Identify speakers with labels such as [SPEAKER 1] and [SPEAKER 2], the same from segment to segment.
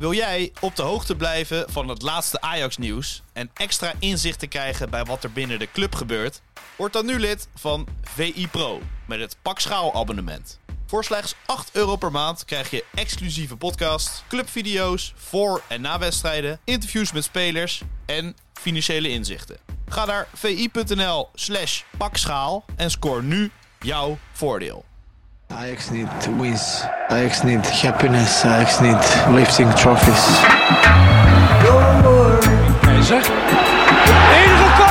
[SPEAKER 1] Wil jij op de hoogte blijven van het laatste Ajax-nieuws en extra inzicht te krijgen bij wat er binnen de club gebeurt? Word dan nu lid van VI Pro met het Pak Schaal abonnement. Voor slechts 8 euro per maand krijg je exclusieve podcasts, clubvideo's voor en na wedstrijden, interviews met spelers en financiële inzichten. Ga naar vi.nl slash pakschaal en scoor nu jouw voordeel.
[SPEAKER 2] Ajax need wins. Ajax need happiness. Ajax need lifting trophies.
[SPEAKER 3] Keizer. Enige kop.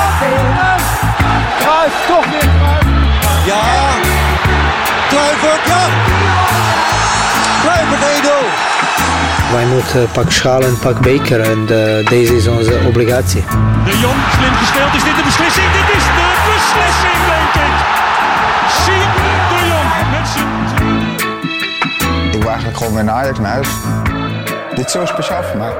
[SPEAKER 3] En Kruijff toch weer Kruijff.
[SPEAKER 4] Ja. Kluivert, ja. Kluivert 1-0.
[SPEAKER 5] Wij moeten pak schaal en pak beker en eh, deze is onze obligatie.
[SPEAKER 6] De Jong, slim gespeeld. Is dit de beslissing? Dit is de beslissing, denk ik.
[SPEAKER 7] Eigenlijk gewoon weer naar Ajax naar huis. Dit is zo speciaal voor mij.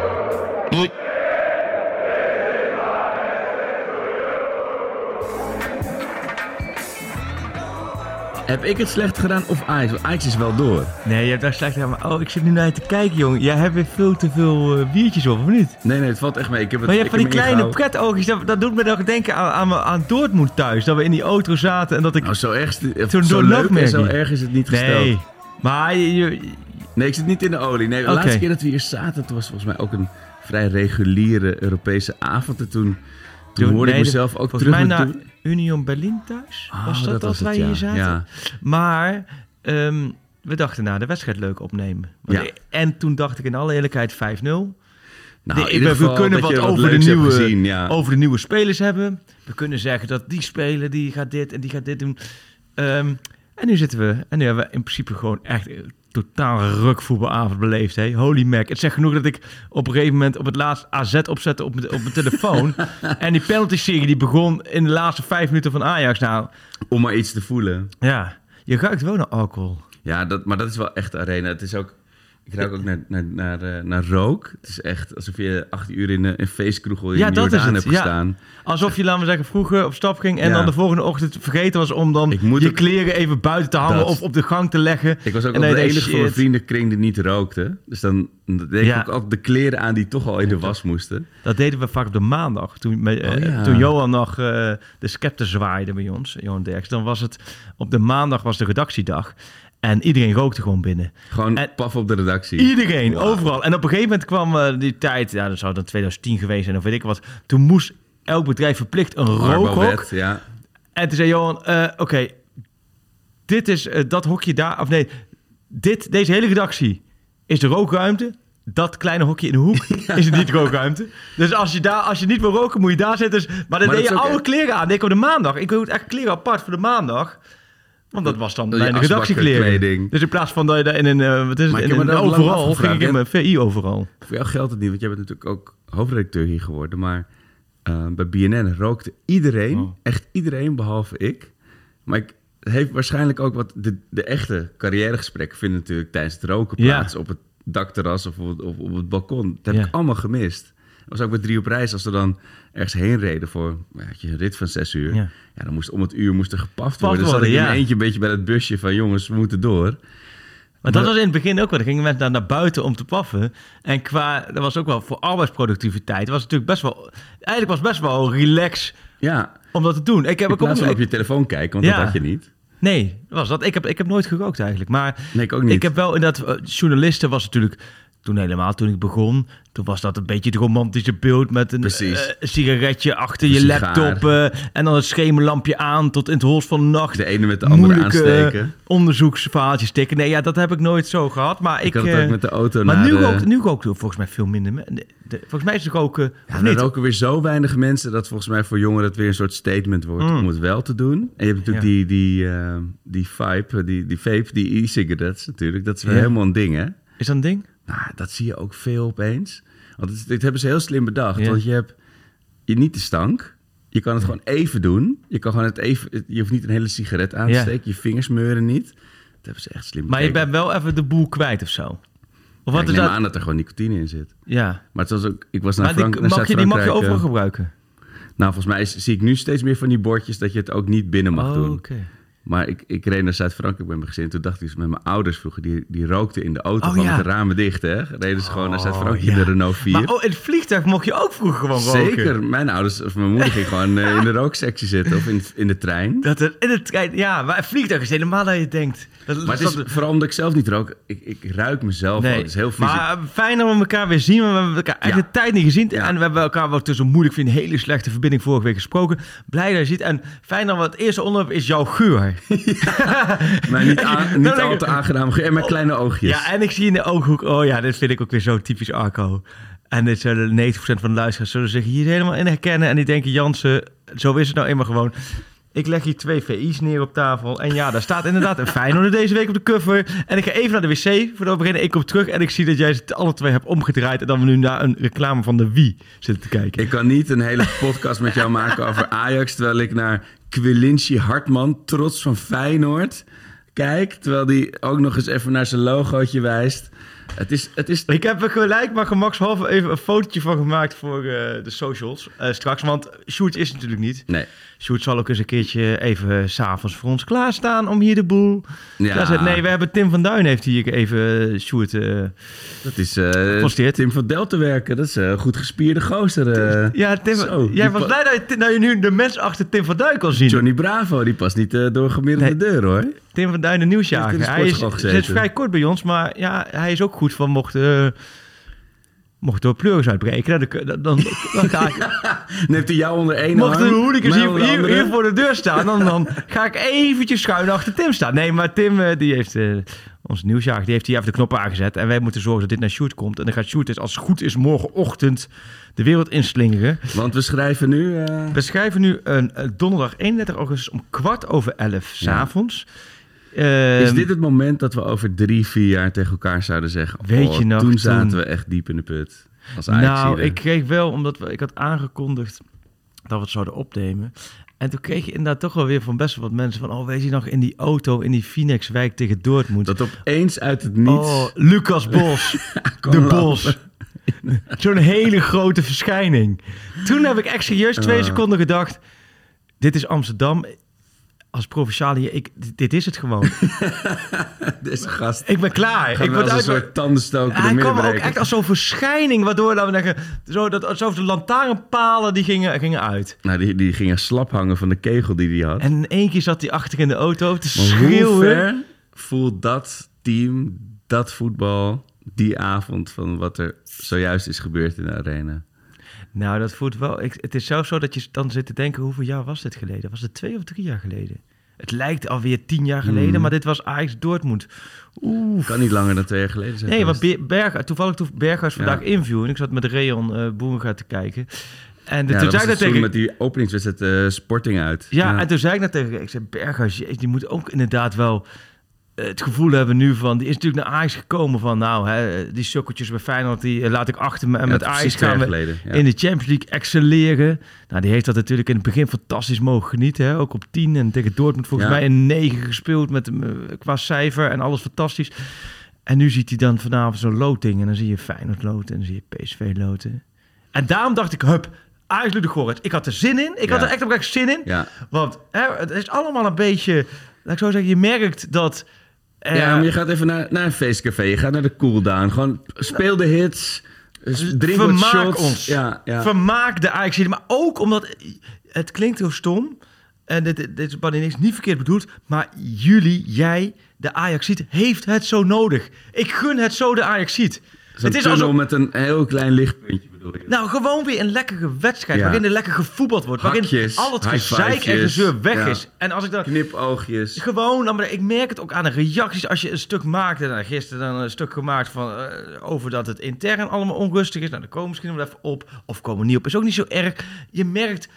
[SPEAKER 8] Heb ik het slecht gedaan of Ajax? Want Ajax is wel door.
[SPEAKER 9] Nee, je hebt daar slecht gedaan. Maar oh, ik zit nu naar je te kijken, jongen. Jij hebt weer veel te veel eh, biertjes op, of niet?
[SPEAKER 8] Nee, nee, het valt echt mee. Ik heb het,
[SPEAKER 9] Maar je hebt
[SPEAKER 8] ik
[SPEAKER 9] van die kleine pretoogjes. Dat, dat doet me nog denken aan, aan, aan Dortmund thuis. Dat we in die auto zaten en dat ik...
[SPEAKER 8] Nou, zo erg, is het-
[SPEAKER 9] Zo'n
[SPEAKER 8] zo leuk en zo erg is het niet gesteld.
[SPEAKER 9] nee. Maar je, je-
[SPEAKER 8] Nee, ik zit niet in de olie. Nee, de laatste keer dat we hier zaten, toen was volgens mij ook een vrij reguliere Europese avond. En toen, toen
[SPEAKER 9] Toen-
[SPEAKER 8] hoorde
[SPEAKER 9] nee,
[SPEAKER 8] ik mezelf ook
[SPEAKER 9] volgens
[SPEAKER 8] terug
[SPEAKER 9] mij naar
[SPEAKER 8] doen.
[SPEAKER 9] Union Berlin thuis.
[SPEAKER 8] Ah,
[SPEAKER 9] was dat,
[SPEAKER 8] het,
[SPEAKER 9] wij
[SPEAKER 8] ja.
[SPEAKER 9] hier zaten?
[SPEAKER 8] Ja.
[SPEAKER 9] Maar ehm, we dachten na de wedstrijd leuk opnemen.
[SPEAKER 8] Ja.
[SPEAKER 9] En toen dacht ik in alle eerlijkheid 5-0.
[SPEAKER 8] Nou,
[SPEAKER 9] De- we, kunnen wat over, de nieuwe,
[SPEAKER 8] gezien, ja.
[SPEAKER 9] over de nieuwe spelers hebben. We kunnen zeggen dat die speler, die gaat dit en die gaat dit doen. Ehm, en nu zitten we, en nu hebben we in principe gewoon echt totaal rukvoetbalavond beleefd. Hè? Holy mac. Het zegt genoeg dat ik op een gegeven moment op het laatst AZ opzette op mijn, op mijn telefoon. en die penalty-serie die begon in de laatste vijf minuten van Ajax. Nou,
[SPEAKER 8] Om maar iets te voelen.
[SPEAKER 9] ja, je ruikt wel naar alcohol.
[SPEAKER 8] Ja, dat, maar dat is wel echt de arena. Het is ook... Ik ruik ook naar, naar, naar, eh, naar rook. Het is echt alsof je acht uur in een, feestkroegel in
[SPEAKER 9] Ja, dat is het,
[SPEAKER 8] hebt
[SPEAKER 9] ja.
[SPEAKER 8] gestaan.
[SPEAKER 9] Alsof je, laten we zeggen, vroeger op stap ging en
[SPEAKER 8] Ja.
[SPEAKER 9] dan de volgende ochtend vergeten was om dan je
[SPEAKER 8] ook-
[SPEAKER 9] kleren even buiten te hangen
[SPEAKER 8] Dat.
[SPEAKER 9] of op de gang te leggen.
[SPEAKER 8] Ik was ook
[SPEAKER 9] En
[SPEAKER 8] al de enige van mijn vriendenkring die niet rookte. Dus dan deed
[SPEAKER 9] Ja.
[SPEAKER 8] ik ook altijd de kleren aan die toch al in de was moesten.
[SPEAKER 9] Dat deden we vaak op de maandag. Toen, eh,
[SPEAKER 8] Oh, ja.
[SPEAKER 9] toen Johan nog eh, de scepter zwaaide bij ons, Johan Derks. Dan was het, op de maandag was de redactiedag. En iedereen rookte gewoon binnen.
[SPEAKER 8] Gewoon
[SPEAKER 9] En-
[SPEAKER 8] paf op de redactie.
[SPEAKER 9] Iedereen, overal. En op een gegeven moment kwam eh, die tijd, ja, dat zou dan 2010 geweest zijn of weet ik wat. Toen moest elk bedrijf verplicht een rookhok.
[SPEAKER 8] Ja.
[SPEAKER 9] En toen zei Johan, eh, oké, dit is eh, dat hokje daar, of nee, dit, deze hele redactie is de rookruimte. Dat kleine hokje in de hoek is het niet rookruimte. Dus als je, daar, als je niet wil roken, moet je daar zitten. Dus, maar dan
[SPEAKER 8] Maar
[SPEAKER 9] deed je
[SPEAKER 8] echt-
[SPEAKER 9] kleren aan. Ik op de maandag. Ik doe echt kleren apart voor de maandag. Want dat was dan mijn
[SPEAKER 8] asbakkerkleding.
[SPEAKER 9] redactiekleden. Dus in plaats van dat je daar in een, eh, wat is het, in een overal, ging ik in mijn VI overal.
[SPEAKER 8] Voor jou geldt het niet, want jij bent natuurlijk ook hoofdredacteur hier geworden. Maar eh, bij BNN rookte iedereen,
[SPEAKER 9] Oh.
[SPEAKER 8] echt iedereen behalve ik. Maar ik, het heeft waarschijnlijk ook wat... De, de echte carrièregesprekken vinden natuurlijk tijdens het roken
[SPEAKER 9] Ja.
[SPEAKER 8] plaats. Op het dakterras of op het, op, op het balkon. Dat heb
[SPEAKER 9] Ja.
[SPEAKER 8] ik allemaal gemist. Was ook bij Drie op Reis. Als we dan ergens heen reden voor je, een rit van zes uur.
[SPEAKER 9] Ja.
[SPEAKER 8] Ja. dan moest om het uur moest er gepaft worden. Dus zat ik in
[SPEAKER 9] ja.
[SPEAKER 8] eentje een beetje bij het busje van... jongens, we moeten door.
[SPEAKER 9] Maar dat was in het begin ook wel. Dan gingen mensen naar, naar buiten om te paffen. En qua, dat was ook wel voor arbeidsproductiviteit. was natuurlijk best wel, eigenlijk was best wel relax
[SPEAKER 8] Ja,
[SPEAKER 9] om dat te doen. Ik heb
[SPEAKER 8] in
[SPEAKER 9] ook
[SPEAKER 8] op je telefoon kijken, want
[SPEAKER 9] Ja.
[SPEAKER 8] dat had je niet.
[SPEAKER 9] Nee, was dat. Ik heb, ik heb nooit gerookt eigenlijk. Maar
[SPEAKER 8] Nee, ik ook niet.
[SPEAKER 9] ik heb wel inderdaad... eh, Journalisten was natuurlijk... Toen helemaal, toen ik begon... Toen was dat een beetje het romantische beeld... met een eh, sigaretje achter je
[SPEAKER 8] sigaar.
[SPEAKER 9] laptop... eh, en dan het schemerlampje aan tot in het holst van de nacht.
[SPEAKER 8] De ene met de andere
[SPEAKER 9] Moeilijke
[SPEAKER 8] aansteken.
[SPEAKER 9] onderzoeksverhaaltjes tikken. Nee, ja, dat heb ik nooit zo gehad. Maar ik...
[SPEAKER 8] Ik had het
[SPEAKER 9] eh,
[SPEAKER 8] ook met de auto
[SPEAKER 9] maar nu
[SPEAKER 8] de-
[SPEAKER 9] ook, nu ook volgens mij veel minder. de- de- volgens mij is het roken...
[SPEAKER 8] Ja, er
[SPEAKER 9] niet?
[SPEAKER 8] roken weer zo weinig mensen dat volgens mij voor jongeren het weer een soort statement wordt
[SPEAKER 9] Mm.
[SPEAKER 8] om het wel te doen. En je hebt natuurlijk
[SPEAKER 9] Ja.
[SPEAKER 8] die, die, die vibe, die, die vape, die e-cigarettes natuurlijk. Dat is weer
[SPEAKER 9] Ja.
[SPEAKER 8] helemaal een ding, hè?
[SPEAKER 9] Is dat een ding?
[SPEAKER 8] Nou, dat zie je ook veel opeens. Want dit hebben ze heel slim bedacht.
[SPEAKER 9] Ja.
[SPEAKER 8] Want je hebt je niet de stank. Je kan het gewoon even doen. Je kan gewoon het even. Je hoeft niet een hele sigaret aan te
[SPEAKER 9] Ja.
[SPEAKER 8] steken. Je vingers meuren niet. Dat hebben ze echt slim
[SPEAKER 9] Maar je bent wel even de boel kwijt of zo. Of
[SPEAKER 8] Ja,
[SPEAKER 9] wat
[SPEAKER 8] ik
[SPEAKER 9] is
[SPEAKER 8] neem
[SPEAKER 9] dat?
[SPEAKER 8] aan dat er gewoon nicotine in zit.
[SPEAKER 9] Ja.
[SPEAKER 8] Maar het was ook. Ik was naar
[SPEAKER 9] Maar die,
[SPEAKER 8] Frank, naar
[SPEAKER 9] mag, je, die mag je overal
[SPEAKER 8] eh,
[SPEAKER 9] gebruiken?
[SPEAKER 8] Nou, volgens mij is- zie ik nu steeds meer van die bordjes dat je het ook niet binnen mag
[SPEAKER 9] Oh,
[SPEAKER 8] doen.
[SPEAKER 9] oké.
[SPEAKER 8] Maar ik, ik reed naar Zuid-Frankrijk met mijn gezin. Toen dacht ik dus met mijn ouders vroeger, die, die rookten in de auto
[SPEAKER 9] Oh,
[SPEAKER 8] van
[SPEAKER 9] ja.
[SPEAKER 8] de ramen dicht. Hè? Reden ze gewoon naar Zuid-Frankrijk
[SPEAKER 9] ja.
[SPEAKER 8] in de Renault 4.
[SPEAKER 9] Maar oh, in het vliegtuig mocht je ook vroeger gewoon roken.
[SPEAKER 8] Zeker. Mijn ouders of mijn moeder ging gewoon eh, in de rooksectie zitten of in, in de trein.
[SPEAKER 9] Dat het, in het trein, ja, maar vliegtuig is helemaal dat je denkt. Dat,
[SPEAKER 8] Maar het is
[SPEAKER 9] dat-
[SPEAKER 8] vooral omdat ik zelf niet rook. Ik, ik ruik mezelf al. Het is heel fysiek.
[SPEAKER 9] maar fijn dat we elkaar weer zien. We hebben elkaar een tijd niet gezien. En we hebben elkaar wel tussen moeilijk vind een hele slechte verbinding vorige week gesproken. Blij dat je ziet. En fijn dat we het eerste onderwerp is jouw geur.
[SPEAKER 8] Maar niet, aan- niet al te aangenaam. En mijn kleine oogjes.
[SPEAKER 9] Ja, en ik zie in de ooghoek, oh ja, dit vind ik ook weer zo typisch Arco. En dit zullen 90% van de luisteraars zullen zich hier helemaal in herkennen. En die denken, Jansen, zo is het nou eenmaal gewoon. Ik leg hier twee VI's neer op tafel. En ja, daar staat inderdaad een Feyenoord deze week op de cover. En ik ga even naar de wc voordat we beginnen. Ik kom terug en ik zie dat jij ze alle twee hebt omgedraaid. En dat we nu naar een reclame van de Wie zitten te kijken.
[SPEAKER 8] Ik kan niet een hele podcast met jou maken over Ajax... terwijl ik naar Quilinci Hartman, trots van Feyenoord, kijk. Terwijl die ook nog eens even naar zijn logootje wijst. Het is... Het is
[SPEAKER 9] Ik heb er gelijk maar gemakshalve even een fotootje van gemaakt voor eh, de socials eh, straks. Want Sjoerd is natuurlijk niet.
[SPEAKER 8] nee.
[SPEAKER 9] Sjoerd zal ook eens een keertje even s'avonds voor ons klaarstaan om hier de boel
[SPEAKER 8] Ja.
[SPEAKER 9] klaar te. Nee, we hebben Tim van Duin heeft hier even eh, Sjoerd... eh,
[SPEAKER 8] Dat is
[SPEAKER 9] Geposteerd.
[SPEAKER 8] Tim van Delta werken. Dat is een goed gespierde gozer. eh.
[SPEAKER 9] ja, Tim,
[SPEAKER 8] Zo,
[SPEAKER 9] jij was blij dat je, dat je nu de mens achter Tim van Duin kon zien.
[SPEAKER 8] Johnny Bravo, die past niet door gemiddelde
[SPEAKER 9] Nee.
[SPEAKER 8] deur hoor.
[SPEAKER 9] Tim van Duin, de nieuwsjager. Hij is, zit vrij kort bij ons, maar ja, hij is ook goed van mocht... mocht door pleuris uitbreken, dan, dan, dan, dan ga ik...
[SPEAKER 8] Dan heeft hij jou onder één
[SPEAKER 9] Mochten de hooligans hier, hier, voor de deur staan, dan, dan ga ik eventjes schuin achter Tim staan. Nee, maar Tim, eh, die heeft, eh, onze nieuwsjager, die heeft hier even de knop aangezet. En wij moeten zorgen dat dit naar Shoot komt. En dan gaat Shoot dus als het goed is morgenochtend de wereld inslingeren.
[SPEAKER 8] Want we schrijven nu... eh,
[SPEAKER 9] We schrijven nu een, donderdag 31 augustus om kwart over elf s'avonds.
[SPEAKER 8] Is
[SPEAKER 9] Ehm,
[SPEAKER 8] dit het moment dat we over drie, vier jaar tegen elkaar zouden zeggen...
[SPEAKER 9] Weet
[SPEAKER 8] oh,
[SPEAKER 9] je nog,
[SPEAKER 8] toen
[SPEAKER 9] toen-
[SPEAKER 8] zaten we echt diep in de put. Als
[SPEAKER 9] Nou, ik kreeg wel, omdat we, ik had aangekondigd dat we het zouden opnemen. En toen kreeg je inderdaad toch wel weer van best wel wat mensen van... oh, weet je nog, in die auto in die Phoenixwijk tegen Dortmund.
[SPEAKER 8] Dat opeens uit het niets...
[SPEAKER 9] Oh, Lucas Bos. de. Bos. Zo'n hele grote verschijning. Toen heb ik echt serieus twee
[SPEAKER 8] Ah.
[SPEAKER 9] seconden gedacht... dit is Amsterdam. Als provinciale, ik, dit- is het gewoon.
[SPEAKER 8] Deze gast
[SPEAKER 9] ik ben klaar. ik word
[SPEAKER 8] als een
[SPEAKER 9] uit...
[SPEAKER 8] soort tandenstoker
[SPEAKER 9] Hij kwam ook echt als zo'n verschijning, waardoor dat we zeggen, zo, dat, alsof de lantaarnpalen die gingen, gingen uit.
[SPEAKER 8] Nou, die, die ging er slap hangen van de kegel die hij had.
[SPEAKER 9] En in één keer zat hij achter in de auto te
[SPEAKER 8] Maar hoe
[SPEAKER 9] schreeuwen.
[SPEAKER 8] ver voelt dat team, dat voetbal, die avond van wat er zojuist is gebeurd in de arena?
[SPEAKER 9] Nou, dat voelt wel. Ik, het is zelfs zo dat je dan zit te denken: hoeveel jaar was dit geleden? Was het twee of drie jaar geleden? Het lijkt alweer tien jaar geleden,
[SPEAKER 8] Mhm.
[SPEAKER 9] maar dit was Ajax Dortmund. Oeh.
[SPEAKER 8] Kan niet langer dan twee jaar geleden zijn.
[SPEAKER 9] Nee, want
[SPEAKER 8] geweest.
[SPEAKER 9] Be- Berg, toevallig toen Berghuis vandaag
[SPEAKER 8] Ja.
[SPEAKER 9] interview en ik zat met Reon Boerenga te kijken. En de,
[SPEAKER 8] ja,
[SPEAKER 9] toen zei ik dat tegen...
[SPEAKER 8] met die openingswedstrijd eh, Sporting uit.
[SPEAKER 9] Ja, en toen zei ik dat tegen ik zei, Berghuis, die moet ook inderdaad wel het gevoel hebben nu van... Die is natuurlijk naar Ajax gekomen van, nou, hè, die sukkeltjes bij Feyenoord, die eh, laat ik achter me. En
[SPEAKER 8] Ja,
[SPEAKER 9] met Ajax gaan we
[SPEAKER 8] geleden, ja.
[SPEAKER 9] in de Champions League excelleren. Nou, die heeft dat natuurlijk in het begin fantastisch mogen genieten. Hè? Ook op 10 en tegen Dortmund volgens
[SPEAKER 8] Ja.
[SPEAKER 9] mij een 9 gespeeld met, eh, qua cijfer en alles fantastisch. En nu ziet hij dan vanavond zo'n loting en dan zie je Feyenoord loten en dan zie je PSV loten. En daarom dacht ik, hup, Ajax Gorrit. Ik had er zin in. Ik had er echt oprecht zin in.
[SPEAKER 8] Ja.
[SPEAKER 9] Want hè, het is allemaal een beetje... Laat ik zo zeggen, je merkt dat... eh,
[SPEAKER 8] ja, maar je gaat even naar, naar een feestcafé. Je gaat naar de cooldown. Gewoon speel de hits. Drink wat
[SPEAKER 9] vermaak
[SPEAKER 8] shots.
[SPEAKER 9] ons.
[SPEAKER 8] Ja, ja.
[SPEAKER 9] Vermaak de Ajax. Maar ook omdat... Het klinkt heel stom. En dit, dit is niks niet verkeerd bedoeld. Maar jullie, jij, de Ajax heeft het zo nodig. Ik gun het zo de Ajax ziet. Het is alsof...
[SPEAKER 8] met een heel klein lichtpuntje bedoel je.
[SPEAKER 9] Nou, gewoon weer een lekkere wedstrijd.
[SPEAKER 8] Ja.
[SPEAKER 9] Waarin er lekker gevoetbald wordt. Waarin
[SPEAKER 8] Hakjes,
[SPEAKER 9] al het gezeik en gezeur weg
[SPEAKER 8] Ja.
[SPEAKER 9] is. En als ik dan...
[SPEAKER 8] Knipoogjes.
[SPEAKER 9] Gewoon, nou, maar ik merk het ook aan de reacties. Als je een stuk maakt, en nou, gisteren dan een stuk gemaakt van, eh, over dat het intern allemaal onrustig is. Nou, daar komen we misschien wel even op. Of komen we niet op. Is ook niet zo erg. Je merkt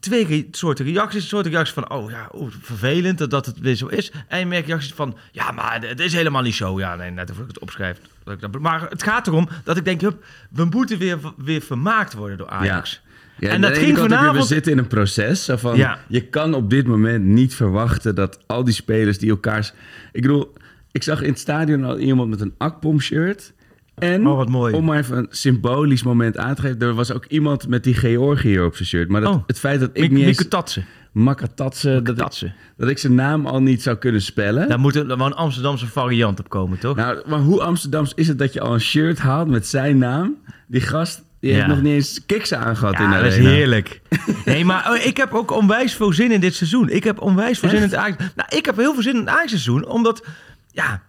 [SPEAKER 9] twee soorten reacties. Een soort reacties van, oh ja, vervelend dat, dat het weer zo is. En je merkt reacties van, ja, maar het is helemaal niet zo. Ja, nee, net of ik het opschrijf. Dat ik dat, maar het gaat erom dat ik denk, hup, we moeten weer, weer vermaakt worden door Ajax.
[SPEAKER 8] Ja,
[SPEAKER 9] En dat ging vanavond-
[SPEAKER 8] We zitten in een proces. Van,
[SPEAKER 9] Ja.
[SPEAKER 8] Je kan op dit moment niet verwachten dat al die spelers die elkaars... Ik bedoel, ik zag in het stadion al iemand met een Akpom-shirt. En,
[SPEAKER 9] Oh, wat mooi.
[SPEAKER 8] om maar even een symbolisch moment aan te geven... er was ook iemand met die Georgiër op zijn shirt. Maar dat,
[SPEAKER 9] Oh.
[SPEAKER 8] het feit dat ik
[SPEAKER 9] Mik-
[SPEAKER 8] niet eens...
[SPEAKER 9] Tatsen.
[SPEAKER 8] Makatatse. Dat, dat ik zijn naam al niet zou kunnen spellen.
[SPEAKER 9] Daar moet er wel een Amsterdamse variant op komen, toch?
[SPEAKER 8] Nou, maar hoe Amsterdams is het dat je al een shirt haalt met zijn naam? Die gast, die heeft
[SPEAKER 9] Ja.
[SPEAKER 8] nog niet eens kicks aangehad in
[SPEAKER 9] Ja,
[SPEAKER 8] de
[SPEAKER 9] dat is heerlijk. Nee, maar oh, ik heb ook onwijs veel zin in dit seizoen. Ik heb onwijs veel zin in het Ajax. Nou, ik heb heel veel zin in het Ajax seizoen, omdat ja,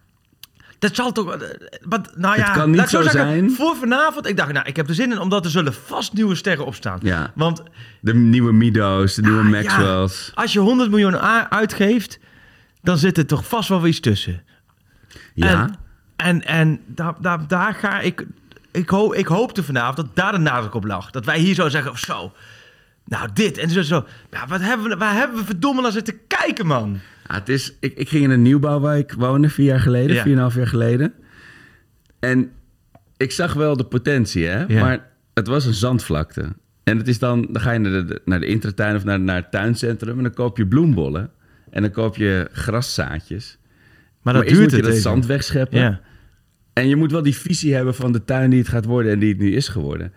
[SPEAKER 9] dat zal toch. eh, Wat, nou ja,
[SPEAKER 8] Het kan niet
[SPEAKER 9] laat
[SPEAKER 8] zo
[SPEAKER 9] zeggen,
[SPEAKER 8] zijn.
[SPEAKER 9] Voor vanavond, ik dacht, nou, ik heb er zin in, omdat er zullen vast nieuwe sterren opstaan.
[SPEAKER 8] Ja.
[SPEAKER 9] Want
[SPEAKER 8] De nieuwe Mido's, de nieuwe
[SPEAKER 9] ah,
[SPEAKER 8] Maxwell's.
[SPEAKER 9] ja, als je 100 miljoen uitgeeft, dan zit er toch vast wel weer iets tussen.
[SPEAKER 8] Ja.
[SPEAKER 9] En, en, en daar, daar, daar ga ik. Ik, hoop, ik hoopte vanavond dat daar de nadruk op lag. Dat wij hier zo zeggen: of zo. Nou, dit. En zo. zo ja, wat hebben we, waar hebben we verdomme naar zitten kijken, man?
[SPEAKER 8] Ja, het is, ik, ik ging in een nieuwbouwwijk wonen vier jaar geleden,
[SPEAKER 9] Ja.
[SPEAKER 8] vier en een half jaar geleden. En ik zag wel de potentie, hè?
[SPEAKER 9] Ja.
[SPEAKER 8] Maar het was een zandvlakte. En het is dan, dan ga je naar de, naar de intratuin of naar, naar het tuincentrum en dan koop je bloembollen. En dan koop je graszaadjes.
[SPEAKER 9] Maar dat duurt
[SPEAKER 8] moet je
[SPEAKER 9] het
[SPEAKER 8] dat
[SPEAKER 9] even.
[SPEAKER 8] zand wegscheppen.
[SPEAKER 9] Ja.
[SPEAKER 8] En je moet wel die visie hebben van de tuin die het gaat worden en die het nu is geworden.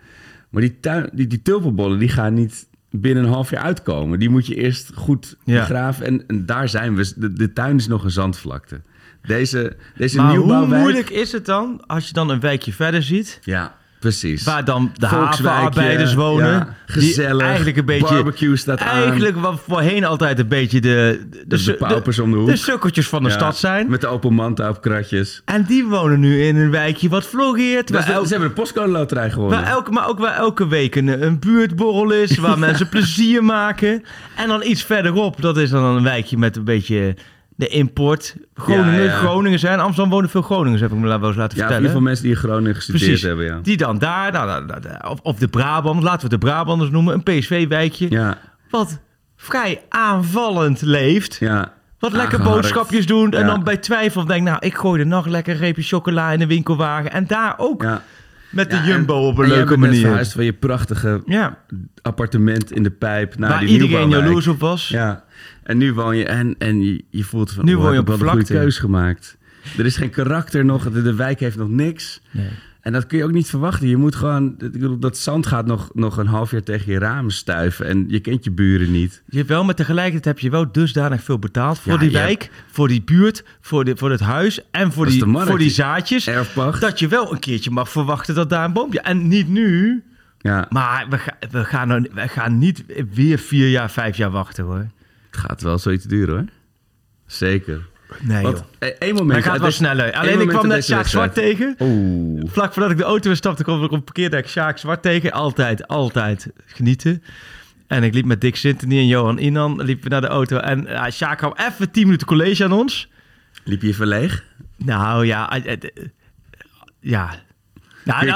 [SPEAKER 8] Maar die, tuin, die, die tulpenbollen die gaan niet binnen een half jaar uitkomen. Die moet je eerst goed
[SPEAKER 9] Ja.
[SPEAKER 8] begraven. En, en daar zijn we. De, de tuin is nog een zandvlakte. Deze, deze
[SPEAKER 9] Maar hoe moeilijk is het dan als je dan een wijkje verder ziet...
[SPEAKER 8] Ja, precies.
[SPEAKER 9] waar dan de havenarbeiders wonen...
[SPEAKER 8] ja, gezellig,
[SPEAKER 9] die eigenlijk een beetje...
[SPEAKER 8] barbecue staat aan.
[SPEAKER 9] Eigenlijk wat voorheen altijd een beetje de... De,
[SPEAKER 8] paupers om de hoek.
[SPEAKER 9] de sukkeltjes van de
[SPEAKER 8] Ja,
[SPEAKER 9] stad zijn.
[SPEAKER 8] Met de open manta op kratjes.
[SPEAKER 9] En die wonen nu in een wijkje wat floreert. Waar
[SPEAKER 8] de-
[SPEAKER 9] elk-
[SPEAKER 8] ze hebben de postcode loterij gewonnen.
[SPEAKER 9] Waar elke, maar ook waar elke week een, een buurtborrel is, waar mensen plezier maken. En dan iets verderop, dat is dan een wijkje met een beetje de import. Groningen,
[SPEAKER 8] Ja, ja.
[SPEAKER 9] Groningen zijn. Amsterdam wonen veel Groningers, heb ik me wel eens laten
[SPEAKER 8] ja, in ieder
[SPEAKER 9] vertellen.
[SPEAKER 8] geval mensen die in Groningen gestudeerd
[SPEAKER 9] Precies.
[SPEAKER 8] hebben, ja.
[SPEAKER 9] Die dan daar, nou, nou, nou, nou, of, of de Brabant, laten we het de Brabanders noemen, een PSV-wijkje.
[SPEAKER 8] Ja,
[SPEAKER 9] Wat vrij aanvallend leeft.
[SPEAKER 8] ja.
[SPEAKER 9] Wat lekker
[SPEAKER 8] Aangeharkt.
[SPEAKER 9] boodschapjes doen. En
[SPEAKER 8] Ja.
[SPEAKER 9] dan bij twijfel denk nou, ik gooi er nog lekker een reepje chocola in de winkelwagen. En daar ook
[SPEAKER 8] ja.
[SPEAKER 9] met de
[SPEAKER 8] Ja,
[SPEAKER 9] Jumbo
[SPEAKER 8] en-
[SPEAKER 9] op een leuke manier.
[SPEAKER 8] verhuisd van je prachtige
[SPEAKER 9] Ja,
[SPEAKER 8] appartement in de pijp naar
[SPEAKER 9] waar
[SPEAKER 8] die
[SPEAKER 9] iedereen jaloers op was.
[SPEAKER 8] Ja, en nu woon je en, en je, je voelt van,
[SPEAKER 9] Nu
[SPEAKER 8] oh,
[SPEAKER 9] woon je op
[SPEAKER 8] een goede keus gemaakt. Er is geen karakter nog, de, de wijk heeft nog niks.
[SPEAKER 9] Nee.
[SPEAKER 8] En dat kun je ook niet verwachten. Je moet gewoon, ik bedoel, dat zand gaat nog, nog een half jaar tegen je ramen stuiven. En je kent je buren niet.
[SPEAKER 9] Je hebt wel, maar tegelijkertijd heb je wel dusdanig veel betaald voor
[SPEAKER 8] Ja,
[SPEAKER 9] die wijk, voor die buurt, voor, de, voor het huis en voor die,
[SPEAKER 8] markt.
[SPEAKER 9] voor die zaadjes.
[SPEAKER 8] Erfpacht.
[SPEAKER 9] Dat je wel een keertje mag verwachten dat daar een boompje... En niet nu,
[SPEAKER 8] Ja,
[SPEAKER 9] maar we, ga- we, gaan, we gaan niet weer vier jaar, vijf jaar wachten hoor.
[SPEAKER 8] Het gaat wel zoiets duren hoor. Zeker.
[SPEAKER 9] Nee
[SPEAKER 8] Want
[SPEAKER 9] joh.
[SPEAKER 8] één moment...
[SPEAKER 9] Maar het gaat wel sneller. Alleen ik kwam net Sjaak Zwart tegen.
[SPEAKER 8] Oeh.
[SPEAKER 9] Vlak voordat ik de auto weer stapte, kwam ik op een parkeerdek Sjaak Zwart tegen. Altijd, altijd genieten. En ik liep met Dick Sintony en Johan Inan liepen we naar de auto. En ja, Sjaak kwam even 10 minuten college aan ons.
[SPEAKER 8] Liep je verleeg?
[SPEAKER 9] Nou ja, eh, eh, ja. Nou,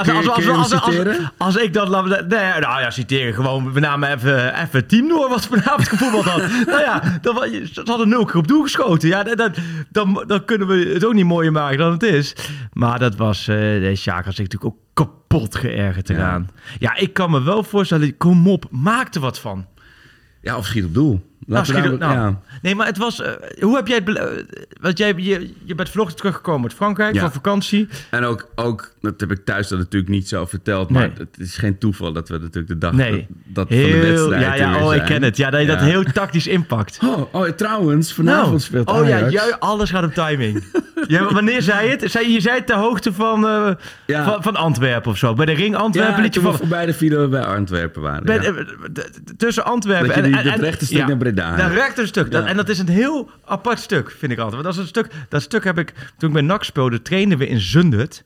[SPEAKER 9] als, ik dat... Nee, nou ja, citeren gewoon. We namen even, even het team door wat vanavond gevoetbald had. nou ja, wa- ze hadden nul keer op doel geschoten. Ja, dat, dat- dan, dan kunnen we het ook niet mooier maken dan het is. Maar dat was... de Sjaak had zich natuurlijk ook kapot geërgerd
[SPEAKER 8] Ja.
[SPEAKER 9] eraan. Ja. ik kan me wel voorstellen... Kom op, maak er wat van.
[SPEAKER 8] Ja, of schiet op doel.
[SPEAKER 9] Nou, schiet- nou,
[SPEAKER 8] ja.
[SPEAKER 9] Nee, maar het was... eh, hoe heb jij het... Want jij, je, je bent vanochtend teruggekomen uit Frankrijk
[SPEAKER 8] Ja.
[SPEAKER 9] van vakantie.
[SPEAKER 8] En ook, ook, dat heb ik thuis dan natuurlijk niet zo verteld, maar
[SPEAKER 9] Nee.
[SPEAKER 8] het is geen toeval dat we natuurlijk de dag
[SPEAKER 9] Nee.
[SPEAKER 8] dat, dat van de wedstrijd
[SPEAKER 9] ja, ja, oh, ik ken het. Ja, dat je dat heel tactisch inpakt.
[SPEAKER 8] Oh, oh, trouwens, vanavond
[SPEAKER 9] Nou,
[SPEAKER 8] speelt
[SPEAKER 9] oh ja, jij, alles gaat op timing. ja, wanneer zei je het? Zei, je zei het ter hoogte van, eh,
[SPEAKER 8] Ja.
[SPEAKER 9] van, van Antwerpen of zo. Bij de ring Antwerpen liet je van...
[SPEAKER 8] voorbij de video bij Antwerpen waren.
[SPEAKER 9] bij- tussen Antwerpen
[SPEAKER 8] Dat je
[SPEAKER 9] en...
[SPEAKER 8] die-
[SPEAKER 9] en,
[SPEAKER 8] dat
[SPEAKER 9] en-
[SPEAKER 8] Breda
[SPEAKER 9] Dat
[SPEAKER 8] hebt.
[SPEAKER 9] rechte stuk. Dat-
[SPEAKER 8] Ja.
[SPEAKER 9] en dat is een heel apart stuk, vind ik altijd. Want dat, is een stuk, dat stuk heb ik... Toen ik bij NAC speelde, trainen we in Zundert.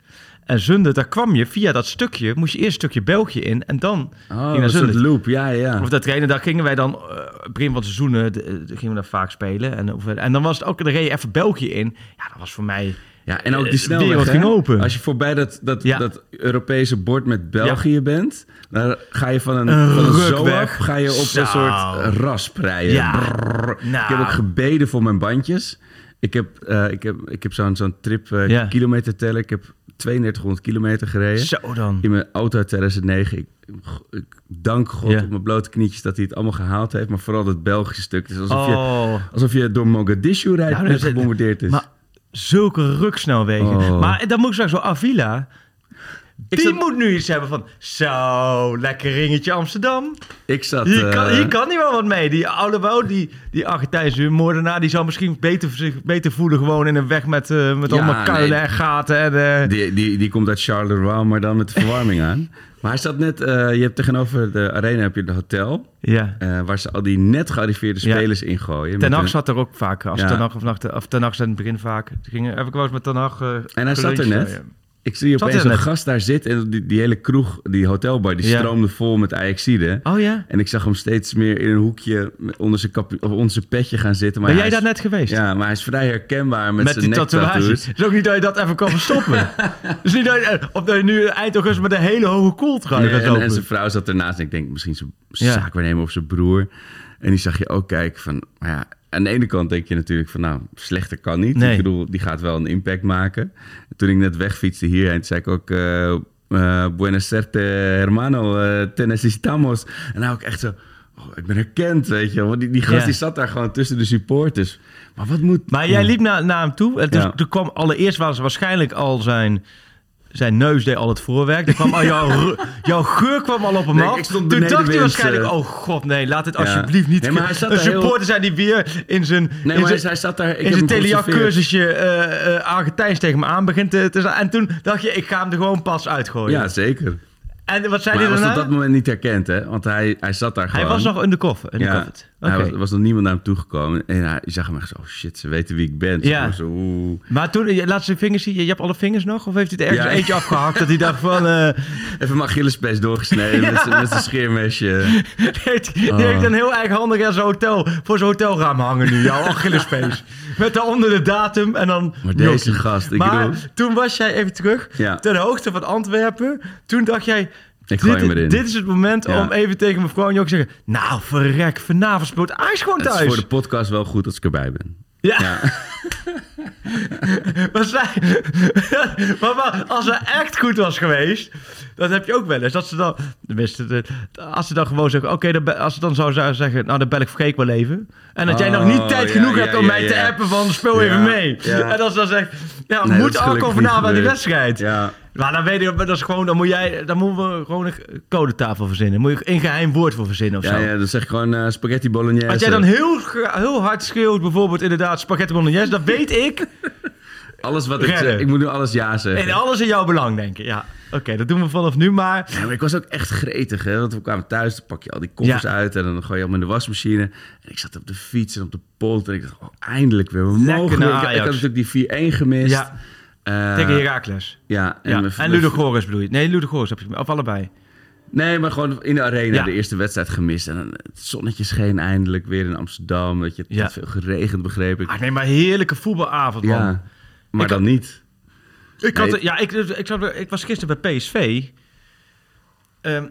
[SPEAKER 9] En Zundert, daar kwam je via dat stukje... Moest je eerst een stukje België in en dan
[SPEAKER 8] Oh,
[SPEAKER 9] ging naar Zundert.
[SPEAKER 8] loop, ja, ja.
[SPEAKER 9] Of dat trainen, daar gingen wij dan, eh begin van het seizoenen, de- eh, gingen we daar vaak spelen. En, of, en dan was het ook, dan reed je even België in. Ja, dat was voor mij...
[SPEAKER 8] Ja, en ook
[SPEAKER 9] Eh,
[SPEAKER 8] die snelweg, hè?
[SPEAKER 9] ging open.
[SPEAKER 8] Als je voorbij dat, dat,
[SPEAKER 9] Ja.
[SPEAKER 8] dat Europese bord met België bent... dan ga je van een,
[SPEAKER 9] Een
[SPEAKER 8] van een ga je op
[SPEAKER 9] Zo.
[SPEAKER 8] een soort rasp rijden.
[SPEAKER 9] Ja. Nou.
[SPEAKER 8] Ik heb ook gebeden voor mijn bandjes. Ik heb, eh, ik heb, ik heb zo'n zo'n trip eh, kilometer tellen. Ik heb 3200 kilometer gereden.
[SPEAKER 9] Zo dan.
[SPEAKER 8] In mijn auto uit 2009. Ik, ik dank God op mijn blote knietjes dat hij het allemaal gehaald heeft. Maar vooral dat Belgische stuk. Is alsof, je,
[SPEAKER 9] Oh,
[SPEAKER 8] alsof je door Mogadishu rijdt
[SPEAKER 9] Nou,
[SPEAKER 8] en
[SPEAKER 9] is-
[SPEAKER 8] gebombardeerd is.
[SPEAKER 9] maar zulke ruksnelwegen.
[SPEAKER 8] Oh.
[SPEAKER 9] Maar dan moet ik zeggen, zo Avila... Die
[SPEAKER 8] zat-
[SPEAKER 9] moet nu iets hebben van... Zo, lekker ringetje Amsterdam.
[SPEAKER 8] Ik zat...
[SPEAKER 9] Hier kan,
[SPEAKER 8] eh,
[SPEAKER 9] hier kan hij wel wat mee. Die oude die, die Argentijnse moordenaar... die zou misschien beter, zich beter voelen gewoon in een weg met, eh, met
[SPEAKER 8] Ja,
[SPEAKER 9] allemaal kuilen
[SPEAKER 8] nee.
[SPEAKER 9] en gaten. En, eh,
[SPEAKER 8] Die, die, die komt uit Charleroi, maar dan met de verwarming aan. Maar hij zat net... je hebt tegenover de arena heb je het hotel...
[SPEAKER 9] ja.
[SPEAKER 8] waar ze al die net gearriveerde
[SPEAKER 9] Ja.
[SPEAKER 8] spelers in gooien.
[SPEAKER 9] Ten Hag zat er ook vaak. Als
[SPEAKER 8] Ja.
[SPEAKER 9] Ten Hag of, nacht, of Ten Hag zat in het begin vaak. Toen ging, heb ik wel eens met Ten Hag
[SPEAKER 8] En hij zat er net. Ik zie
[SPEAKER 9] Zat
[SPEAKER 8] opeens een
[SPEAKER 9] net?
[SPEAKER 8] gast daar zitten en die, die hele kroeg, die hotelbar, die
[SPEAKER 9] Ja.
[SPEAKER 8] stroomde vol met Ajaxiden.
[SPEAKER 9] Oh ja?
[SPEAKER 8] En ik zag hem steeds meer in een hoekje onder zijn, of onder zijn petje gaan zitten. Maar
[SPEAKER 9] Ben jij daar net geweest?
[SPEAKER 8] Ja, maar hij is vrij herkenbaar met,
[SPEAKER 9] Met
[SPEAKER 8] zijn
[SPEAKER 9] die tatoeage.
[SPEAKER 8] nektattoos.
[SPEAKER 9] Het is ook niet dat je dat even kan verstoppen. Is niet dat je, of dat je nu eind augustus met een hele hoge
[SPEAKER 8] Nee,
[SPEAKER 9] gaat
[SPEAKER 8] en,
[SPEAKER 9] lopen.
[SPEAKER 8] en zijn vrouw zat ernaast en ik denk misschien zijn
[SPEAKER 9] Ja.
[SPEAKER 8] zaakwaarnemer of zijn broer. En die zag je ook kijken van, ja, aan de ene kant denk je natuurlijk van, nou, slechter kan niet.
[SPEAKER 9] Nee.
[SPEAKER 8] Ik bedoel, die gaat wel een impact maken. Toen ik net wegfietste hierheen, zei ik ook, eh, buenas hermano, eh, te necesitamos. En nou ook echt zo, oh, ik ben herkend, weet je. Want die, die gast die zat daar gewoon tussen de supporters. Maar wat moet...
[SPEAKER 9] Maar jij liep naar, naar hem toe. En
[SPEAKER 8] Ja.
[SPEAKER 9] toen kwam allereerst was waarschijnlijk al zijn, zijn neus deed al het voorwerk. Er kwam al jouw, geur kwam al op hem
[SPEAKER 8] Nee,
[SPEAKER 9] af. toen dacht hij waarschijnlijk,
[SPEAKER 8] eh.
[SPEAKER 9] oh god nee, laat het
[SPEAKER 8] Ja.
[SPEAKER 9] alsjeblieft niet.
[SPEAKER 8] Nee, maar hij zat
[SPEAKER 9] een
[SPEAKER 8] daar heel-
[SPEAKER 9] supporter zijn die weer in zijn,
[SPEAKER 8] Nee,
[SPEAKER 9] in
[SPEAKER 8] maar hij,
[SPEAKER 9] zijn,
[SPEAKER 8] hij zat daar... Ik
[SPEAKER 9] in zijn
[SPEAKER 8] geobserveerd.
[SPEAKER 9] Teliac-cursusje eh eh Argentijns tegen me aan begint te, te En toen dacht je, ik ga hem er gewoon pas uitgooien.
[SPEAKER 8] Ja, zeker.
[SPEAKER 9] En wat zei
[SPEAKER 8] Maar hij
[SPEAKER 9] hij
[SPEAKER 8] was op
[SPEAKER 9] daarna?
[SPEAKER 8] dat moment niet herkend, hè? Want hij, hij zat daar
[SPEAKER 9] Hij
[SPEAKER 8] gewoon.
[SPEAKER 9] was nog undercover. undercover. Oké.
[SPEAKER 8] Hij was, er was nog niemand naar hem toegekomen. En hij, je zag hem echt zo, oh shit, ze weten wie ik ben.
[SPEAKER 9] Ja.
[SPEAKER 8] Zo, oeh.
[SPEAKER 9] Maar toen, je- laat zijn vingers zien. Je, je hebt alle vingers nog? Of heeft hij er ergens
[SPEAKER 8] Ja.
[SPEAKER 9] eentje afgehakt dat hij dacht van... eh,
[SPEAKER 8] Even mijn Achillespees doorgesneden met zijn- met zijn scheermesje.
[SPEAKER 9] Die heeft, die
[SPEAKER 8] Oh.
[SPEAKER 9] heeft een heel eigenhandig aan zijn hotel, voor zijn hotelraam hangen nu, jouw Achillespees. Met daaronder de datum en dan...
[SPEAKER 8] Maar deze gast, ik
[SPEAKER 9] Maar
[SPEAKER 8] bedoel...
[SPEAKER 9] toen was jij even terug, ten hoogte van Antwerpen. Toen dacht jij,
[SPEAKER 8] Ik gooi hem
[SPEAKER 9] dit,
[SPEAKER 8] erin.
[SPEAKER 9] dit is het moment
[SPEAKER 8] Ja.
[SPEAKER 9] om even tegen mevrouw Jok te zeggen... Nou, verrek, vanavond speelt Ajax gewoon
[SPEAKER 8] Het is
[SPEAKER 9] thuis.
[SPEAKER 8] voor de podcast wel goed dat ik erbij ben.
[SPEAKER 9] Ja,
[SPEAKER 8] Ja.
[SPEAKER 9] maar, zij, maar, maar als het echt goed was geweest, dat heb je ook wel eens. Dat ze dan, tenminste, als ze dan gewoon zeggen, oké, als ze dan zou zeggen, nou, dan bel ik Freek wel even. En dat jij nog niet
[SPEAKER 8] Oh,
[SPEAKER 9] tijd
[SPEAKER 8] ja,
[SPEAKER 9] genoeg
[SPEAKER 8] ja,
[SPEAKER 9] hebt om
[SPEAKER 8] ja,
[SPEAKER 9] mij te appen van, speel even mee. En als ze dan zegt, ja,
[SPEAKER 8] Nee,
[SPEAKER 9] moet
[SPEAKER 8] gelukkig
[SPEAKER 9] vanavond aan die wedstrijd?
[SPEAKER 8] ja.
[SPEAKER 9] Maar dan weet je, dat is gewoon, dan moet jij, dan moeten we gewoon een codetafel verzinnen. Moet je een geheim woord voor verzinnen of zo.
[SPEAKER 8] Ja, ja, dan zeg ik gewoon eh, spaghetti bolognese.
[SPEAKER 9] Als jij dan heel, heel hard schreeuwt, bijvoorbeeld inderdaad spaghetti bolognese, dan weet ik
[SPEAKER 8] Alles wat ik zeg, ik moet nu alles ja zeggen.
[SPEAKER 9] En alles in jouw belang, denk ik. Ja, oké, dat doen we vanaf nu maar.
[SPEAKER 8] Ja, maar ik was ook echt gretig, hè? Want we kwamen thuis, dan pak je al die koffers
[SPEAKER 9] Ja.
[SPEAKER 8] uit en dan gooi je allemaal in de wasmachine. En ik zat op de fiets en op de polt en ik dacht, oh, eindelijk weer. We mogen weer. Ik, had natuurlijk die 4-1 gemist.
[SPEAKER 9] Ja.
[SPEAKER 8] Eh,
[SPEAKER 9] Tegen Herakles.
[SPEAKER 8] Ja,
[SPEAKER 9] Ja.
[SPEAKER 8] mijn-
[SPEAKER 9] En Ludogorets bedoel je? Nee, Ludogorets heb je Of allebei.
[SPEAKER 8] Nee, maar gewoon in de arena
[SPEAKER 9] Ja.
[SPEAKER 8] de eerste wedstrijd gemist. En het zonnetje scheen eindelijk weer in Amsterdam. Weet je, het
[SPEAKER 9] Ja.
[SPEAKER 8] had veel geregend, begreep ik.
[SPEAKER 9] Ah, nee, maar heerlijke voetbalavond, man.
[SPEAKER 8] ja, maar
[SPEAKER 9] Ik
[SPEAKER 8] dan niet.
[SPEAKER 9] Ik, had,
[SPEAKER 8] Nee.
[SPEAKER 9] ja, ik, ik, zat- ik was gisteren bij PSV. Ehm,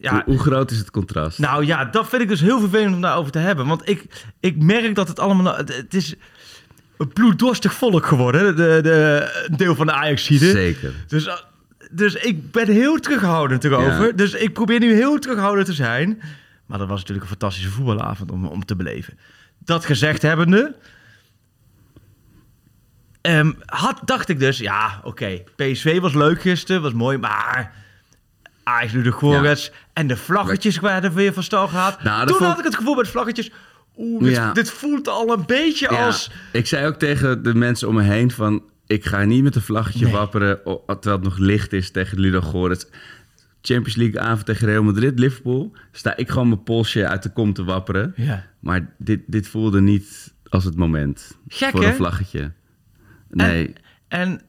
[SPEAKER 9] ja,
[SPEAKER 8] Hoe, hoe groot is het contrast?
[SPEAKER 9] nou ja, dat vind ik dus heel vervelend om daarover te hebben. Want ik, ik merk dat het allemaal... Het, het is een bloeddorstig volk geworden. De, de, een deel van de Ajaxide.
[SPEAKER 8] Zeker.
[SPEAKER 9] Dus, eh, dus ik ben heel terughoudend erover.
[SPEAKER 8] Ja.
[SPEAKER 9] Dus ik probeer nu heel terughoudend te zijn. Maar dat was natuurlijk een fantastische voetbalavond om, om te beleven. Dat gezegd hebbende... ehm, had, dacht ik dus, ja, oké. PSV was leuk gisteren, was mooi, maar... Ajax de Gorets en de vlaggetjes werden weer van stal gehad.
[SPEAKER 8] Nou,
[SPEAKER 9] Toen
[SPEAKER 8] vond-
[SPEAKER 9] had ik het gevoel bij de vlaggetjes... Oeh, dit,
[SPEAKER 8] Ja.
[SPEAKER 9] dit voelt al een beetje
[SPEAKER 8] Ja,
[SPEAKER 9] als...
[SPEAKER 8] Ik zei ook tegen de mensen om me heen van... ik ga niet met een vlaggetje
[SPEAKER 9] Nee.
[SPEAKER 8] wapperen... terwijl het nog licht is tegen Ludo Goretz. Champions League avond tegen Real Madrid, Liverpool... sta ik gewoon mijn polsje uit de kom te wapperen. Maar dit, dit voelde niet als het moment
[SPEAKER 9] Gek,
[SPEAKER 8] voor een vlaggetje. Nee,
[SPEAKER 9] En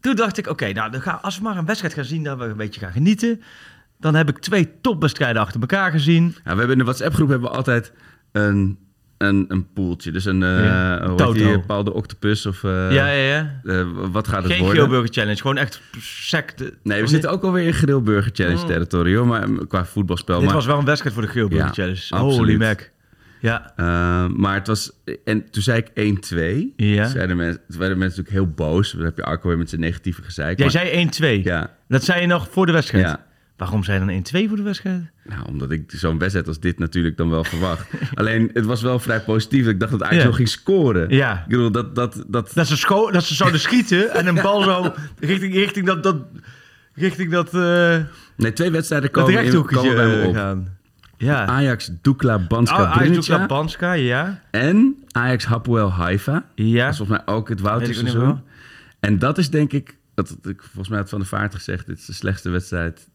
[SPEAKER 9] toen dacht ik, oké, nou, dan ga, als we maar een wedstrijd gaan zien... dat we een beetje gaan genieten... dan heb ik twee topwedstrijden achter elkaar gezien.
[SPEAKER 8] Ja, we hebben in de WhatsApp-groep hebben we altijd een, een, een poeltje. Dus een, eh
[SPEAKER 9] Ja.
[SPEAKER 8] hoe heet
[SPEAKER 9] Toto.
[SPEAKER 8] die, Paul de Octopus of... eh,
[SPEAKER 9] ja, ja, ja.
[SPEAKER 8] eh, wat gaat het
[SPEAKER 9] Geen
[SPEAKER 8] worden?
[SPEAKER 9] Geelburger Challenge, gewoon echt secte.
[SPEAKER 8] Nee, we zitten ook alweer in Grillburger Challenge territorie, hoor. Maar qua voetbalspel.
[SPEAKER 9] Dit
[SPEAKER 8] maar,
[SPEAKER 9] was wel een wedstrijd voor de Geelburger
[SPEAKER 8] Ja,
[SPEAKER 9] Challenge.
[SPEAKER 8] absoluut.
[SPEAKER 9] Holy mac. Ja,
[SPEAKER 8] eh, maar het was... En toen zei ik 1-2.
[SPEAKER 9] Ja.
[SPEAKER 8] Zeiden mensen, toen werden mensen natuurlijk heel boos. Dan heb je Arco weer met zijn negatieve gezeik.
[SPEAKER 9] jij
[SPEAKER 8] maar-
[SPEAKER 9] zei 1-2.
[SPEAKER 8] Ja,
[SPEAKER 9] Dat zei je nog voor de wedstrijd.
[SPEAKER 8] ja.
[SPEAKER 9] Waarom zei je dan 1-2 voor de wedstrijd?
[SPEAKER 8] Nou, omdat ik zo'n wedstrijd als dit natuurlijk dan wel verwacht. Alleen, het was wel vrij positief. Ik dacht dat Ajax
[SPEAKER 9] Ja.
[SPEAKER 8] wel ging scoren.
[SPEAKER 9] Ja.
[SPEAKER 8] Ik bedoel, dat... dat, dat
[SPEAKER 9] Dat ze, scho- dat ze zouden schieten en een bal zo richting, richting dat, dat, richting dat, eh
[SPEAKER 8] Nee, twee wedstrijden
[SPEAKER 9] dat
[SPEAKER 8] komen, in,
[SPEAKER 9] rechthoekje
[SPEAKER 8] komen bij me
[SPEAKER 9] eh,
[SPEAKER 8] op.
[SPEAKER 9] gaan. Ja.
[SPEAKER 8] Ajax Dukla Banska
[SPEAKER 9] Oh, Ajax Dukla Banska, ja.
[SPEAKER 8] en Ajax Hapoel Haifa.
[SPEAKER 9] Ja.
[SPEAKER 8] Dat is volgens mij ook het
[SPEAKER 9] wel.
[SPEAKER 8] En dat is denk ik, dat, ik volgens mij had Van de Vaart gezegd, dit is de slechtste wedstrijd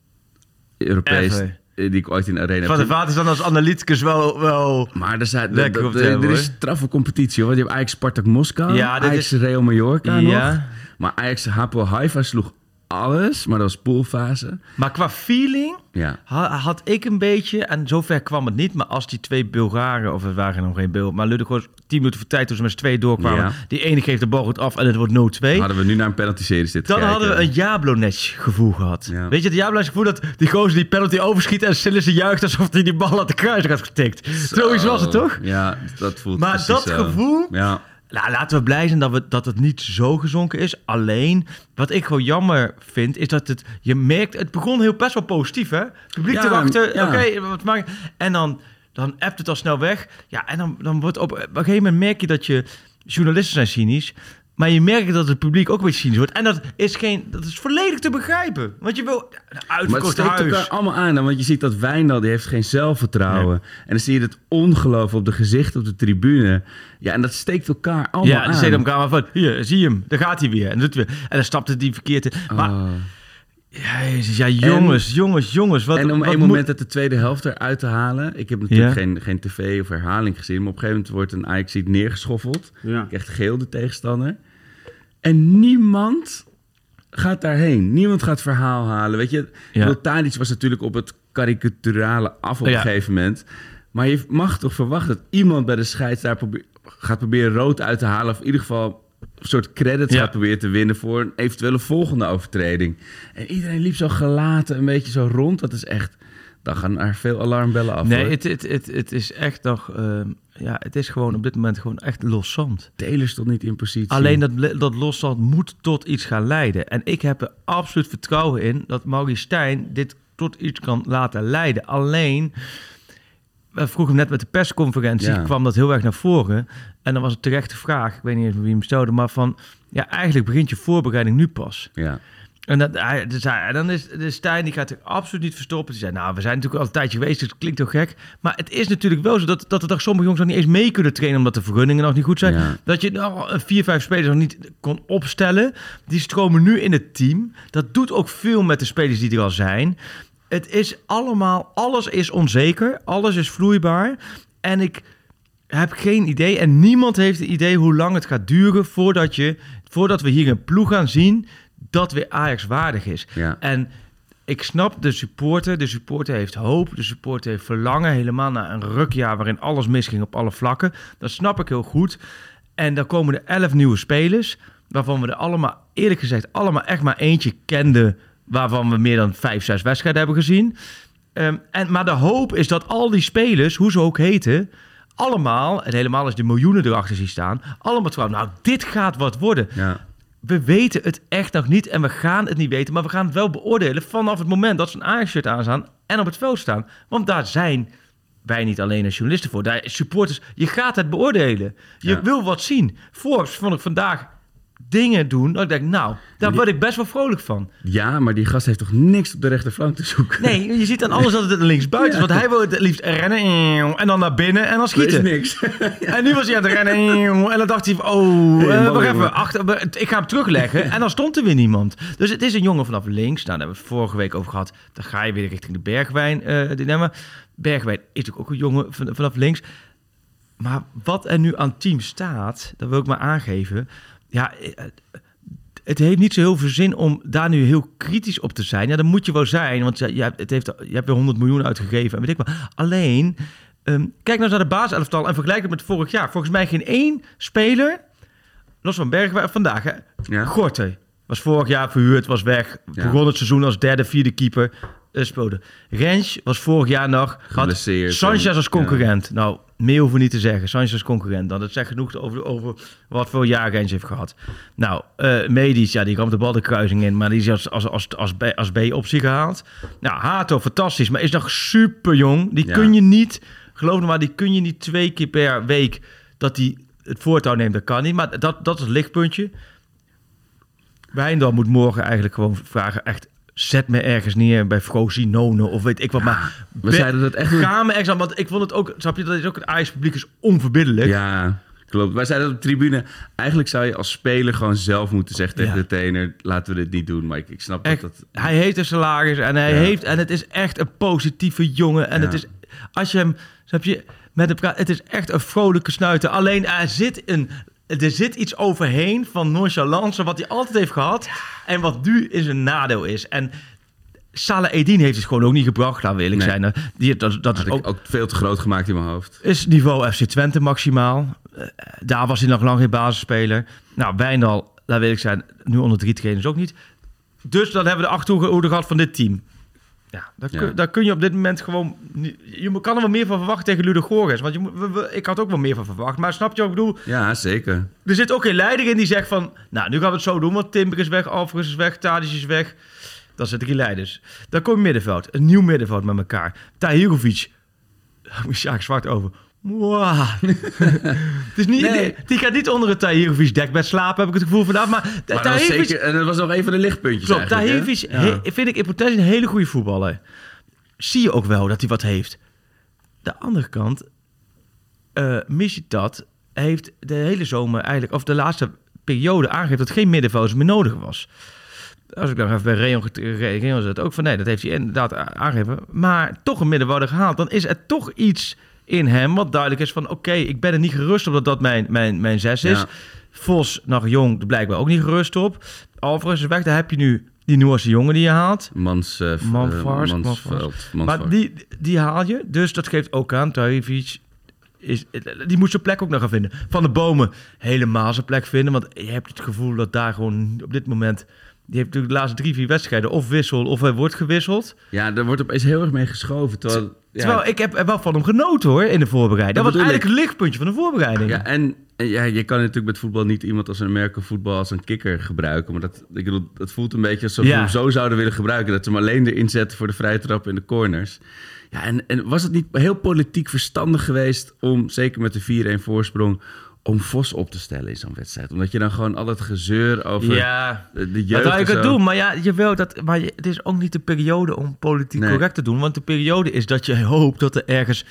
[SPEAKER 8] Europees die ik ooit in de arena
[SPEAKER 9] Van de. Vaart is dan als analyticus wel... wel...
[SPEAKER 8] Maar er, zijn,
[SPEAKER 9] Lekker
[SPEAKER 8] er-
[SPEAKER 9] op te
[SPEAKER 8] er- er is straffe competitie hoor. Je hebt Ajax Spartak Moskou,
[SPEAKER 9] Ja,
[SPEAKER 8] Ajax
[SPEAKER 9] is-
[SPEAKER 8] Real Mallorca
[SPEAKER 9] Ja.
[SPEAKER 8] nog. Maar Ajax Hapoel Haifa sloeg alles, maar dat was poolfase.
[SPEAKER 9] Maar qua feeling
[SPEAKER 8] Ja.
[SPEAKER 9] ha- had ik een beetje, en zover kwam het niet, maar als die twee Bulgaren, of het waren nog geen Bul, maar Ludogorets 10 minuten voor tijd toen ze met z'n twee doorkwamen,
[SPEAKER 8] Ja.
[SPEAKER 9] die ene geeft de bal goed af en het wordt 0-2.
[SPEAKER 8] Hadden we nu naar een penalty-serie zitten
[SPEAKER 9] Dan
[SPEAKER 8] kijken.
[SPEAKER 9] hadden we een Jablonec gevoel gehad.
[SPEAKER 8] Ja.
[SPEAKER 9] Weet je, het Jablonec gevoel dat die gozer die penalty overschiet en Sillissen juicht alsof hij die bal uit de kruis had getikt. Zoiets was het toch?
[SPEAKER 8] Ja, dat voelt
[SPEAKER 9] Maar dat
[SPEAKER 8] zo.
[SPEAKER 9] gevoel-
[SPEAKER 8] Ja.
[SPEAKER 9] Nou, laten we blij zijn dat, we, dat het niet zo gezonken is. Alleen, wat ik gewoon jammer vind, is dat het... Je merkt, het begon heel best wel positief, hè? Publiek
[SPEAKER 8] Ja,
[SPEAKER 9] erachter,
[SPEAKER 8] ja.
[SPEAKER 9] oké, wat En dan, dan appt het al snel weg. Ja, en dan, dan wordt op, op een gegeven moment merk je dat je... Journalisten zijn cynisch. Maar je merkt dat het publiek ook weer cynisch wordt. En dat is, geen, dat is volledig te begrijpen. Want je wil
[SPEAKER 8] Maar het
[SPEAKER 9] uitverkocht
[SPEAKER 8] steekt
[SPEAKER 9] huis.
[SPEAKER 8] elkaar allemaal aan. Want je ziet dat Wijndal, die heeft geen zelfvertrouwen. En dan zie je het ongeloof op de gezichten op de tribune. Ja, en dat steekt elkaar allemaal
[SPEAKER 9] Ja,
[SPEAKER 8] aan.
[SPEAKER 9] dan zit hem elkaar maar van, hier, zie je hem, daar gaat hij weer. En, doet hij weer. en dan stapt het die verkeerd in. Maar,
[SPEAKER 8] Oh.
[SPEAKER 9] jezus, ja, jongens, jongens, jongens. Wat,
[SPEAKER 8] en om
[SPEAKER 9] wat
[SPEAKER 8] een
[SPEAKER 9] moet-
[SPEAKER 8] moment uit de tweede helft eruit te halen. Ik heb natuurlijk
[SPEAKER 9] Ja.
[SPEAKER 8] geen, geen tv of herhaling gezien. Maar op een gegeven moment wordt een Ajax neergeschoffeld.
[SPEAKER 10] Ja.
[SPEAKER 8] Krijgt geel de tegenstander. En niemand gaat daarheen. Niemand gaat verhaal halen. Weet je,
[SPEAKER 9] Ja.
[SPEAKER 8] Tadic was natuurlijk op het karikaturale af op
[SPEAKER 9] Ja.
[SPEAKER 8] een gegeven moment. Maar je mag toch verwachten dat iemand bij de scheids daar gaat proberen rood uit te halen. Of in ieder geval een soort credits
[SPEAKER 9] Ja.
[SPEAKER 8] gaat proberen te winnen voor een eventuele volgende overtreding. En iedereen liep zo gelaten een beetje zo rond. Dat is echt... Dan gaan er veel alarmbellen af.
[SPEAKER 9] Nee,
[SPEAKER 8] hoor.
[SPEAKER 9] het, het, het, het is echt nog... ehm, ja, het is gewoon op dit moment gewoon echt loszand.
[SPEAKER 8] Taylor stond niet in positie.
[SPEAKER 9] Alleen dat, dat loszand moet tot iets gaan leiden. En ik heb er absoluut vertrouwen in dat Maurice Stijn dit tot iets kan laten leiden. Alleen, we vroegen net met de persconferentie,
[SPEAKER 8] Ja.
[SPEAKER 9] kwam dat heel erg naar voren. En dan was het terecht de vraag, ik weet niet eens wie hem stelde, maar van... Ja, eigenlijk begint je voorbereiding nu pas.
[SPEAKER 8] Ja.
[SPEAKER 9] En dat, hij, dus hij, dan is de Stijn, die gaat er absoluut niet verstoppen. Die zei, nou, we zijn natuurlijk al een tijdje geweest, dus het klinkt toch gek. Maar het is natuurlijk wel zo dat, dat er toch sommige jongens nog niet eens mee kunnen trainen... omdat de vergunningen nog niet goed zijn.
[SPEAKER 8] Ja.
[SPEAKER 9] Dat je nou vier, vijf spelers nog niet kon opstellen. Die stromen nu in het team. Dat doet ook veel met de spelers die er al zijn. Het is allemaal, alles is onzeker. Alles is vloeibaar. En ik heb geen idee. En niemand heeft een idee hoe lang het gaat duren voordat, je, voordat we hier een ploeg gaan zien dat weer Ajax waardig is.
[SPEAKER 8] Ja.
[SPEAKER 9] En ik snap de supporter. De supporter heeft hoop. De supporter heeft verlangen. Helemaal na een rukjaar waarin alles misging op alle vlakken. Dat snap ik heel goed. En dan komen er elf nieuwe spelers. Waarvan we er allemaal, eerlijk gezegd, allemaal echt maar eentje kenden. Waarvan we meer dan vijf, zes wedstrijden hebben gezien. Ehm, en, maar de hoop is dat al die spelers, hoe ze ook heten, allemaal, en helemaal als de miljoenen erachter zien staan, allemaal trouwen. Nou, dit gaat wat worden.
[SPEAKER 8] Ja.
[SPEAKER 9] We weten het echt nog niet en we gaan het niet weten, maar we gaan het wel beoordelen vanaf het moment dat ze een Ajax-shirt aanstaan en op het veld staan. Want daar zijn wij niet alleen als journalisten voor, daar supporters. Je gaat het beoordelen. Je
[SPEAKER 8] Ja.
[SPEAKER 9] wil wat zien. Forbes vond ik vandaag dingen doen dat ik denk, nou, daar word ik best wel vrolijk van.
[SPEAKER 8] ja, maar die gast heeft toch niks op de rechterflank te zoeken?
[SPEAKER 9] Nee, je ziet aan alles dat het links buiten is. Want hij wil het liefst rennen en dan naar binnen en dan
[SPEAKER 8] Er is
[SPEAKER 9] schieten.
[SPEAKER 8] niks.
[SPEAKER 9] En nu was hij aan het rennen en dan dacht hij van, oh,
[SPEAKER 8] Hey,
[SPEAKER 9] eh, wacht even, achter, ik ga hem terugleggen. En dan stond er weer niemand. Dus het is een jongen vanaf links. Nou, daar hebben we het vorige week over gehad. Dan ga je weer richting de Bergwijn dilemma. Bergwijn is natuurlijk ook een jongen van- vanaf links. Maar wat er nu aan het team staat, dat wil ik maar aangeven. Ja, eh, het heeft niet zo heel veel zin om daar nu heel kritisch op te zijn. Ja, dat moet je wel zijn, want hebt, het heeft, je hebt weer 100 miljoen uitgegeven en weet ik. Alleen, ehm, kijk nou eens naar de basiselftal en vergelijk het met vorig jaar. Volgens mij geen één speler, los van Bergwijn, vandaag hè,
[SPEAKER 8] Ja.
[SPEAKER 9] Gorten. Was vorig jaar verhuurd, was weg.
[SPEAKER 8] Ja.
[SPEAKER 9] Begon het seizoen als derde, vierde keeper. eh, speelde. Rens was vorig jaar nog... Had Sanchez als concurrent. Nou, meer hoeven niet te zeggen. Sanchez concurrent. Dan dat zegt genoeg over, over wat voor jaar Rens heeft gehad. Nou, eh Medisch, ja, die kwam de bal de kruising in. Maar die is als, als, als, als, B-optie gehaald. Nou, Hato, fantastisch. Maar is nog super jong. Die
[SPEAKER 8] Ja.
[SPEAKER 9] kun je niet... Geloof me maar, die kun je niet twee keer per week... dat hij het voortouw neemt. Dat kan niet. Maar dat, dat is het lichtpuntje. Wijndal moet morgen eigenlijk gewoon vragen... echt Zet me ergens neer bij Frosinone of weet ik wat. maar
[SPEAKER 8] we zeiden dat echt...
[SPEAKER 9] Ga me ergens aan, want ik vond het ook... Snap je, dat is ook het Ajax-publiek is onverbiddelijk.
[SPEAKER 8] Ja, klopt. Wij zeiden op de tribune... Eigenlijk zou je als speler gewoon zelf moeten zeggen tegen
[SPEAKER 9] Ja.
[SPEAKER 8] de trainer... laten we dit niet doen. Maar ik, ik snap
[SPEAKER 9] Echt,
[SPEAKER 8] dat dat...
[SPEAKER 9] hij heeft een salaris en hij
[SPEAKER 8] Ja.
[SPEAKER 9] heeft en het is echt een positieve jongen en het is als je hem snap je met hem praat, het is echt een vrolijke snuiter. Alleen er zit een er zit iets overheen van nonchalance wat hij altijd heeft gehad en wat nu in zijn nadeel is. En Salah Edin heeft het gewoon ook niet gebracht, laten we eerlijk
[SPEAKER 8] Nee.
[SPEAKER 9] zijn. Die, dat dat is
[SPEAKER 8] ik
[SPEAKER 9] ook
[SPEAKER 8] ook veel te groot gemaakt in mijn hoofd.
[SPEAKER 9] is niveau FC Twente maximaal. Eh, daar was hij nog lang geen basisspeler. Nou, Wijndal, laat weet ik zijn, nu onder drie trainers ook niet. Dus dan hebben we de achterhoede gehad van dit team. Ja, daar,
[SPEAKER 8] Ja.
[SPEAKER 9] Kun, daar kun je op dit moment gewoon... niet- Je kan er wel meer van verwachten tegen Ludo Gores. Want je moet, we- we- ik had ook wel meer van verwacht. Maar snap je wat ik bedoel?
[SPEAKER 8] Ja, zeker.
[SPEAKER 9] Er zit ook geen leider in die zegt van... Nou, nu gaan we het zo doen, want Timber is weg, Alvarez is weg, Tadic is weg. Dat zijn drie leiders. Dan kom je middenveld. Een nieuw middenveld met elkaar. Tahirovic. Daar moet Sjaak zwart over. Mwah. het is niet,
[SPEAKER 8] Nee.
[SPEAKER 9] Die gaat niet onder het Tahirovic dekbed slapen, heb ik het gevoel vandaag. Maar,
[SPEAKER 8] Maar dat was zeker, en dat was nog een van de lichtpuntjes
[SPEAKER 9] Klopt? Tahirovic
[SPEAKER 8] Ja.
[SPEAKER 9] he- vind ik in potentie een hele goede voetballer. Zie je ook wel dat hij wat heeft. De andere kant, Mishitat heeft de hele zomer eigenlijk, of de laatste periode aangegeven dat geen middenvelders meer nodig was. Als ik dan even bij Reon, Reon zet, ook van nee, dat heeft hij inderdaad aangegeven. Maar toch een middenvelder gehaald. Dan is er toch iets in hem wat duidelijk is van oké, ik ben er niet gerust op dat dat mijn, mijn, mijn zes is.
[SPEAKER 8] Ja.
[SPEAKER 9] Vos, nog jong, blijkbaar ook niet gerust op. Alvarez is weg, daar heb je nu die Noorse jongen die je haalt.
[SPEAKER 8] Mans, v-
[SPEAKER 9] Manvars.
[SPEAKER 8] Mansveld, Mansveld.
[SPEAKER 9] Maar die, die haal je, dus dat geeft ook aan. Tahirovic is, die moet zijn plek ook nog gaan vinden. Van de bomen helemaal zijn plek vinden. Want je hebt het gevoel dat daar gewoon op dit moment... Die heeft natuurlijk de laatste drie, vier wedstrijden of wissel of hij wordt gewisseld.
[SPEAKER 8] Ja, daar wordt opeens heel erg mee geschoven. Terwijl, ja,
[SPEAKER 9] Terwijl ik heb er wel van hem genoten hoor, in de voorbereiding. Dat,
[SPEAKER 8] Dat
[SPEAKER 9] was eigenlijk het lichtpuntje van de voorbereiding.
[SPEAKER 8] Ja, en, en ja, je kan natuurlijk met voetbal niet iemand als een Amerika voetbal als een kikker gebruiken. Maar dat, ik bedoel, dat voelt een beetje alsof
[SPEAKER 9] Ja.
[SPEAKER 8] we hem zo zouden willen gebruiken. Dat ze hem alleen erin zetten voor de vrije trap in de corners. Ja, en, en was het niet heel politiek verstandig geweest om, zeker met de 4-1 voorsprong, om Vos op te stellen in zo'n wedstrijd? Omdat je dan gewoon al het gezeur over
[SPEAKER 9] Ja,
[SPEAKER 8] de, jeugd
[SPEAKER 9] ik het doen. Maar ja, je wil dat, maar het is ook niet de periode om politiek
[SPEAKER 8] Nee.
[SPEAKER 9] correct te doen. Want de periode is dat je hoopt dat er ergens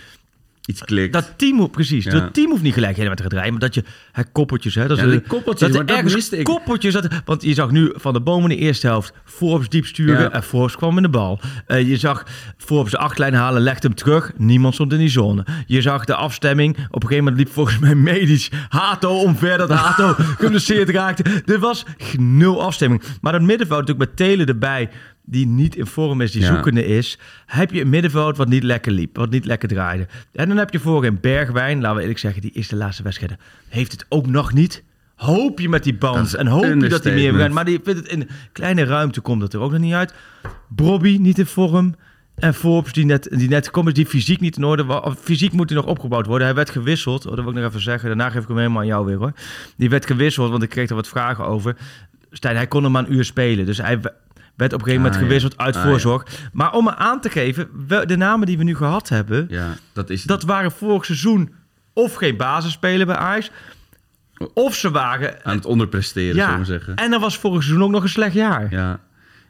[SPEAKER 8] Iets klikt.
[SPEAKER 9] Dat team, hoeft- precies.
[SPEAKER 8] Ja.
[SPEAKER 9] Dat team hoeft niet gelijk helemaal te gaan draaien, maar dat je hè, koppeltjes, hè, dat
[SPEAKER 8] Ja, koppeltjes,
[SPEAKER 9] dat er ergens koppeltjes, dat, want je zag nu van de bomen in de eerste helft Forbes diep sturen
[SPEAKER 8] Ja.
[SPEAKER 9] en Forbes kwam in de bal. Eh, je zag Forbes de achtlijn halen, legde hem terug, niemand stond in die zone. Je zag de afstemming, op een gegeven moment liep volgens mij medisch Hato omver dat Hato geblesseerd raakte. Er was nul afstemming. Maar dat middenveld natuurlijk met Telen erbij, die niet in vorm is, die
[SPEAKER 8] Ja.
[SPEAKER 9] zoekende is, heb je een middenveld wat niet lekker liep, wat niet lekker draaide. En dan heb je voorin Bergwijn, laten we eerlijk zeggen, die is de laatste wedstrijden, heeft het ook nog niet. Hoop je met die
[SPEAKER 8] Dat
[SPEAKER 9] band
[SPEAKER 8] is
[SPEAKER 9] en hoop je dat hij meer brengt. Maar die vindt het in kleine ruimte komt het er ook nog niet uit. Brobby niet in vorm. En Forbes die net, die net is, die fysiek niet in orde was. Fysiek moet hij nog opgebouwd worden. Hij werd gewisseld. Oh, dat wil ik nog even zeggen. Daarna geef ik hem helemaal aan jou weer hoor. Die werd gewisseld, want ik kreeg er wat vragen over. Stijn, hij kon hem maar een uur spelen. Dus hij werd op een gegeven moment
[SPEAKER 8] Ah, ja.
[SPEAKER 9] gewisseld uit
[SPEAKER 8] Ah, ja.
[SPEAKER 9] voorzorg. Maar om me aan te geven, de namen die we nu gehad hebben...
[SPEAKER 8] Ja, dat is...
[SPEAKER 9] dat waren vorig seizoen of geen basisspeler bij Ajax... of ze waren...
[SPEAKER 8] aan het onderpresteren, zullen we zeggen.
[SPEAKER 9] en dan was vorig seizoen ook nog een slecht jaar.
[SPEAKER 8] Ja,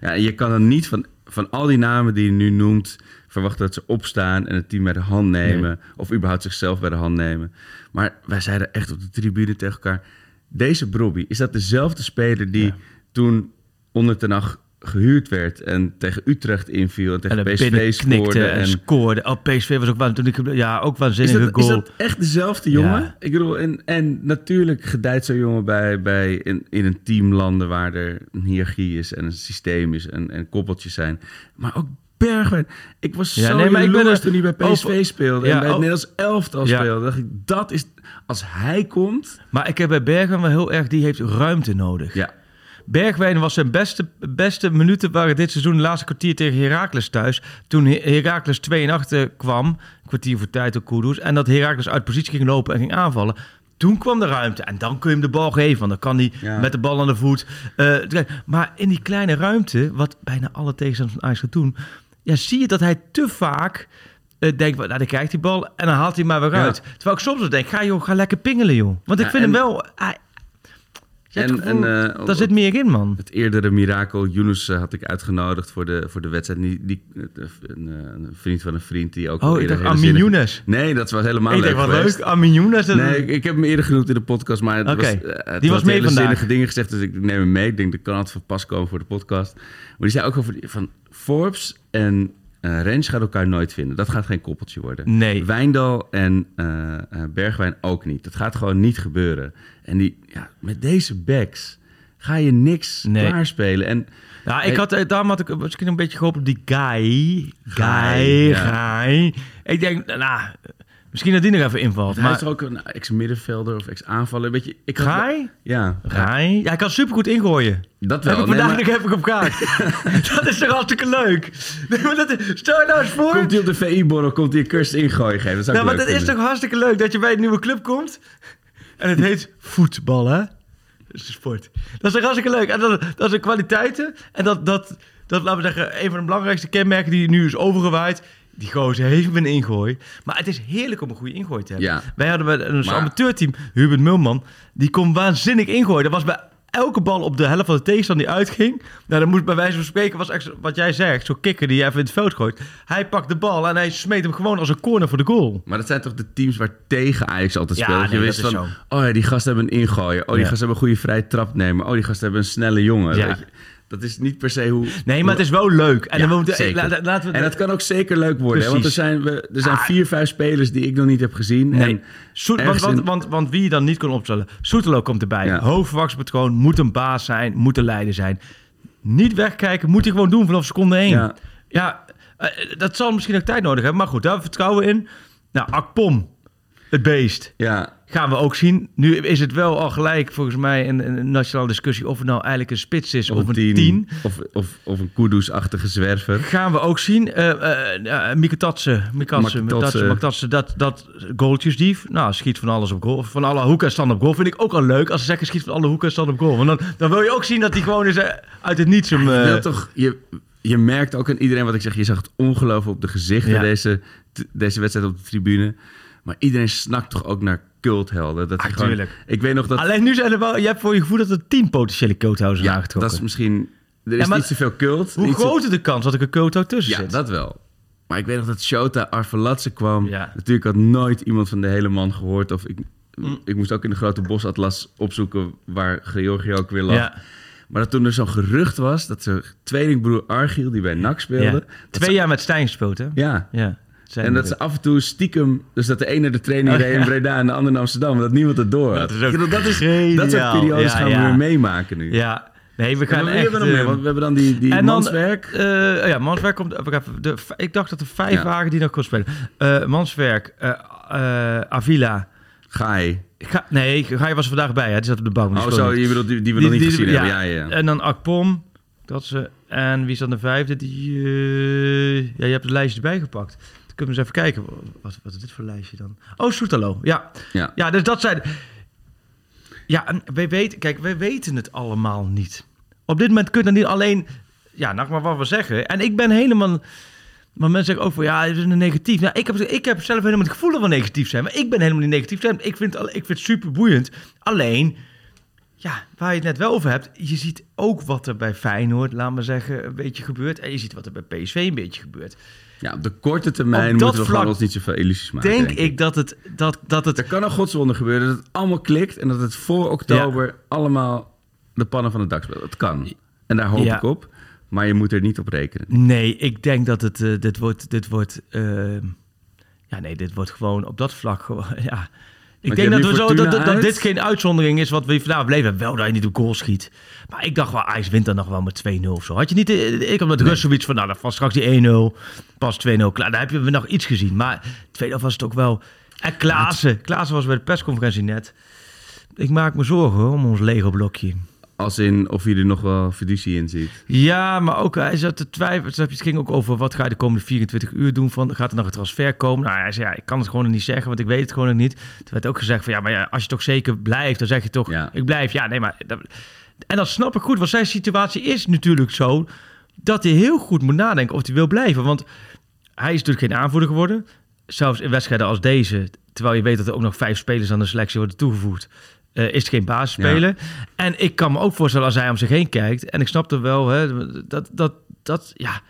[SPEAKER 8] ja je kan dan niet van, van al die namen die je nu noemt... verwachten dat ze opstaan en het team bij de hand nemen... of überhaupt zichzelf bij de hand nemen. Maar wij zeiden echt op de tribune tegen elkaar... deze Brobby, is dat dezelfde speler die toen onder Ten Hag gehuurd werd... en tegen Utrecht inviel en tegen
[SPEAKER 9] En
[SPEAKER 8] PSV scoorde?
[SPEAKER 9] en, scoorde. Oh, PSV was ook wel toen ik ja, ook
[SPEAKER 8] is,
[SPEAKER 9] waanzinnige
[SPEAKER 8] dat, is
[SPEAKER 9] goal.
[SPEAKER 8] dat echt dezelfde jongen?
[SPEAKER 9] Ja.
[SPEAKER 8] Ik bedoel, en, en natuurlijk gedijt zo'n jongen bij, bij in, in een team landen waar er een hiërarchie is en een systeem is en, en koppeltjes zijn. Maar ook Bergwijn. Ik was
[SPEAKER 9] Ja,
[SPEAKER 8] zo
[SPEAKER 9] nee, maar ik ben er-
[SPEAKER 8] toen hij bij PSV speelde
[SPEAKER 9] Ja,
[SPEAKER 8] en bij het. Nederlands elftal
[SPEAKER 9] Ja.
[SPEAKER 8] speelde. dacht ik, dat is, als hij komt...
[SPEAKER 9] Maar ik heb bij Bergwijn wel heel erg, die heeft ruimte nodig.
[SPEAKER 8] Ja,
[SPEAKER 9] Bergwijn was zijn beste, beste minuten waren dit seizoen de laatste kwartier tegen Heracles thuis. Toen He- Heracles 2 in achter kwam, een kwartier voor tijd ook Kudus. En dat Heracles uit positie ging lopen en ging aanvallen. Toen kwam de ruimte en dan kun je hem de bal geven. Want dan kan hij
[SPEAKER 8] Ja.
[SPEAKER 9] met de bal aan de voet. eh, maar in die kleine ruimte, wat bijna alle tegenstanders van Ajax gaat doen... Ja, zie je dat hij te vaak eh, denkt, nou, dan krijgt die bal en dan haalt hij maar weer
[SPEAKER 8] Ja.
[SPEAKER 9] uit. Terwijl ik soms denk, ga, joh, ga lekker pingelen, joh. Want ik
[SPEAKER 8] Ja,
[SPEAKER 9] vind
[SPEAKER 8] en-
[SPEAKER 9] hem wel... hij-
[SPEAKER 8] En, en, eh,
[SPEAKER 9] daar zit meer in, man.
[SPEAKER 8] Het eerdere mirakel, Yunus eh, had ik uitgenodigd voor de, voor de wedstrijd. Die, die, een, eh, een vriend van een vriend die ook...
[SPEAKER 9] Oh, ik dacht Amin Younes.
[SPEAKER 8] Nee, dat was helemaal
[SPEAKER 9] Ik
[SPEAKER 8] leuk
[SPEAKER 9] denk, wat
[SPEAKER 8] geweest.
[SPEAKER 9] leuk. Amin Younes.
[SPEAKER 8] Nee, ik, ik heb hem eerder genoemd in de podcast, maar het was, het
[SPEAKER 9] Die was mee
[SPEAKER 8] hele
[SPEAKER 9] vandaag.
[SPEAKER 8] zinnige dingen gezegd, dus ik neem hem mee. Ik denk, dat kan altijd van pas komen voor de podcast. Maar die zei ook over van Forbes en eh Rens gaan elkaar nooit vinden. Dat gaat geen koppeltje worden.
[SPEAKER 9] Nee.
[SPEAKER 8] Wijndal en eh, eh, Bergwijn ook niet. Dat gaat gewoon niet gebeuren. En die, ja, met deze backs ga je niks
[SPEAKER 9] Nee.
[SPEAKER 8] klaarspelen. En
[SPEAKER 9] Ja, ik had, daarom had ik misschien een beetje gehoopt op die guy. Guy,
[SPEAKER 8] ja.
[SPEAKER 9] guy. Ik denk, nou, misschien dat die nog even invalt.
[SPEAKER 8] hij is
[SPEAKER 9] Maar
[SPEAKER 8] ook een ex-middenvelder of ex-aanvaller. Weet je, ik had-? Ja,
[SPEAKER 9] Guy? Ja, hij kan supergoed ingooien.
[SPEAKER 8] dat
[SPEAKER 9] Heb
[SPEAKER 8] wel.
[SPEAKER 9] ik
[SPEAKER 8] Nee,
[SPEAKER 9] vandaag
[SPEAKER 8] maar-
[SPEAKER 9] nog even op kaart. dat is toch hartstikke leuk? Nee, maar dat is, stel je nou eens voor...
[SPEAKER 8] Komt hij op de VI-borrel, komt hij een cursus ingooien geven. Dat ik
[SPEAKER 9] Nou, maar dat is toch hartstikke leuk dat je bij een nieuwe club komt. En het heet voetbal, hè? Dat is de sport. Dat is toch hartstikke leuk. En dat, dat is de kwaliteiten. En dat, dat, dat, laten we zeggen, een van de belangrijkste kenmerken die nu is overgewaaid. Die gozer heeft een ingooi. Maar het is heerlijk om een goede ingooi te hebben.
[SPEAKER 8] Ja.
[SPEAKER 9] Wij hadden bij een
[SPEAKER 8] Maar-
[SPEAKER 9] amateurteam, Hubert Mulman, die kon waanzinnig ingooien. Dat was bij elke bal op de helft van de tegenstander die uitging. Nou, dan moest bij wijze van spreken, was echt wat jij zegt, zo'n kikker die je even in het veld gooit. Hij pakt de bal en hij smeet hem gewoon als een corner voor de goal.
[SPEAKER 8] Maar dat zijn toch de teams waar tegen Ajax altijd
[SPEAKER 9] Ja,
[SPEAKER 8] speelt. Je
[SPEAKER 9] nee,
[SPEAKER 8] wist
[SPEAKER 9] is
[SPEAKER 8] van,
[SPEAKER 9] zo.
[SPEAKER 8] oh ja, die gasten hebben een ingooien. Oh, die
[SPEAKER 9] Ja.
[SPEAKER 8] gasten hebben een goede vrije trap nemen. Oh, die gasten hebben een snelle jongen.
[SPEAKER 9] Ja.
[SPEAKER 8] Weet je, dat is niet per se hoe...
[SPEAKER 9] Nee, maar het is wel leuk. En,
[SPEAKER 8] Ja,
[SPEAKER 9] dan moeten,
[SPEAKER 8] zeker.
[SPEAKER 9] la- la- laten we
[SPEAKER 8] En dat kan ook zeker leuk worden. hè, Want er zijn, we, er zijn
[SPEAKER 9] Ah.
[SPEAKER 8] vier, vijf spelers die ik nog niet heb gezien.
[SPEAKER 9] Nee.
[SPEAKER 8] En
[SPEAKER 9] Soet, want, want, want, want wie je dan niet kon opstellen. Soetelo komt erbij.
[SPEAKER 8] Ja.
[SPEAKER 9] Hoofdverwachtingspatroon moet een baas zijn, moet een leider zijn. Niet wegkijken, moet hij gewoon doen vanaf seconde één. Ja,
[SPEAKER 8] Ja.
[SPEAKER 9] eh, dat zal misschien nog tijd nodig hebben. Maar goed, daar vertrouwen we in. Nou, Akpom, het beest.
[SPEAKER 8] ja,
[SPEAKER 9] Gaan we ook zien. Nu is het wel al gelijk volgens mij een, een nationale discussie of het nou eigenlijk een spits is of,
[SPEAKER 8] of,
[SPEAKER 9] een 10.
[SPEAKER 8] tien. Of, of, of een Kudus-achtige zwerver.
[SPEAKER 9] Gaan we ook zien. Uh. Mikatse,
[SPEAKER 8] Makatse,
[SPEAKER 9] dat, dat goaltjesdief. Nou, schiet van alles op goal. Van alle hoeken en stand op goal. Vind ik ook al leuk als ze zeggen schiet van alle hoeken en stand op goal. Want dan, dan wil je ook zien dat hij gewoon eens eh, uit het niets hem...
[SPEAKER 8] Je,
[SPEAKER 9] eh,
[SPEAKER 8] toch, je, je merkt ook aan iedereen wat ik zeg. Je zag het ongeloof op de gezichten
[SPEAKER 9] Ja.
[SPEAKER 8] deze, deze wedstrijd op de tribune. Maar iedereen snakt toch ook naar culthelden. Dat
[SPEAKER 9] Ah,
[SPEAKER 8] gewoon, ik weet nog dat...
[SPEAKER 9] Alleen nu zijn er wel... Je hebt voor je gevoel dat er tien potentiële coathouders zijn
[SPEAKER 8] ja,
[SPEAKER 9] aangetrokken.
[SPEAKER 8] dat is misschien... Er is
[SPEAKER 9] Ja, maar
[SPEAKER 8] niet zoveel cult.
[SPEAKER 9] Hoe groot is de kans dat ik een coathoud tussen
[SPEAKER 8] Ja,
[SPEAKER 9] zit?
[SPEAKER 8] dat wel. Maar ik weet nog dat Shota Arvelatse kwam.
[SPEAKER 9] Ja.
[SPEAKER 8] Natuurlijk had nooit iemand van de hele man gehoord. Of ik,
[SPEAKER 9] Mm.
[SPEAKER 8] ik moest ook in de grote bosatlas opzoeken waar Georgië ook weer lag.
[SPEAKER 9] Ja.
[SPEAKER 8] Maar dat toen er zo'n gerucht was dat zijn tweelingbroer Argiel, die bij NAC speelde...
[SPEAKER 9] Ja. Twee
[SPEAKER 8] ze-
[SPEAKER 9] jaar met Stijn gespeeld, hè?
[SPEAKER 8] Ja,
[SPEAKER 9] Ja.
[SPEAKER 8] En dat ze af en toe stiekem... Dus dat de ene de training
[SPEAKER 9] Oh,
[SPEAKER 8] reed in. Breda en de andere in Amsterdam. Dat niemand het door had.
[SPEAKER 9] Dat is ook
[SPEAKER 8] dat, is, dat soort periodes gaan we weer meemaken nu.
[SPEAKER 9] Ja. Nee, we gaan echt...
[SPEAKER 8] hebben we nog meer? Want we hebben dan die, die
[SPEAKER 9] en dan,
[SPEAKER 8] manswerk.
[SPEAKER 9] eh, ja, Manswerk komt... even, de, ik dacht dat er vijf
[SPEAKER 8] Ja.
[SPEAKER 9] waren die nog kon spelen. Eh, Manswerk, eh, Avila...
[SPEAKER 8] Gaai.
[SPEAKER 9] Ga, nee, Gaai was er vandaag bij, hè? Die zat op de bank.
[SPEAKER 8] Oh, zo, je bedoelt die, die we nog niet gezien hebben. Ja, ja, ja.
[SPEAKER 9] En dan Akpom. Dat ze, en wie is dan de vijfde? Die, ja, je hebt het lijstje erbij gepakt. Kunnen we eens even kijken. Wat, wat is dit voor lijstje dan? Oh, Soetalo. Ja.
[SPEAKER 8] Ja.
[SPEAKER 9] ja, dus dat zijn... Ja, en wij weten... Kijk, wij weten het allemaal niet. Op dit moment kunnen niet alleen... Ja, nog maar wat we zeggen. En ik ben helemaal... Maar mensen zeggen ook van ja, het is een negatief. Nou, ik heb, ik heb zelf helemaal het gevoel dat we negatief zijn. Maar ik ben helemaal niet negatief. Ik vind, ik vind het super boeiend. Alleen, ja, waar je het net wel over hebt. Je ziet ook wat er bij Feyenoord, laat maar zeggen, een beetje gebeurt. En je ziet wat er bij PSV een beetje gebeurt.
[SPEAKER 8] Ja, op de korte termijn moeten we gewoon
[SPEAKER 9] vlak
[SPEAKER 8] ons niet zoveel illusies maken.
[SPEAKER 9] Denk ik dat het... Dat, dat het
[SPEAKER 8] Er kan een godswonder gebeuren dat het allemaal klikt en dat het voor oktober allemaal de pannen van het dak speelt. Dat kan. En daar hoop
[SPEAKER 9] Ja.
[SPEAKER 8] ik op. Maar je moet er niet op rekenen.
[SPEAKER 9] Nee, ik denk dat het... eh, dit wordt... Dit wordt eh, ja, nee, dit wordt gewoon op dat vlak gewoon... Ja. Ik denk dat, we
[SPEAKER 8] nu
[SPEAKER 9] zo, dat, dit geen uitzondering is wat we vandaag beleven. Wel dat je niet op goal schiet. Maar ik dacht wel, Ajax wint dan nog wel met 2-0 of zo. Had je niet... eh, Ik had met rust zoiets van, nou, dan straks die 1-0. Pas 2-0 klaar. Daar heb je nog iets gezien. Maar tweede was het ook wel... En Klaassen. Klaassen was bij de persconferentie net. Ik maak me zorgen hoor, om ons Lego-blokje.
[SPEAKER 8] Als in of je er nog wel fiducie in ziet.
[SPEAKER 9] Ja, maar ook hij zat te twijfelen. Het ging ook over wat ga je de komende 24 uur doen. Van, gaat er nog een transfer komen? Nou, hij zei, ja, ik kan het gewoon niet zeggen, want ik weet het gewoon nog niet. Toen werd ook gezegd van, ja, maar ja, als je toch zeker blijft, dan zeg je toch,
[SPEAKER 8] Ja.
[SPEAKER 9] ik blijf. Ja, nee, maar... Dat, en dat snap ik goed, want zijn situatie is natuurlijk zo... dat hij heel goed moet nadenken of hij wil blijven. Want hij is natuurlijk geen aanvoerder geworden. Zelfs in wedstrijden als deze, terwijl je weet dat er ook nog vijf spelers aan de selectie worden toegevoegd... eh, is het geen basisspeler. En ik kan me ook voorstellen als hij om zich heen kijkt. En ik snap er wel, hè, dat, dat, dat, ja...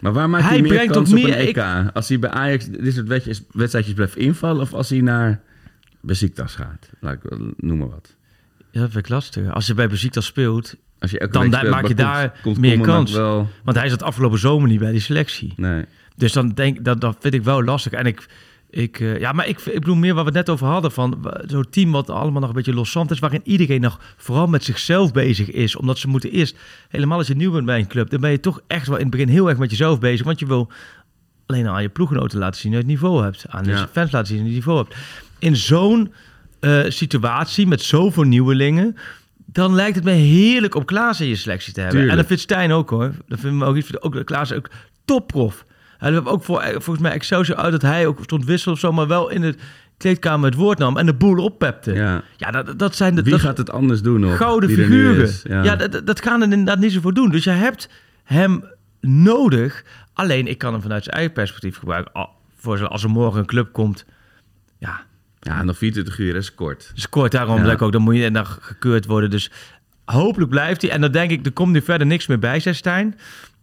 [SPEAKER 8] Maar waar maakt
[SPEAKER 9] Hij
[SPEAKER 8] hij, meer
[SPEAKER 9] brengt
[SPEAKER 8] kans op
[SPEAKER 9] meer-
[SPEAKER 8] een EK? Als hij bij Ajax dit soort wedjes- wedstrijdjes blijft invallen... of als hij naar Besiktas gaat? Laat ik wel- noem maar wat.
[SPEAKER 9] Ja, dat vind ik lastig. Als je bij Besiktas speelt,
[SPEAKER 8] Als je elke
[SPEAKER 9] dan
[SPEAKER 8] speelt,
[SPEAKER 9] maak je daar
[SPEAKER 8] komt- komt
[SPEAKER 9] meer kans.
[SPEAKER 8] Wel,
[SPEAKER 9] Want hij zat afgelopen zomer niet bij die selectie.
[SPEAKER 8] nee.
[SPEAKER 9] Dus dan denk dat, dat vind ik wel lastig. En ik, ik eh, ja, maar ik, ik bedoel meer wat we het net over hadden van zo'n team wat allemaal nog een beetje loszand is, waarin iedereen nog vooral met zichzelf bezig is, omdat ze moeten eerst helemaal als je nieuw bent bij een club, dan ben je toch echt wel in het begin heel erg met jezelf bezig, want je wil alleen al aan je ploeggenoten laten zien dat je het niveau hebt, aan de
[SPEAKER 8] Ja.
[SPEAKER 9] fans laten zien dat je het niveau hebt. In zo'n eh, situatie met zoveel nieuwelingen. Dan lijkt het me heerlijk om Klaas in je selectie te hebben.
[SPEAKER 8] Tuurlijk.
[SPEAKER 9] En dat vindt Stijn ook hoor. Dat vinden we ook iets. Ook Klaas ook topprof. We hebben ook voor, volgens mij Excelsior uit dat hij ook stond wissel of zo, maar wel in de kleedkamer het woord nam en de boel oppepte. Ja,
[SPEAKER 8] Ja.
[SPEAKER 9] dat, dat zijn de
[SPEAKER 8] Wie
[SPEAKER 9] dat,
[SPEAKER 8] gaat het anders doen nog?
[SPEAKER 9] gouden figuren.
[SPEAKER 8] is?
[SPEAKER 9] Ja, dat, dat- gaan er inderdaad niet zo voor doen. Dus je hebt hem nodig. Alleen ik kan hem vanuit zijn eigen perspectief gebruiken. Voor als er morgen een club komt, ja,
[SPEAKER 8] Ja, nog 24 uur is kort.
[SPEAKER 9] scoort daarom
[SPEAKER 8] Ja.
[SPEAKER 9] ook, dan moet je en dan gekeurd worden. Dus hopelijk blijft hij. En dan denk ik, er komt nu verder niks meer bij, zei Stijn.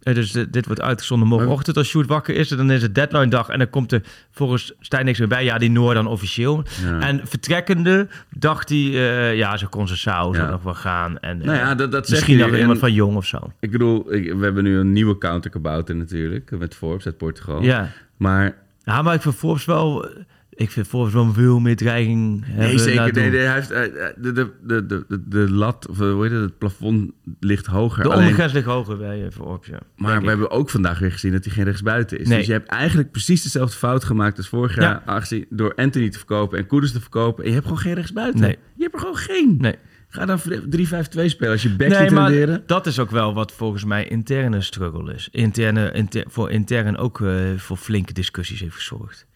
[SPEAKER 9] Eh, dus eh, dit wordt uitgezonden morgenochtend als Sjoerd wakker is. Dan is het deadline dag en dan komt er volgens Stijn niks meer bij. Ja, die Noor dan officieel.
[SPEAKER 8] Ja.
[SPEAKER 9] En vertrekkende dacht hij, eh, ja, zo kon ze zou
[SPEAKER 8] Ja.
[SPEAKER 9] nog wel gaan. En,
[SPEAKER 8] Nou
[SPEAKER 9] eh,
[SPEAKER 8] ja, dat, dat zeg
[SPEAKER 9] misschien nog iemand
[SPEAKER 8] En
[SPEAKER 9] van Jong of zo.
[SPEAKER 8] Ik bedoel, ik- we hebben nu een nieuwe counterkabouter natuurlijk. Met Forbes uit Portugal.
[SPEAKER 9] Ja.
[SPEAKER 8] Maar
[SPEAKER 9] ja, maar ik vind Forbes wel... Ik vind Forbes wel veel meer dreiging.
[SPEAKER 8] Nee, zeker. Nee, hij heeft, eh, eh, de, de, de, de, de, lat, of eh, hoe heet het, het plafond ligt hoger.
[SPEAKER 9] De ondergrens ligt hoger bij Forbes, ja.
[SPEAKER 8] maar we hebben ook vandaag weer gezien dat hij geen rechtsbuiten is.
[SPEAKER 9] Nee.
[SPEAKER 8] Dus je hebt eigenlijk precies dezelfde fout gemaakt als vorig
[SPEAKER 9] Ja.
[SPEAKER 8] jaar. Aangezien, door Anthony te verkopen en Koeders te verkopen. En je hebt gewoon geen rechtsbuiten.
[SPEAKER 9] Nee.
[SPEAKER 8] Je hebt er gewoon geen.
[SPEAKER 9] Nee.
[SPEAKER 8] Ga dan 3-5-2 spelen als je back
[SPEAKER 9] Nee, maar dat is ook wel wat volgens mij interne struggle is. Interne, inter- voor intern ook voor flinke discussies heeft gezorgd.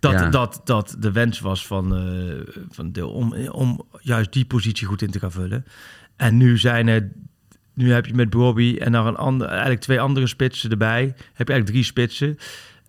[SPEAKER 9] Dat,
[SPEAKER 8] Ja.
[SPEAKER 9] dat, dat de wens was van, eh, van de, om, om juist die positie goed in te gaan vullen. En nu zijn er, nu heb je met Bobby en nog een ander, eigenlijk twee andere spitsen erbij. Heb je eigenlijk drie spitsen.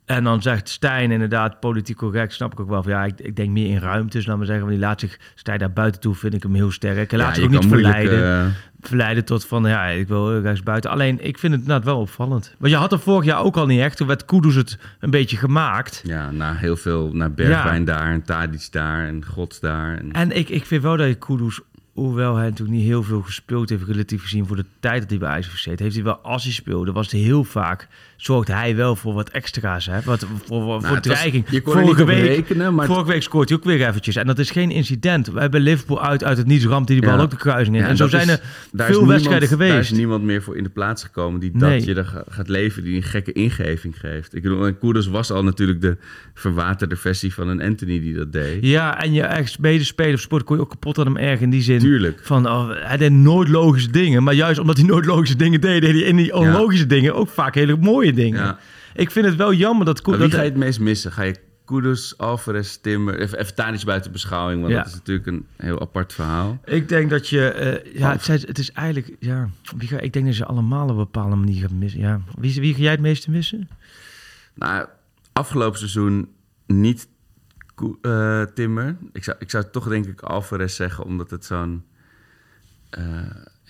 [SPEAKER 9] En dan zegt Stijn inderdaad, politiek correct, snap ik ook wel. Van, ja, ik, ik denk meer in ruimtes, laat maar zeggen. Want die laat zich, Stijn daar buiten toe, vind ik hem heel sterk. Hij laat zich
[SPEAKER 8] je
[SPEAKER 9] ook niet verleiden
[SPEAKER 8] eh,
[SPEAKER 9] verleiden tot van ja, ik wil rechts buiten. Alleen ik vind het inderdaad wel opvallend. Want je had er vorig jaar ook al niet echt. Toen werd Kudus het een beetje gemaakt.
[SPEAKER 8] ja, na heel veel, naar Bergwijn daar en Tadic daar en Gods daar. En,
[SPEAKER 9] En ik, ik vind wel dat je Kudus, hoewel hij natuurlijk niet heel veel gespeeld heeft, relatief gezien voor de tijd dat hij bij gezeten, heeft hij wel als hij speelde, was het heel vaak, zorgde hij wel voor wat extra's. Hè? Wat, voor, voor, voor
[SPEAKER 8] Nou, was-
[SPEAKER 9] dreiging.
[SPEAKER 8] je kon niet op rekenen, maar-
[SPEAKER 9] vorige week scoort hij ook weer eventjes. En dat is geen incident. We hebben Liverpool uit, uit het niets, ramt hij die bal
[SPEAKER 8] Ja.
[SPEAKER 9] ook de kruising in.
[SPEAKER 8] Ja,
[SPEAKER 9] en zo zijn
[SPEAKER 8] is-
[SPEAKER 9] er veel
[SPEAKER 8] niemand-
[SPEAKER 9] wedstrijden
[SPEAKER 8] Daar is
[SPEAKER 9] geweest.
[SPEAKER 8] niemand meer voor in de plaats gekomen die
[SPEAKER 9] Nee.
[SPEAKER 8] dat je er ga- gaat leven, die een gekke ingeving geeft. Ik bedoel, en Koeders was al natuurlijk de verwaterde versie van een Anthony die dat deed.
[SPEAKER 9] Ja, en je eigen medespeler of sport kon je ook kapot aan hem erg in die zin.
[SPEAKER 8] Tuurlijk.
[SPEAKER 9] Van, oh, hij deed nooit logische dingen. Maar juist omdat hij nooit logische dingen deed, deed hij in die onlogische dingen ook vaak hele mooie dingen.
[SPEAKER 8] Ja.
[SPEAKER 9] Ik vind het wel jammer dat...
[SPEAKER 8] Maar
[SPEAKER 9] dat
[SPEAKER 8] wie ga je het meest missen? Ga je Koeders, Alvarez, Timmer, even, even Tadic buiten beschouwing, want
[SPEAKER 9] Ja.
[SPEAKER 8] dat is natuurlijk een heel apart verhaal.
[SPEAKER 9] Ik denk dat je... eh, ja, het, het is eigenlijk... Ja, wie ga, ik denk dat je allemaal op een bepaalde manier gaat missen. Ja. Wie, wie ga jij het meeste missen?
[SPEAKER 8] Nou, afgelopen seizoen niet Koe- eh, Timmer. Ik zou, ik zou toch denk ik Alvarez zeggen, omdat het zo'n eh,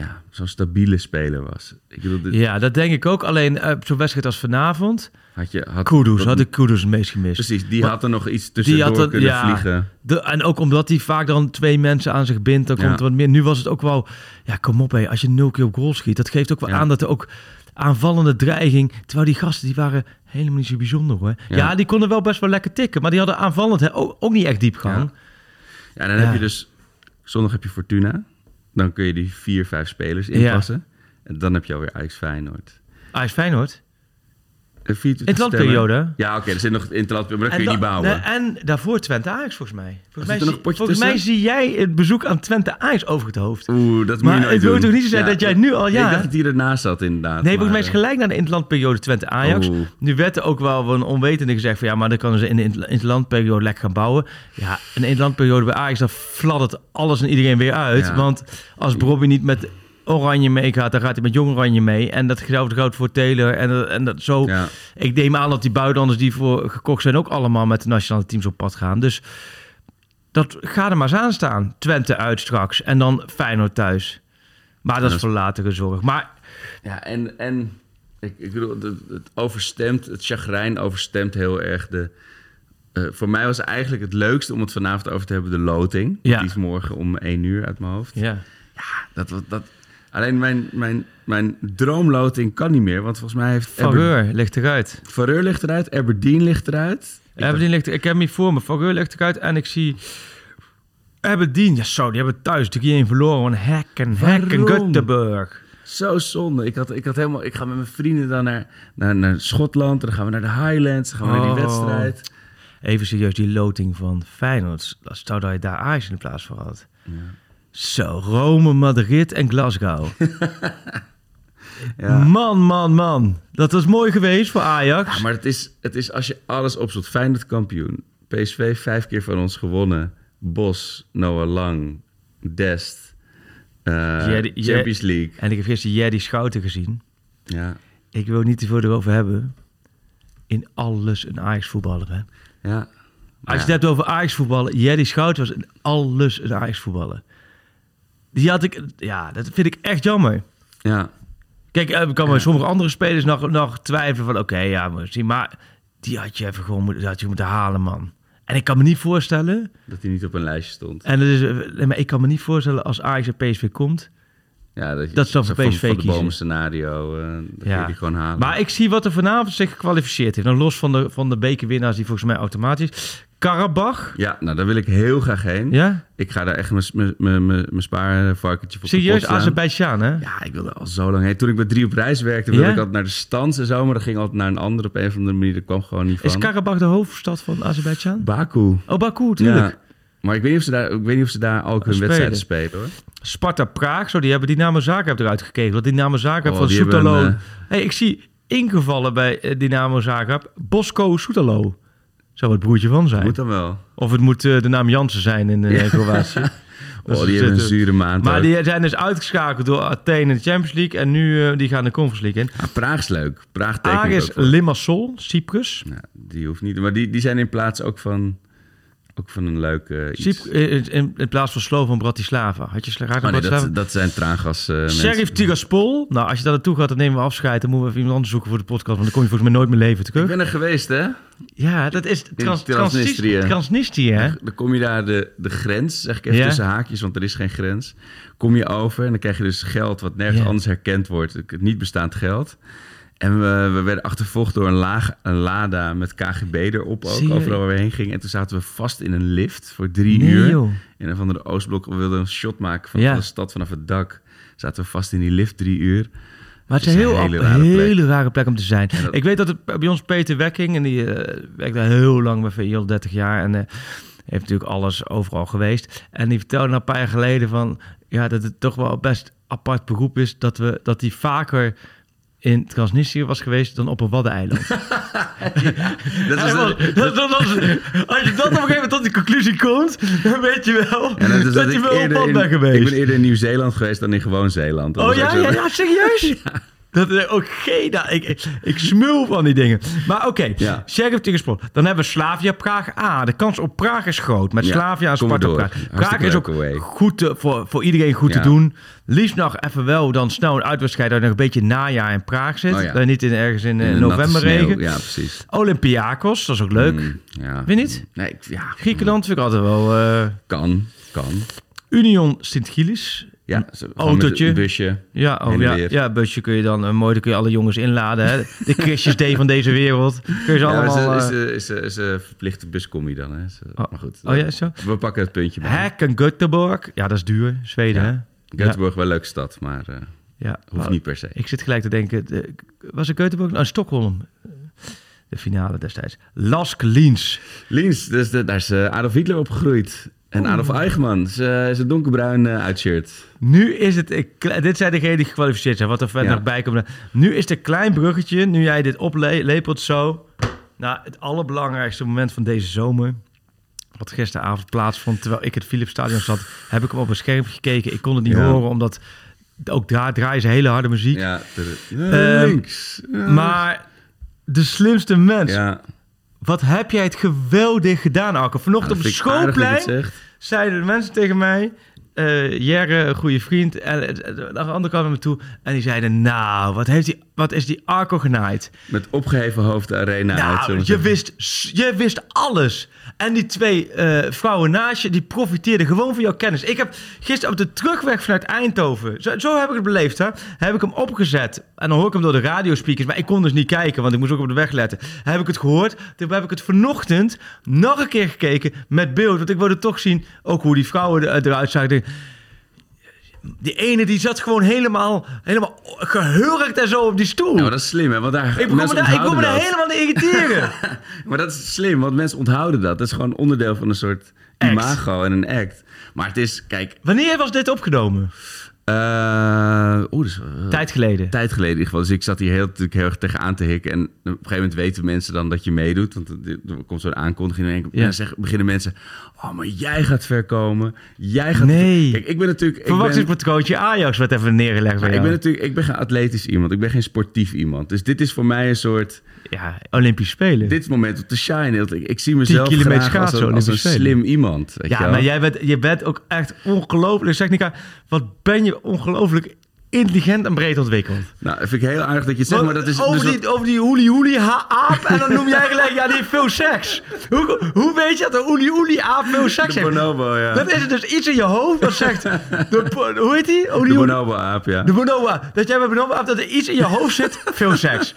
[SPEAKER 8] ja, zo'n stabiele speler was. Ik bedoel, dit
[SPEAKER 9] Ja, dat denk ik ook. Alleen eh, op zo'n wedstrijd als vanavond...
[SPEAKER 8] had je... Had,
[SPEAKER 9] Kudus, had ik Kudus het meest gemist.
[SPEAKER 8] Precies, die
[SPEAKER 9] Maar-
[SPEAKER 8] had er nog iets tussendoor
[SPEAKER 9] had er-
[SPEAKER 8] kunnen
[SPEAKER 9] ja.
[SPEAKER 8] vliegen.
[SPEAKER 9] De, en ook omdat hij vaak dan twee mensen aan zich bindt, dan
[SPEAKER 8] Ja.
[SPEAKER 9] komt er wat meer. Nu was het ook wel, ja, kom op, hé, als je nul keer op goal schiet, dat geeft ook wel
[SPEAKER 8] Ja.
[SPEAKER 9] aan dat er ook aanvallende dreiging. Terwijl die gasten die waren helemaal niet zo bijzonder hoor.
[SPEAKER 8] Ja,
[SPEAKER 9] die konden wel best wel lekker tikken, maar die hadden aanvallend hè, ook, ook niet echt diepgang.
[SPEAKER 8] Ja, dan heb je dus... Zondag heb je Fortuna. Dan kun je die vier, vijf spelers inpassen. En dan heb je alweer Ajax Feyenoord.
[SPEAKER 9] Ajax Feyenoord.
[SPEAKER 8] Een 24
[SPEAKER 9] Interlandperiode.
[SPEAKER 8] Ja, oké, er zit nog interlandperiode, maar dat kun je niet bouwen.
[SPEAKER 9] en daarvoor Twente Ajax volgens mij. Volgens, mij, zie,
[SPEAKER 8] een potje
[SPEAKER 9] volgens mij
[SPEAKER 8] tussen?
[SPEAKER 9] zie jij het bezoek aan Twente Ajax over het hoofd.
[SPEAKER 8] Oeh, dat moet
[SPEAKER 9] Maar
[SPEAKER 8] je nooit
[SPEAKER 9] het wil toch niet zo zijn dat jij nu al- ja.
[SPEAKER 8] ik dacht dat hij ernaast zat inderdaad.
[SPEAKER 9] Nee, volgens mij is gelijk naar de interlandperiode Twente Ajax. Nu werd er ook wel van onwetende gezegd van ja, maar dan kunnen ze in de inter- interlandperiode lekker gaan bouwen. Ja, een interlandperiode bij Ajax, dan fladdert alles en iedereen weer uit. Want als Bobby niet met Oranje meegaat, dan gaat hij met Jong Oranje mee. En dat geldt geldt voor Taylor. En, dat- en dat zo.
[SPEAKER 8] Ja.
[SPEAKER 9] Ik neem aan dat die buitenlanders die voor gekocht zijn ook allemaal met de nationale teams op pad gaan. Dus dat ga er maar eens aan staan. Twente uit straks en dan Feyenoord thuis. Maar dat is voor latere zorg. Maar
[SPEAKER 8] Ja, en, en ik, ik bedoel, het, overstemt, het chagrijn overstemt heel erg de... eh, voor mij was eigenlijk het leukste om het vanavond over te hebben, de loting.
[SPEAKER 9] Ja.
[SPEAKER 8] Die is morgen om één uur uit mijn hoofd.
[SPEAKER 9] ja,
[SPEAKER 8] Dat, dat, dat, alleen mijn, mijn, mijn droomloting kan niet meer, want volgens mij heeft... Aber-
[SPEAKER 9] Faveur ligt eruit.
[SPEAKER 8] Vareur ligt eruit, Aberdeen ligt eruit. Ik
[SPEAKER 9] Aberdeen ligt, ik heb hem niet voor me. Faveur ligt eruit en ik zie... Aberdeen, ja zo, die hebben thuis 3-1 verloren. Hekken, Hekken,
[SPEAKER 8] Waarom?
[SPEAKER 9] Göteborg.
[SPEAKER 8] Zo zonde. Ik, had, ik, had helemaal, ik ga met mijn vrienden dan naar, naar, naar Schotland. En dan gaan we naar de Highlands. Dan gaan we naar die
[SPEAKER 9] Oh.
[SPEAKER 8] wedstrijd.
[SPEAKER 9] Even serieus, die loting van Feyenoord. Stel dat je daar Ajax in de plaats voor had. Zo, Rome, Madrid en Glasgow.
[SPEAKER 8] Ja.
[SPEAKER 9] Man, man, man. Dat was mooi geweest voor Ajax.
[SPEAKER 8] Ja, maar het is, het is als je alles opzoekt. Feyenoord kampioen. PSV vijf keer van ons gewonnen. Bos, Noah Lang, Dest. eh. Champions League.
[SPEAKER 9] En ik heb gisteren Jerry Schouten gezien.
[SPEAKER 8] Ja,
[SPEAKER 9] Ik wil niet te veel erover hebben. In alles een Ajax voetballer, hè?
[SPEAKER 8] ja.
[SPEAKER 9] Als je het hebt over Ajax voetballen, Jerry Schouten was in alles een Ajax voetballer. Die had ik, ja, dat vind ik echt jammer.
[SPEAKER 8] ja.
[SPEAKER 9] Kijk, eh, ik kan bij sommige andere spelers nog, nog twijfelen van, oké, ja, maar, zie, maar die had je even gewoon moet- had je moeten halen, man. En ik kan me niet voorstellen,
[SPEAKER 8] Dat hij niet op een lijstje stond.
[SPEAKER 9] en dat is, eh, nee, maar ik kan me niet voorstellen als Ajax en PSV komt.
[SPEAKER 8] Ja, dat, je-
[SPEAKER 9] Dat ze dan voor
[SPEAKER 8] van,
[SPEAKER 9] PSV
[SPEAKER 8] van de
[SPEAKER 9] kiezen.
[SPEAKER 8] bomen scenario. eh dat
[SPEAKER 9] Ja.
[SPEAKER 8] die gewoon halen.
[SPEAKER 9] Maar ik zie wat er vanavond zich gekwalificeerd heeft. Nou, los van de, van de bekerwinnaars die volgens mij automatisch. Karabach,
[SPEAKER 8] Ja, nou daar wil ik heel graag heen.
[SPEAKER 9] ja?
[SPEAKER 8] Ik ga daar echt mijn- spaarvarkentje voor
[SPEAKER 9] Serieus. Azerbeidzjan, hè?
[SPEAKER 8] Ja, ik wilde al zo lang heen. Toen ik bij drie op reis werkte, wilde
[SPEAKER 9] Ja?
[SPEAKER 8] ik altijd naar de stand en zo. Maar dat ging altijd naar een andere op een of andere manier. Dat kwam gewoon niet van.
[SPEAKER 9] Is Karabach de hoofdstad van Azerbeidzjan?
[SPEAKER 8] Baku.
[SPEAKER 9] Oh, Baku, tuurlijk.
[SPEAKER 8] Ja. Maar ik weet niet of ze daar, ik weet niet of ze daar ook hun wedstrijden spelen hoor.
[SPEAKER 9] Sparta Praag, zo, die hebben Dynamo Zagreb eruit gekeken. Want Dynamo Zagreb
[SPEAKER 8] Oh,
[SPEAKER 9] van Soetalo.
[SPEAKER 8] eh,
[SPEAKER 9] hey, ik zie ingevallen bij eh, Dynamo Zagreb. Bosco Soetalo. Zou het broertje van zijn.
[SPEAKER 8] Moet dan wel.
[SPEAKER 9] Of het moet eh, de naam Jansen zijn in eh, Kroatië.
[SPEAKER 8] Oh,
[SPEAKER 9] is-
[SPEAKER 8] die hebben een zure maand.
[SPEAKER 9] Maar
[SPEAKER 8] ook.
[SPEAKER 9] die zijn dus uitgeschakeld door Athene in de Champions League. En nu eh, die gaan de Conference League in.
[SPEAKER 8] Ja, Praag is leuk. Praag voor.
[SPEAKER 9] Limassol, Cyprus.
[SPEAKER 8] Ja, die hoeft niet. Maar die, die zijn in plaats ook van, ook van een leuke iets.
[SPEAKER 9] Cyp- eh, in, in, in plaats van Slovan Bratislava. Had je graag
[SPEAKER 8] Oh, nee,
[SPEAKER 9] Bratislava?
[SPEAKER 8] dat, dat zijn traangas eh mensen.
[SPEAKER 9] Sheriff Tiraspol. Nou, als je daar naartoe gaat, dan nemen we afscheid. Dan moeten we even iemand anders zoeken voor de podcast. Want dan kom je volgens mij nooit meer leven
[SPEAKER 8] Ik
[SPEAKER 9] terug.
[SPEAKER 8] ben er geweest, hè?
[SPEAKER 9] Ja, dat is trans,
[SPEAKER 8] Transnistrië.
[SPEAKER 9] Transnistrië. Hè?
[SPEAKER 8] Dan kom je daar de, de grens, zeg ik even
[SPEAKER 9] Ja.
[SPEAKER 8] tussen haakjes, want er is geen grens. Kom je over en dan krijg je dus geld wat nergens
[SPEAKER 9] Ja.
[SPEAKER 8] anders herkend wordt. Het niet bestaand geld. En we, we werden achtervolgd door een, laag, een Lada met KGB erop ook, overal waar we heen gingen. En toen zaten we vast in een lift voor drie
[SPEAKER 9] Nee,
[SPEAKER 8] uur.
[SPEAKER 9] joh.
[SPEAKER 8] In een van de Oostblok. We wilden een shot maken van,
[SPEAKER 9] Ja.
[SPEAKER 8] de stad vanaf het dak. Zaten we vast in die lift drie uur.
[SPEAKER 9] Maar het is
[SPEAKER 8] Het
[SPEAKER 9] een heel,
[SPEAKER 8] hele rare plek.
[SPEAKER 9] hele rare plek om te zijn.
[SPEAKER 8] Dat-
[SPEAKER 9] Ik weet dat het bij ons Peter Wekking, en die eh, werkt daar heel lang bij al 30 jaar. En eh, heeft natuurlijk alles overal geweest. En die vertelde nou een paar jaar geleden van, ja, dat het toch wel best apart beroep is dat we dat hij vaker in Transnistrië was geweest dan op een waddeneiland.
[SPEAKER 8] Dat
[SPEAKER 9] Ja,
[SPEAKER 8] is
[SPEAKER 9] dat- dat- dat- als je dat op een gegeven moment tot die conclusie komt, dan weet je wel
[SPEAKER 8] dat is
[SPEAKER 9] dat,
[SPEAKER 8] dat
[SPEAKER 9] je wel op pad bent geweest.
[SPEAKER 8] Ik ben eerder in Nieuw-Zeeland geweest dan in gewoon Zeeland. Dat
[SPEAKER 9] Oh ja, ja, serieus? Dat is ook geen... ik, ik, ik smul van die dingen. Maar oké,
[SPEAKER 8] Ja.
[SPEAKER 9] Sheriff Tiraspol. Dan hebben we Slavia Praag. Ah, de kans op Praag is groot. Met Slavia en Sparta. Praag. Praag is ook
[SPEAKER 8] away.
[SPEAKER 9] goed te- voor, voor iedereen goed te doen. Liefst nog even wel dan snel een uitwedstrijd... dat nog een beetje najaar in Praag zit.
[SPEAKER 8] Oh
[SPEAKER 9] je niet in, ergens in, eh,
[SPEAKER 8] in
[SPEAKER 9] november
[SPEAKER 8] sneeuw.
[SPEAKER 9] regen.
[SPEAKER 8] Ja, precies.
[SPEAKER 9] Olympiakos, dat is ook leuk.
[SPEAKER 8] Mm, ja.
[SPEAKER 9] Vind je niet?
[SPEAKER 8] Nee, ik- ja.
[SPEAKER 9] Griekenland vind ik altijd wel... eh,
[SPEAKER 8] Kan, kan.
[SPEAKER 9] Union Sint-Gilles.
[SPEAKER 8] Ja,
[SPEAKER 9] autootje.
[SPEAKER 8] een busje.
[SPEAKER 9] Ja, oh, ja, ja, busje kun je dan eh, mooi, dan kun je alle jongens inladen. Hè? De Christjes D van deze wereld. Kun je ze
[SPEAKER 8] Ja,
[SPEAKER 9] allemaal...
[SPEAKER 8] is,
[SPEAKER 9] eh,
[SPEAKER 8] is, is, is, is een verplichte buscommie dan. Hè. Zo,
[SPEAKER 9] Oh.
[SPEAKER 8] Maar goed,
[SPEAKER 9] Oh ja, zo?
[SPEAKER 8] we pakken het puntje bij.
[SPEAKER 9] Hek en Göteborg. Ja, dat is duur. Zweden,
[SPEAKER 8] Ja.
[SPEAKER 9] hè?
[SPEAKER 8] Göteborg wel een leuke stad, maar eh,
[SPEAKER 9] Ja.
[SPEAKER 8] hoeft
[SPEAKER 9] Maar
[SPEAKER 8] niet per se.
[SPEAKER 9] Ik zit gelijk te denken... de- was het Göteborg? Nou, Stockholm. De finale destijds. Lask Liens.
[SPEAKER 8] Liens, dus de, daar is eh, Adolf Hitler opgegroeid. En Adolf Eichmann is, eh, is een donkerbruin eh, uitshirt.
[SPEAKER 9] Nu is het... dit zijn degenen die gekwalificeerd zijn. Wat er verder
[SPEAKER 8] Ja.
[SPEAKER 9] nog bij komt. Nu is het een klein bruggetje. Nu jij dit oplepelt zo. Nou, het allerbelangrijkste moment van deze zomer... wat gisteravond plaatsvond... terwijl ik het Philipsstadion zat... heb ik hem op een scherm gekeken. Ik kon het niet
[SPEAKER 8] Ja.
[SPEAKER 9] horen, omdat... ook daar draaien ze hele harde muziek.
[SPEAKER 8] Ja,
[SPEAKER 9] Ehm,
[SPEAKER 8] links. Ja.
[SPEAKER 9] Maar de slimste mens
[SPEAKER 8] Ja,
[SPEAKER 9] Wat heb jij het geweldig gedaan, Arco. Vanochtend op het
[SPEAKER 8] het
[SPEAKER 9] schoolplein zeiden de mensen tegen mij... Jerre, een goede vriend, en eh, de andere kwam naar me toe. En die zeiden, nou, wat, heeft die, wat is die Arco genaaid?
[SPEAKER 8] Met opgeheven hoofd de arena.
[SPEAKER 9] Nou, je
[SPEAKER 8] zeggen.
[SPEAKER 9] wist, je wist alles. En die twee eh, vrouwen naast je, die profiteerden gewoon van jouw kennis. Ik heb gisteren op de terugweg vanuit Eindhoven, zo, zo heb ik het beleefd, hè, heb ik hem opgezet. En dan hoor ik hem door de radiospeakers, maar ik kon dus niet kijken, want ik moest ook op de weg letten. Heb ik het gehoord, toen heb ik het vanochtend nog een keer gekeken met beeld. Want ik wilde toch zien, ook hoe die vrouwen er- eruit zagen. Die ene die zat gewoon helemaal, helemaal gehurkt en zo op die stoel.
[SPEAKER 8] Ja, maar dat is slim, hè? Want daar,
[SPEAKER 9] ik begon me daar, ik me daar helemaal niet irriteren.
[SPEAKER 8] Maar dat is slim, want mensen onthouden dat. Dat is gewoon onderdeel van een soort
[SPEAKER 9] Act.
[SPEAKER 8] imago en een act. Maar het is, kijk...
[SPEAKER 9] Wanneer was dit opgenomen?
[SPEAKER 8] Eh is wel-
[SPEAKER 9] Tijd geleden.
[SPEAKER 8] tijd geleden in ieder geval. Dus ik zat hier heel, natuurlijk heel erg tegenaan te hikken. En op een gegeven moment weten mensen dan dat je meedoet. Want er komt zo'n aankondiging. En dan
[SPEAKER 9] Ja.
[SPEAKER 8] beginnen mensen... Oh, maar jij gaat ver komen. Jij gaat...
[SPEAKER 9] Nee.
[SPEAKER 8] Kijk, ik ben natuurlijk...
[SPEAKER 9] Verwachtingspatrootje Ajax werd even neergelegd bij
[SPEAKER 8] ik ben natuurlijk... Ik ben geen atletisch iemand. Ik ben geen sportief iemand. Dus dit is voor mij een soort...
[SPEAKER 9] Ja, Olympisch Spelen.
[SPEAKER 8] Dit moment om te shine. Ik, ik zie mezelf graag als een, als een slim iemand.
[SPEAKER 9] Ja, maar jij bent, je bent ook echt ongelooflijk. Zeg Nika, wat ben je ongelooflijk intelligent en breed ontwikkeld.
[SPEAKER 8] Nou, dat vind ik heel aardig dat je het zegt, maar dat is...
[SPEAKER 9] over,
[SPEAKER 8] dus
[SPEAKER 9] die,
[SPEAKER 8] wat-
[SPEAKER 9] over die hoelie ha- aap en dan noem jij gelijk, ja, die heeft veel seks. Hoe, hoe weet je dat een hoelie hoelie aap veel seks
[SPEAKER 8] de
[SPEAKER 9] heeft?
[SPEAKER 8] bonobo, ja.
[SPEAKER 9] Dat is dus iets in je hoofd dat zegt, de, hoe heet die?
[SPEAKER 8] De
[SPEAKER 9] Hoelie hoelie-
[SPEAKER 8] bonobo-aap, ja.
[SPEAKER 9] De bonobo, dat jij bij bonobo hebt dat er iets in je hoofd zit, veel seks.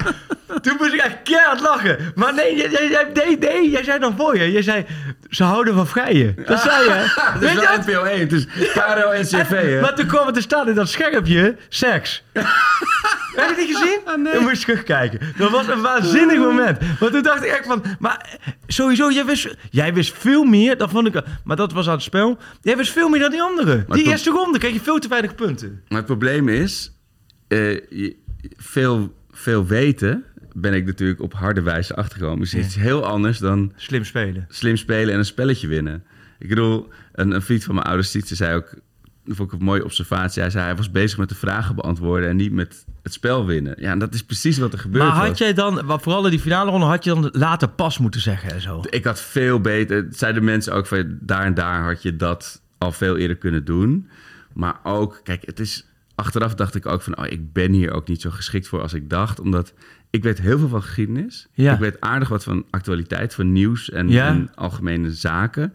[SPEAKER 9] Toen moest ik echt keihard lachen. Maar nee, jij, jij, jij- nee, nee, jij zei nog voor je. Jij zei, ze houden van vrijen. Dat zei je.
[SPEAKER 8] Het is
[SPEAKER 9] dat?
[SPEAKER 8] NPO 1, het is KRO-NCV, hè?
[SPEAKER 9] Maar toen kwam het te staan in dat schermpje, seks. Heb je het niet gezien? Dan moest je terugkijken. Dat was een waanzinnig moment. Want toen dacht ik echt van... Maar sowieso, jij wist, jij wist veel meer. Dat vond ik... Maar dat was aan het spel. Jij wist veel meer dan die anderen.
[SPEAKER 8] Maar
[SPEAKER 9] Die eerste ronde kreeg je veel te weinig punten.
[SPEAKER 8] Maar het probleem is, eh, veel, veel weten ben ik natuurlijk op harde wijze achtergekomen. Dus het is heel anders dan
[SPEAKER 9] Slim spelen.
[SPEAKER 8] slim spelen en een spelletje winnen. Ik bedoel, een, een vriend van mijn ouders, Sietse, zei ook... Dat vond ik een mooie observatie. Hij zei, hij was bezig met de vragen beantwoorden... en niet met het spel winnen. Ja, en dat is precies wat er gebeurd
[SPEAKER 9] Maar
[SPEAKER 8] was.
[SPEAKER 9] had jij dan, vooral in die finale ronde, had je dan later pas moeten zeggen en zo?
[SPEAKER 8] Ik had veel beter... het Zeiden mensen ook van... daar en daar had je dat al veel eerder kunnen doen. Maar ook, kijk, het is... Achteraf dacht ik ook van... Oh, ik ben hier ook niet zo geschikt voor als ik dacht. Omdat ik weet heel veel van geschiedenis.
[SPEAKER 9] Ja.
[SPEAKER 8] Ik weet aardig wat van actualiteit, van nieuws en,
[SPEAKER 9] Ja.
[SPEAKER 8] en algemene zaken.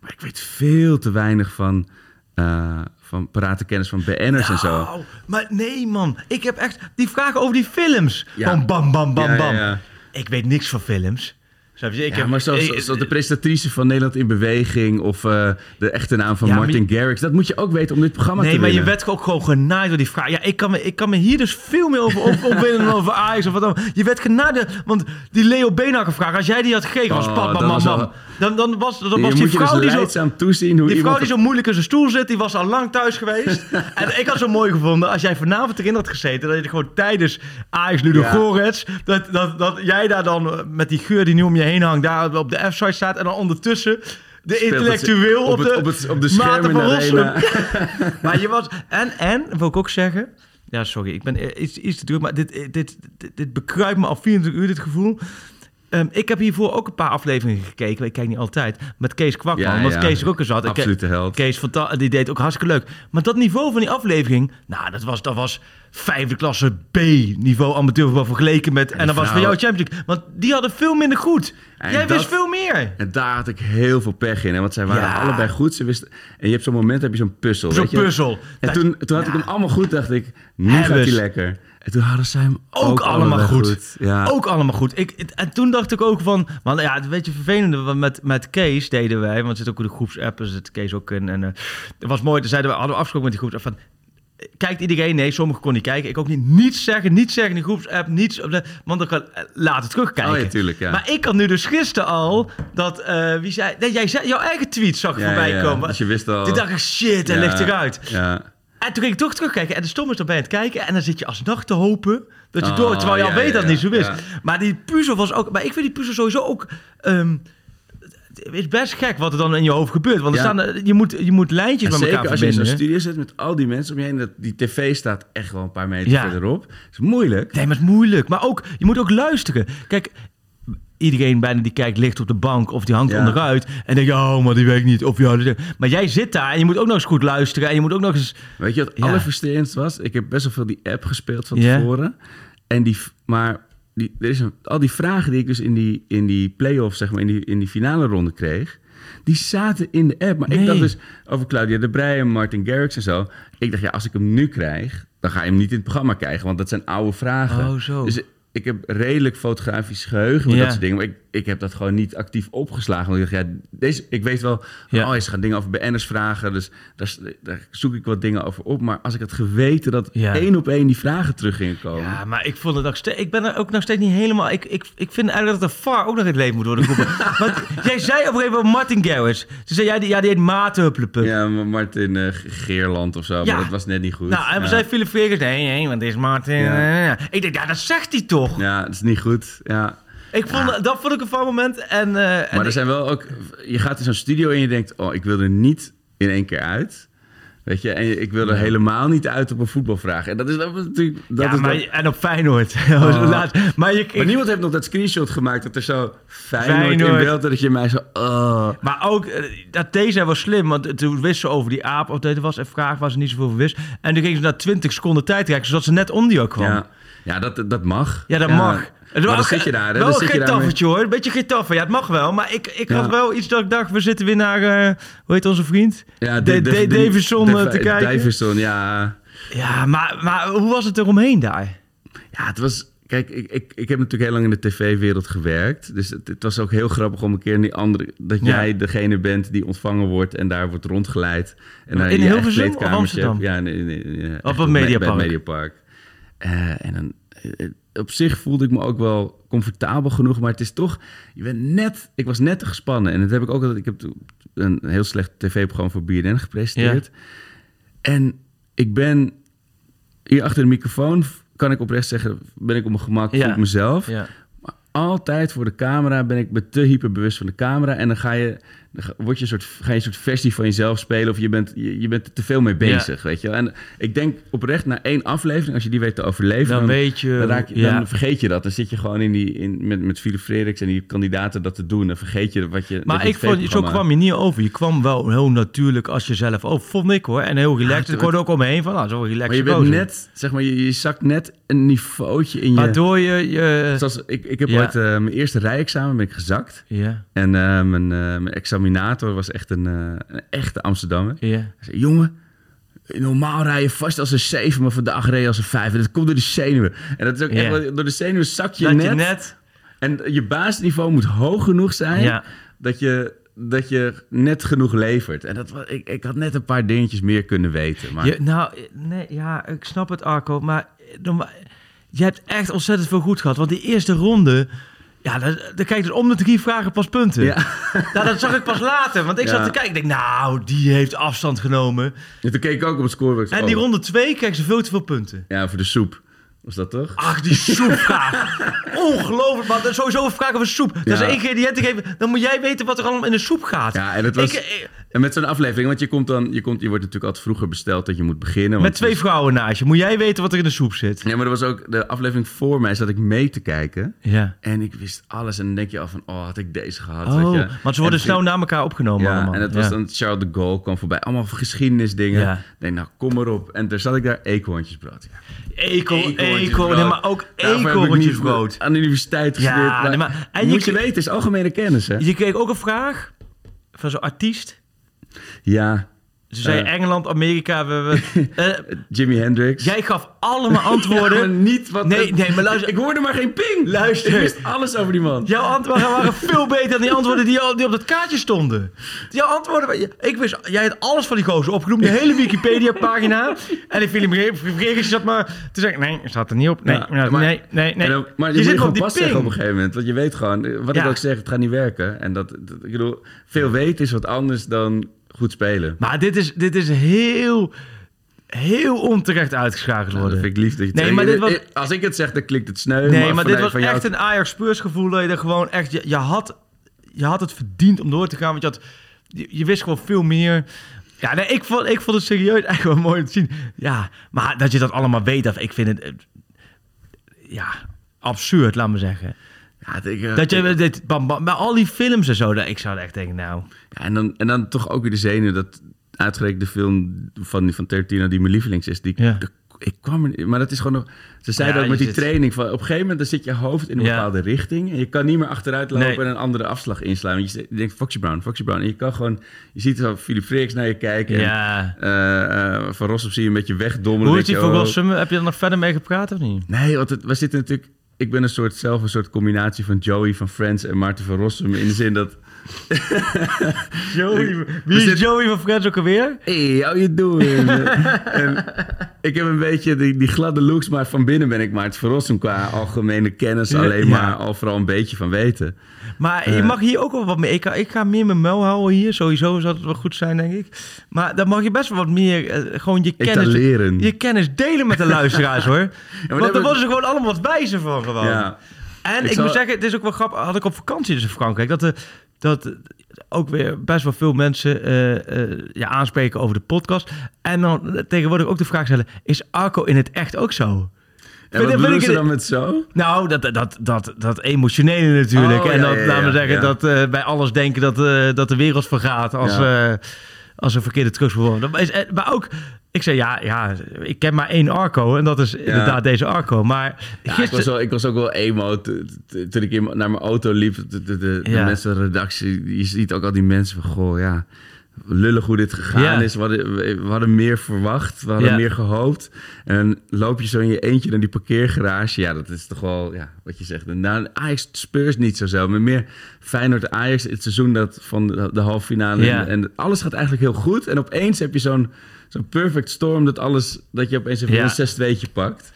[SPEAKER 8] Maar ik weet veel te weinig van... eh van parate kennis van BN'ers en zo.
[SPEAKER 9] Nou, maar nee man, ik heb echt die vragen over die films.
[SPEAKER 8] Ja.
[SPEAKER 9] Van bam, bam, bam,
[SPEAKER 8] ja,
[SPEAKER 9] bam.
[SPEAKER 8] ja.
[SPEAKER 9] Ik weet niks van films. Snap je? Ik
[SPEAKER 8] ja,
[SPEAKER 9] heb,
[SPEAKER 8] maar zoals,
[SPEAKER 9] ik-
[SPEAKER 8] zoals de presentatrice van Nederland in Beweging... of eh, de echte naam van
[SPEAKER 9] maar
[SPEAKER 8] Martin Garrix... dat moet je ook weten om dit programma
[SPEAKER 9] Nee,
[SPEAKER 8] te
[SPEAKER 9] maar je werd ook gewoon genaaid door die vraag. Ja, ik kan me, ik kan me hier dus veel meer over op- opwinden dan over Ajax of wat dan. Je werd genaaid, want die Leo Beenhakker vraag, als jij die had gegeven als
[SPEAKER 8] Oh,
[SPEAKER 9] pap,
[SPEAKER 8] dat
[SPEAKER 9] bam, dan, dan was, dan was die vrouw
[SPEAKER 8] dus
[SPEAKER 9] die zo...
[SPEAKER 8] toezien hoe
[SPEAKER 9] Die vrouw die zo moeilijk in zijn stoel zit, die was al lang thuis geweest. en ik had zo mooi gevonden, als jij vanavond erin had gezeten, dat je gewoon tijdens Ajax
[SPEAKER 8] Ja.
[SPEAKER 9] Gorets, dat, dat, dat jij daar dan met die geur die nu om je heen hangt, daar op de F-site staat en dan ondertussen de intellectueel op, de,
[SPEAKER 8] op het- op de schermen
[SPEAKER 9] maar je was... En, en, wil ik ook zeggen... Ja, sorry, ik ben iets, iets te druk, maar dit, dit, dit, dit bekruipt me al 24 uur, dit gevoel. Ehm, ik heb hiervoor ook een paar afleveringen gekeken. Ik kijk niet altijd. Met Kees Kwakman.
[SPEAKER 8] Ja,
[SPEAKER 9] want
[SPEAKER 8] ja.
[SPEAKER 9] Kees zat. Ik-
[SPEAKER 8] Absolute held.
[SPEAKER 9] Kees Fanta- die deed ook hartstikke leuk. Maar dat niveau van die aflevering... Nou, dat was, dat was vijfde klasse B-niveau amateurvoetbal vergeleken met... En, dat was voor jou Champions League. Want die hadden veel minder goed.
[SPEAKER 8] En
[SPEAKER 9] Jij
[SPEAKER 8] dat-
[SPEAKER 9] wist veel meer.
[SPEAKER 8] En daar had ik heel veel pech in. Hè? Want zij waren
[SPEAKER 9] Ja.
[SPEAKER 8] allebei goed. Ze wisten... En je hebt zo'n moment, heb je zo'n puzzel.
[SPEAKER 9] Zo'n puzzel.
[SPEAKER 8] En
[SPEAKER 9] Dat-
[SPEAKER 8] toen, toen had ik hem allemaal goed, dacht ik... Nu
[SPEAKER 9] Hebben
[SPEAKER 8] gaat hij lekker. En toen hadden zij hem ook,
[SPEAKER 9] ook, allemaal goed.
[SPEAKER 8] Ja.
[SPEAKER 9] Ook allemaal goed. Ik, en toen dacht ik ook van... Want ja, het weet je vervelende met, met Kees deden wij... Want zit ook in de groepsapp, er zit Kees ook in. En eh, het was mooi, toen zeiden we, hadden we afgesproken met die groepsapp van... Kijkt iedereen? Nee, sommigen kon niet kijken. Ik ook niet. Niets zeggen, niets zeggen in de groepsapp, niets. Want dan kan eh, laten terugkijken.
[SPEAKER 8] Oh ja, tuurlijk, ja.
[SPEAKER 9] Maar ik had nu dus gisteren al dat eh, wie zei, nee, jij zei, jouw eigen tweet zag ik
[SPEAKER 8] Ja,
[SPEAKER 9] voorbij
[SPEAKER 8] ja,
[SPEAKER 9] komen.
[SPEAKER 8] Dus je wist al...
[SPEAKER 9] Toen dacht ik, shit, hij ligt eruit.
[SPEAKER 8] Ja.
[SPEAKER 9] En toen ging ik toch terugkijken. En de stom is erbij aan het kijken. En dan zit je alsnog te hopen dat je
[SPEAKER 8] Oh,
[SPEAKER 9] door... Terwijl je al weet dat het niet zo is. Maar die puzzel was ook... Maar ik vind die puzzel sowieso ook... ehm, het is best gek wat er dan in je hoofd gebeurt. Want er
[SPEAKER 8] Ja.
[SPEAKER 9] staan, er- je, moet, je moet lijntjes met
[SPEAKER 8] zeker
[SPEAKER 9] elkaar
[SPEAKER 8] als je in zo'n studio zit met al die mensen om je heen. Dat, die tv staat echt wel een paar meter
[SPEAKER 9] Ja.
[SPEAKER 8] verderop. Dat is moeilijk.
[SPEAKER 9] Nee, maar het is moeilijk. Maar ook, je moet ook luisteren. Kijk, iedereen bijna die kijkt ligt op de bank of die hangt
[SPEAKER 8] Ja.
[SPEAKER 9] onderuit. En denk je, oh, maar die weet ik niet. Of ja, maar jij zit daar en je moet ook nog eens goed luisteren. En je moet ook nog eens...
[SPEAKER 8] Weet je wat
[SPEAKER 9] Ja.
[SPEAKER 8] allerfrustrerendst was? Ik heb best wel veel die app gespeeld van tevoren. En die, maar die, er is een, al die vragen die ik dus in die, in die play-offs, zeg maar, in die, in die finale ronde kreeg... die zaten in de app. Maar ik dacht dus over Claudia de Breij en Martin Garrix en zo... ik dacht, ja, als ik hem nu krijg... dan ga je hem niet in het programma krijgen, want dat zijn oude vragen.
[SPEAKER 9] Oh, zo.
[SPEAKER 8] Dus ik heb redelijk fotografisch geheugen met
[SPEAKER 9] Ja.
[SPEAKER 8] dat soort dingen. Maar ik, ik heb dat gewoon niet actief opgeslagen. Want ik dacht, ja, deze, ik weet wel...
[SPEAKER 9] Ja.
[SPEAKER 8] Oh, ze gaan dingen over BN'ers vragen. Dus daar, zoek ik wat dingen over op. Maar als ik had geweten dat
[SPEAKER 9] Ja.
[SPEAKER 8] één op één die vragen terug gingen komen...
[SPEAKER 9] Ja, maar ik vond het steeds... Ik ben er ook nog steeds niet helemaal... Ik, ik, ik vind eigenlijk dat de VAR ook nog in het leven moet worden geroepen. Want jij zei op een gegeven moment Martin Garrix. Ze zei, jij, die- ja, die heet Maarten.
[SPEAKER 8] Ja, maar Martin eh, Geerland of zo.
[SPEAKER 9] Ja.
[SPEAKER 8] Maar dat was net niet goed.
[SPEAKER 9] Nou, en we
[SPEAKER 8] ja.
[SPEAKER 9] zei Philip Vegers, nee, nee, want dit is Martin.
[SPEAKER 8] Ja.
[SPEAKER 9] eh, Ik denk, ja, dat zegt hij toch?
[SPEAKER 8] Ja, dat is niet goed. Ja.
[SPEAKER 9] Ik vond, Dat vond ik een van moment. En, eh, en
[SPEAKER 8] Maar er zijn wel ook... Je gaat in zo'n studio en je denkt... Oh, ik wil er niet in één keer uit. Weet je? En ik wil er helemaal niet uit op een voetbalvraag. En dat is dat natuurlijk... Dat
[SPEAKER 9] ja,
[SPEAKER 8] is
[SPEAKER 9] maar, en op Feyenoord.
[SPEAKER 8] Oh.
[SPEAKER 9] Laat- maar je,
[SPEAKER 8] Maar niemand heeft nog dat screenshot gemaakt dat er zo Feyenoord, in beeld dat je mij zo... Oh.
[SPEAKER 9] Maar ook, eh, dat deze was slim, want toen wist ze over die aap, of dit was een vraag waar ze niet zoveel wist. En toen ging ze na 20 seconden tijd kijken, zodat ze net om die ook kwam.
[SPEAKER 8] Ja, ja dat, dat mag.
[SPEAKER 9] Ja, dat mag.
[SPEAKER 8] Maar dan zit je daar. Hè?
[SPEAKER 9] Wel
[SPEAKER 8] Dan
[SPEAKER 9] een
[SPEAKER 8] zit je daar
[SPEAKER 9] getaffeltje hoor, een beetje getaffe. Ja, het mag wel. Maar ik, ik
[SPEAKER 8] Ja.
[SPEAKER 9] had wel iets dat ik dacht, we zitten weer naar, eh, hoe heet onze vriend?
[SPEAKER 8] Ja,
[SPEAKER 9] De- De- Davison, eh, te kijken.
[SPEAKER 8] Davison, ja.
[SPEAKER 9] Ja, maar, maar hoe was het eromheen daar?
[SPEAKER 8] Ja, het was... Kijk, ik, ik, ik heb natuurlijk heel lang in de tv-wereld gewerkt. Dus het, het was ook heel grappig om een keer in die andere... Dat
[SPEAKER 9] Ja.
[SPEAKER 8] jij degene bent die ontvangen wordt en daar wordt rondgeleid. En
[SPEAKER 9] in Hilversum of
[SPEAKER 8] hebt.
[SPEAKER 9] Amsterdam?
[SPEAKER 8] Ja, in, in, in- in-
[SPEAKER 9] Op Mediapark?
[SPEAKER 8] Mediapark. Eh, en dan... op zich voelde ik me ook wel comfortabel genoeg, maar het is toch... Je bent net... Ik was net te gespannen. En dat heb ik ook altijd... Ik heb een heel slecht tv-programma voor BNN gepresenteerd. En ik ben hier achter de microfoon, kan ik oprecht zeggen, ben ik op mijn gemak, voel ik mezelf.
[SPEAKER 9] Ja.
[SPEAKER 8] Maar altijd voor de camera ben ik me te hyperbewust van de camera. En dan ga je, dan ga- word je een soort, ga je een soort versie van jezelf spelen. Of je bent, je, je bent er te veel mee bezig, weet je wel. En ik denk oprecht, na één aflevering, als je die weet te overleven...
[SPEAKER 9] Dan weet je-
[SPEAKER 8] Dan, raak je,
[SPEAKER 9] ja.
[SPEAKER 8] dan vergeet je dat. Dan zit je gewoon in die, in, met, met Philip Frederiks en die kandidaten dat te doen. Dan vergeet je wat je...
[SPEAKER 9] Maar ik vond, zo kwam je niet over. Je kwam wel heel natuurlijk als jezelf over, vond ik hoor. En heel relaxed.
[SPEAKER 8] Ja,
[SPEAKER 9] ik hoorde ook om me heen van, nou, zo relaxed.
[SPEAKER 8] Maar je bent net, zeg maar, je, je zakt net een niveautje in je...
[SPEAKER 9] Waardoor je... je
[SPEAKER 8] Zoals, ik, ik heb ooit eh, mijn eerste rijexamen ben ik gezakt.
[SPEAKER 9] ja,
[SPEAKER 8] En eh, mijn, eh, mijn examinator was echt een, eh, een echte Amsterdammer.
[SPEAKER 9] ja.
[SPEAKER 8] Hij zei, jongen, normaal rij je vast als een 7, maar vandaag reed je als een 5. En dat komt door de zenuwen. En dat is ook echt, door de zenuwen zak je
[SPEAKER 9] Dat
[SPEAKER 8] net.
[SPEAKER 9] je net...
[SPEAKER 8] En je basisniveau moet hoog genoeg zijn
[SPEAKER 9] Ja.
[SPEAKER 8] dat, je, dat je net genoeg levert. En dat, ik, ik had net een paar dingetjes meer kunnen weten. Maar
[SPEAKER 9] Je, nou, nee, ja, ik snap het Arco, maar je hebt echt ontzettend veel goed gehad. Want die eerste ronde, ja, dan, dan kijk dus om de drie vragen pas punten.
[SPEAKER 8] Ja.
[SPEAKER 9] Nou, dat zag ik pas later, want ik
[SPEAKER 8] Ja.
[SPEAKER 9] zat te kijken. Ik denk, nou, die heeft afstand genomen.
[SPEAKER 8] En toen keek ik ook op het scorebord.
[SPEAKER 9] En die ronde twee kreeg ze veel te veel punten.
[SPEAKER 8] Ja, voor de soep. Was dat toch?
[SPEAKER 9] Ach, die soepvraag. Ongelooflijk, man. Dat is sowieso een vraag over soep. Dat is een ingrediënten geven. Dan moet jij weten wat er allemaal in de soep gaat.
[SPEAKER 8] Ja, en het was...
[SPEAKER 9] Ik, eh,
[SPEAKER 8] En met zo'n aflevering, want je komt dan, je, komt, je wordt natuurlijk altijd vroeger besteld dat je moet beginnen. want
[SPEAKER 9] met twee
[SPEAKER 8] is-
[SPEAKER 9] vrouwen naast je. Moet jij weten wat er in de soep zit.
[SPEAKER 8] Ja, maar er was ook de aflevering voor mij, zat ik mee te kijken.
[SPEAKER 9] Ja.
[SPEAKER 8] En ik wist alles. En dan denk je al van, oh, had ik deze gehad.
[SPEAKER 9] Oh,
[SPEAKER 8] je.
[SPEAKER 9] want ze worden
[SPEAKER 8] En-
[SPEAKER 9] snel na elkaar opgenomen
[SPEAKER 8] Ja,
[SPEAKER 9] allemaal.
[SPEAKER 8] en het was
[SPEAKER 9] Ja.
[SPEAKER 8] dan Charles de Gaulle kwam voorbij. Allemaal geschiedenisdingen.
[SPEAKER 9] Ja.
[SPEAKER 8] Ik denk, nou, kom maar op. En daar zat ik daar, eekhoorntjesbrood. Ja.
[SPEAKER 9] Ekel. Ekel, nee, maar ook eekhoorntjesbrood.
[SPEAKER 8] niet Aan de universiteit
[SPEAKER 9] Ja,
[SPEAKER 8] gestudeerd. maar
[SPEAKER 9] nee, maar- en
[SPEAKER 8] moet
[SPEAKER 9] je-
[SPEAKER 8] je, weten, het is algemene kennis, hè?
[SPEAKER 9] Je kreeg ook een vraag van zo'n artiest.
[SPEAKER 8] Ja,
[SPEAKER 9] Ze zei
[SPEAKER 8] Eh.
[SPEAKER 9] Engeland, Amerika. We, we, eh,
[SPEAKER 8] Jimi Hendrix.
[SPEAKER 9] jij gaf allemaal antwoorden.
[SPEAKER 8] Ja, niet wat...
[SPEAKER 9] Nee, nee, maar luister.
[SPEAKER 8] Ik hoorde maar geen ping.
[SPEAKER 9] Luister.
[SPEAKER 8] Ik wist alles over die man.
[SPEAKER 9] Jouw antwoorden waren veel beter dan die antwoorden die, al- die op dat kaartje stonden. Jouw antwoorden... Ik wist... Jij had alles van die gozer opgenoemd. De hele Wikipedia-pagina. En die Philip Regis zat maar te zeggen... Nee, staat er niet op. Nee,
[SPEAKER 8] Ja,
[SPEAKER 9] nee,
[SPEAKER 8] maar-
[SPEAKER 9] nee, nee. nee.
[SPEAKER 8] Maar je,
[SPEAKER 9] je zit
[SPEAKER 8] gewoon
[SPEAKER 9] op die
[SPEAKER 8] zeggen op een
[SPEAKER 9] ping.
[SPEAKER 8] gegeven moment. Want je weet gewoon, wat
[SPEAKER 9] Ja.
[SPEAKER 8] ik ook zeg, het gaat niet werken. En dat, dat- ik bedoel, veel weten is wat anders dan goed spelen.
[SPEAKER 9] Maar dit is, dit is heel... Heel onterecht uitgeschakeld worden.
[SPEAKER 8] dat vind ik lief dat je
[SPEAKER 9] Nee, maar dit was-
[SPEAKER 8] Als ik het zeg, dan klinkt het sneu.
[SPEAKER 9] Nee, maar dit
[SPEAKER 8] vanuit-
[SPEAKER 9] was
[SPEAKER 8] jou-
[SPEAKER 9] echt een Ajax Spurs gevoel dat je er gewoon echt... Je, je, had, je had het verdiend om door te gaan, want je, had, je, je wist gewoon veel meer. Ja, nee, ik vond, ik vond het serieus echt wel mooi om te zien. Ja, maar dat je dat allemaal weet, dat, ik vind het... eh, Ja, absurd, laat me zeggen.
[SPEAKER 8] Ja, ik, eh,
[SPEAKER 9] Dat je dit, bam, al die films en zo, dat, ik zou echt denken, nou...
[SPEAKER 8] ja, en, dan, en dan toch ook weer de zenuw dat uitgerekend de film van, van Tarantino die mijn lievelings is. Die,
[SPEAKER 9] Ja.
[SPEAKER 8] de- ik kwam er, maar dat is gewoon nog. Ze zeiden
[SPEAKER 9] Ja,
[SPEAKER 8] ook met die
[SPEAKER 9] zit-
[SPEAKER 8] training van op een gegeven moment dan zit je hoofd in een
[SPEAKER 9] Ja.
[SPEAKER 8] bepaalde richting en je kan niet meer achteruit lopen
[SPEAKER 9] Nee.
[SPEAKER 8] en een andere afslag inslaan. Want je, denkt Foxy Brown, Foxy Brown en je kan gewoon je ziet zo Philip Freaks naar je kijken. En,
[SPEAKER 9] Ja.
[SPEAKER 8] eh, eh, van Rossum zie je een beetje wegdommelen.
[SPEAKER 9] Hoe is die voor
[SPEAKER 8] oh.
[SPEAKER 9] Rossum? Heb je er nog verder mee gepraat of niet?
[SPEAKER 8] Nee, want het, we zitten natuurlijk. Ik ben een soort zelf een soort combinatie van Joey van Friends en Maarten van Rossum in de zin dat.
[SPEAKER 9] Joey, wie is Joey van Friends ook alweer?
[SPEAKER 8] Hey, how you doing? en ik heb een beetje die, die gladde looks, maar van binnen ben ik Maarten van Rossum qua algemene kennis alleen
[SPEAKER 9] ja.
[SPEAKER 8] maar al vooral een beetje van weten.
[SPEAKER 9] Maar je mag hier ook wel wat meer. Ik ga, ik ga meer mijn muil houden hier. Sowieso zou het wel goed zijn, denk ik. Maar dan mag je best wel wat meer eh, gewoon je kennis,
[SPEAKER 8] Etaleren.
[SPEAKER 9] je kennis delen met de luisteraars, hoor. Want daar
[SPEAKER 8] hebben-
[SPEAKER 9] worden ze gewoon allemaal wat wijzer van gewoon.
[SPEAKER 8] Ja.
[SPEAKER 9] En
[SPEAKER 8] Ik
[SPEAKER 9] ik,
[SPEAKER 8] zal-
[SPEAKER 9] moet zeggen, het is ook wel grappig. Had ik op vakantie dus in Frankrijk. Dat, de, dat ook weer best wel veel mensen eh, eh, ja, aanspreken over de podcast. En dan tegenwoordig ook de vraag stellen: is Arco in het echt ook zo?
[SPEAKER 8] En wat ze dan met zo?
[SPEAKER 9] Nou, dat, dat, dat, dat emotionele natuurlijk.
[SPEAKER 8] Oh,
[SPEAKER 9] en dat, laten we zeggen, dat eh, bij alles denken dat, eh, dat de wereld vergaat als, eh, als een verkeerde eh, Maar ook, ik zei ja, ja, ik ken maar één Arco en dat is inderdaad deze Arco. Maar
[SPEAKER 8] Ja, ik, was
[SPEAKER 9] gisteren...
[SPEAKER 8] wel, ik was ook wel emo toen ik naar mijn auto liep. De, de, de, de mensen de redactie, je ziet ook al die mensen van... Goh, ja, lullig hoe dit gegaan is. We hadden, we hadden meer verwacht, we hadden meer gehoopt. En loop je zo in je eentje naar die parkeergarage. Ja, dat is toch wel, ja, wat je zegt. Nou, Ajax Spurs niet zo zelf, maar meer Feyenoord Ajax. Het seizoen dat van de, de halve finale. En, en alles gaat eigenlijk heel goed. En opeens heb je zo'n zo'n perfect storm dat alles... dat je opeens even een 6 2 pakt.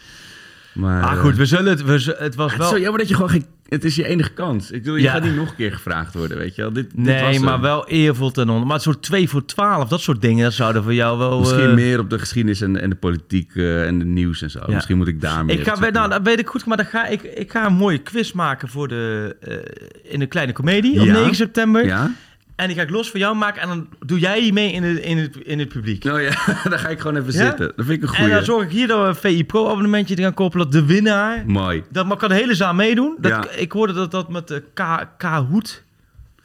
[SPEAKER 8] Maar,
[SPEAKER 9] Ah
[SPEAKER 8] eh,
[SPEAKER 9] goed, we zullen het... We, het was
[SPEAKER 8] het
[SPEAKER 9] wel...
[SPEAKER 8] is zo jammer dat je gewoon geen... Het is je enige kans. Ik bedoel, je
[SPEAKER 9] Ja.
[SPEAKER 8] gaat niet nog een keer gevraagd worden, weet je wel. Dit, dit
[SPEAKER 9] Nee,
[SPEAKER 8] was
[SPEAKER 9] maar wel eervol ten onder. Maar zo'n 2 voor 12, dat soort dingen, dat zouden voor jou wel...
[SPEAKER 8] Misschien
[SPEAKER 9] eh,
[SPEAKER 8] meer op de geschiedenis en, en de politiek eh, en de nieuws en zo.
[SPEAKER 9] Ja.
[SPEAKER 8] Misschien moet ik daar meer...
[SPEAKER 9] Ik ga,
[SPEAKER 8] op
[SPEAKER 9] nou, dat weet ik goed, maar dan ga ik, ik ga een mooie quiz maken voor de, eh, in de kleine comedie op
[SPEAKER 8] Ja.
[SPEAKER 9] 9 september.
[SPEAKER 8] Ja?
[SPEAKER 9] En die ga ik los voor jou maken en dan doe jij die mee in het, in het, in het publiek.
[SPEAKER 8] Nou ja, dan ga ik gewoon even
[SPEAKER 9] Ja?
[SPEAKER 8] zitten. Dat vind ik een
[SPEAKER 9] en
[SPEAKER 8] goeie.
[SPEAKER 9] dan zorg ik hier dat we een VI Pro abonnementje te gaan koppelen. De winnaar.
[SPEAKER 8] Mooi.
[SPEAKER 9] Dat maar kan de hele zaal meedoen. Dat,
[SPEAKER 8] Ja.
[SPEAKER 9] Ik hoorde dat dat met de K- K-hoed.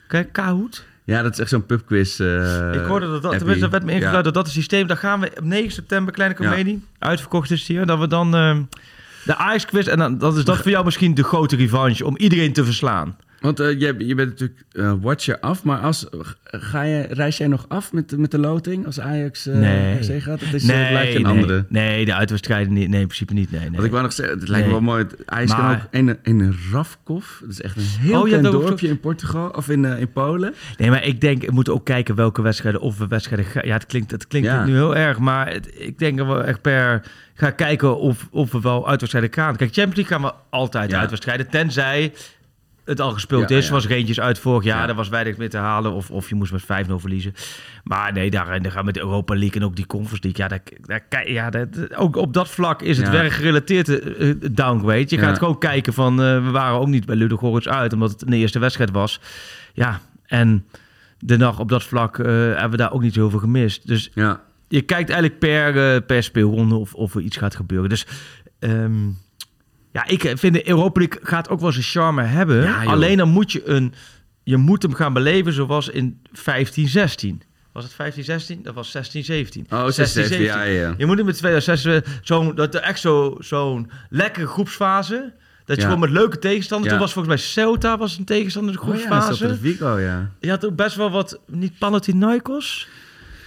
[SPEAKER 9] Kijk, K-hoed.
[SPEAKER 8] Ja, dat is echt zo'n pubquiz. eh,
[SPEAKER 9] ik hoorde dat dat, tenminste, dat werd me ingeluid
[SPEAKER 8] Ja.
[SPEAKER 9] dat dat het systeem. Dan gaan we op 9 september, kleine comedie. Uitverkocht is hier. Dat we dan eh, de Ajax quiz. En dan dat is dat voor jou misschien de grote revanche om iedereen te verslaan.
[SPEAKER 8] Want eh, je, je bent natuurlijk eh, watcher af, maar als, ga je, reis jij nog af met, met de loting als Ajax eh
[SPEAKER 9] Nee.
[SPEAKER 8] FC gaat? Dat is, eh, lijkt je een
[SPEAKER 9] nee,
[SPEAKER 8] andere.
[SPEAKER 9] nee, de uitwedstrijden niet. Nee, in principe niet. Nee, nee.
[SPEAKER 8] Want ik wou nog zeggen, het lijkt me
[SPEAKER 9] Nee.
[SPEAKER 8] wel mooi. Ajax kan ook in, in Ravkov. Dat is echt een heel
[SPEAKER 9] Oh,
[SPEAKER 8] klein
[SPEAKER 9] ook
[SPEAKER 8] dorpje in Portugal of in, in Polen.
[SPEAKER 9] Nee, maar ik denk, we moeten ook kijken welke wedstrijden, of we wedstrijden gaan. Ja, het klinkt, het klinkt
[SPEAKER 8] Ja.
[SPEAKER 9] nu heel erg, maar het- ik denk dat we echt per gaan kijken of, of we wel uitwedstrijden gaan. Kijk, Champions League gaan we altijd
[SPEAKER 8] Ja.
[SPEAKER 9] uitwedstrijden, tenzij het al gespeeld
[SPEAKER 8] Ja,
[SPEAKER 9] is.
[SPEAKER 8] ja.
[SPEAKER 9] Zoals Reentjes uit vorig jaar,
[SPEAKER 8] Ja.
[SPEAKER 9] daar was weinig meer te halen. Of, of je moest met 5-0 verliezen. Maar nee, daar, daar gaan we met de Europa League en ook die Conference League. Ja, daar, daar, kijk- ja dat, ook op dat vlak is het
[SPEAKER 8] Ja.
[SPEAKER 9] werkgerelateerde eh, downgrade. Je gaat gewoon kijken van, eh, we waren ook niet bij Ludogorets uit, omdat het een eerste wedstrijd was. Ja, en de dag op dat vlak eh, hebben we daar ook niet zoveel gemist. Dus
[SPEAKER 8] Ja.
[SPEAKER 9] je kijkt eigenlijk per, eh, per speelronde of, of er iets gaat gebeuren. Dus ehm, ja, ik vind de Europa League gaat ook wel zijn charme hebben.
[SPEAKER 8] Ja.
[SPEAKER 9] Alleen dan moet je een... Je moet hem gaan beleven zoals in 15, 16. Was het 15, 16? Dat was 16, 17.
[SPEAKER 8] Oh, 16, 17, ja, ja.
[SPEAKER 9] Je moet hem met 2006... Zo'n, dat echt zo, zo'n lekkere groepsfase... Dat je
[SPEAKER 8] Ja.
[SPEAKER 9] gewoon met leuke tegenstanders...
[SPEAKER 8] Ja.
[SPEAKER 9] Toen was volgens mij Ceuta was een tegenstander in de
[SPEAKER 8] Oh ja,
[SPEAKER 9] groepsfase.
[SPEAKER 8] De Vigo, ja.
[SPEAKER 9] Je had ook best wel wat, niet Panathinaikos?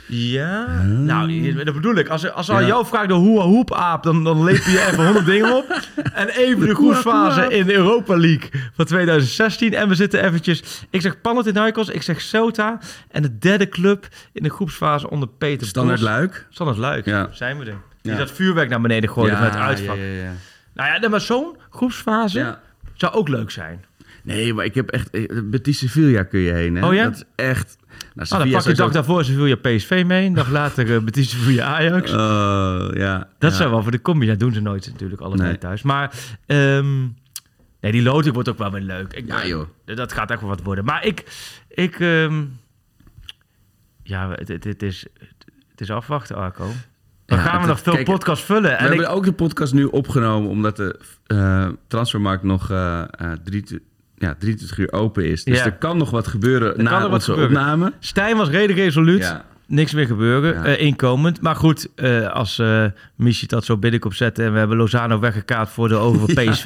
[SPEAKER 9] Ja. Nou, dat bedoel ik. Als, als al
[SPEAKER 8] Ja.
[SPEAKER 9] jou vraagt de hoe hoep aap, dan, dan leep je even honderd dingen op. En even de groepsfase in de Europa League van 2016. En we zitten eventjes... Ik zeg Panathinaikos, ik zeg Ceuta. En de derde club in de groepsfase onder Peter
[SPEAKER 8] Standaard
[SPEAKER 9] Bos.
[SPEAKER 8] Luik.
[SPEAKER 9] Standaard Luik,
[SPEAKER 8] Ja.
[SPEAKER 9] zijn we er. Die
[SPEAKER 8] Ja.
[SPEAKER 9] dat vuurwerk naar beneden gooien vanuit het uitvak.
[SPEAKER 8] ja, ja, ja.
[SPEAKER 9] Nou ja, maar zo'n groepsfase zou ook leuk zijn.
[SPEAKER 8] Nee, maar ik heb echt... eh, Betis Sevilla kun je heen, hè?
[SPEAKER 9] Oh ja?
[SPEAKER 8] Dat is echt... Nou,
[SPEAKER 9] Ah, dan pak je de dag
[SPEAKER 8] zo-
[SPEAKER 9] daarvoor Sevilla PSV mee. Een dag later uh, Betis Sevilla Ajax.
[SPEAKER 8] Oh, ja.
[SPEAKER 9] Dat
[SPEAKER 8] ja.
[SPEAKER 9] zou wel voor de combi. Dat doen ze nooit natuurlijk, allebei
[SPEAKER 8] Nee.
[SPEAKER 9] thuis. Maar ehm, nee, die loting wordt ook wel weer leuk. Ik,
[SPEAKER 8] Ja, joh.
[SPEAKER 9] Dat gaat echt wel wat worden. Maar ik... ik ehm, ja, het, het, het is, het is afwachten, Arco. Dan
[SPEAKER 8] Ja,
[SPEAKER 9] gaan we nog veel
[SPEAKER 8] kijk,
[SPEAKER 9] podcasts vullen.
[SPEAKER 8] We
[SPEAKER 9] En
[SPEAKER 8] hebben
[SPEAKER 9] ik,
[SPEAKER 8] ook de podcast nu opgenomen omdat de eh, transfermarkt nog eh, drie, ja, 23 uur open is. Dus
[SPEAKER 9] Ja.
[SPEAKER 8] er kan nog wat gebeuren na onze
[SPEAKER 9] gebeuren.
[SPEAKER 8] opname.
[SPEAKER 9] Stijn was redelijk resoluut.
[SPEAKER 8] Ja.
[SPEAKER 9] Niks meer gebeuren,
[SPEAKER 8] Ja.
[SPEAKER 9] eh, inkomend. Maar goed, eh, als eh Michi dat zo binnenkomt zetten... en we hebben Lozano weggekaart voor de over PSV...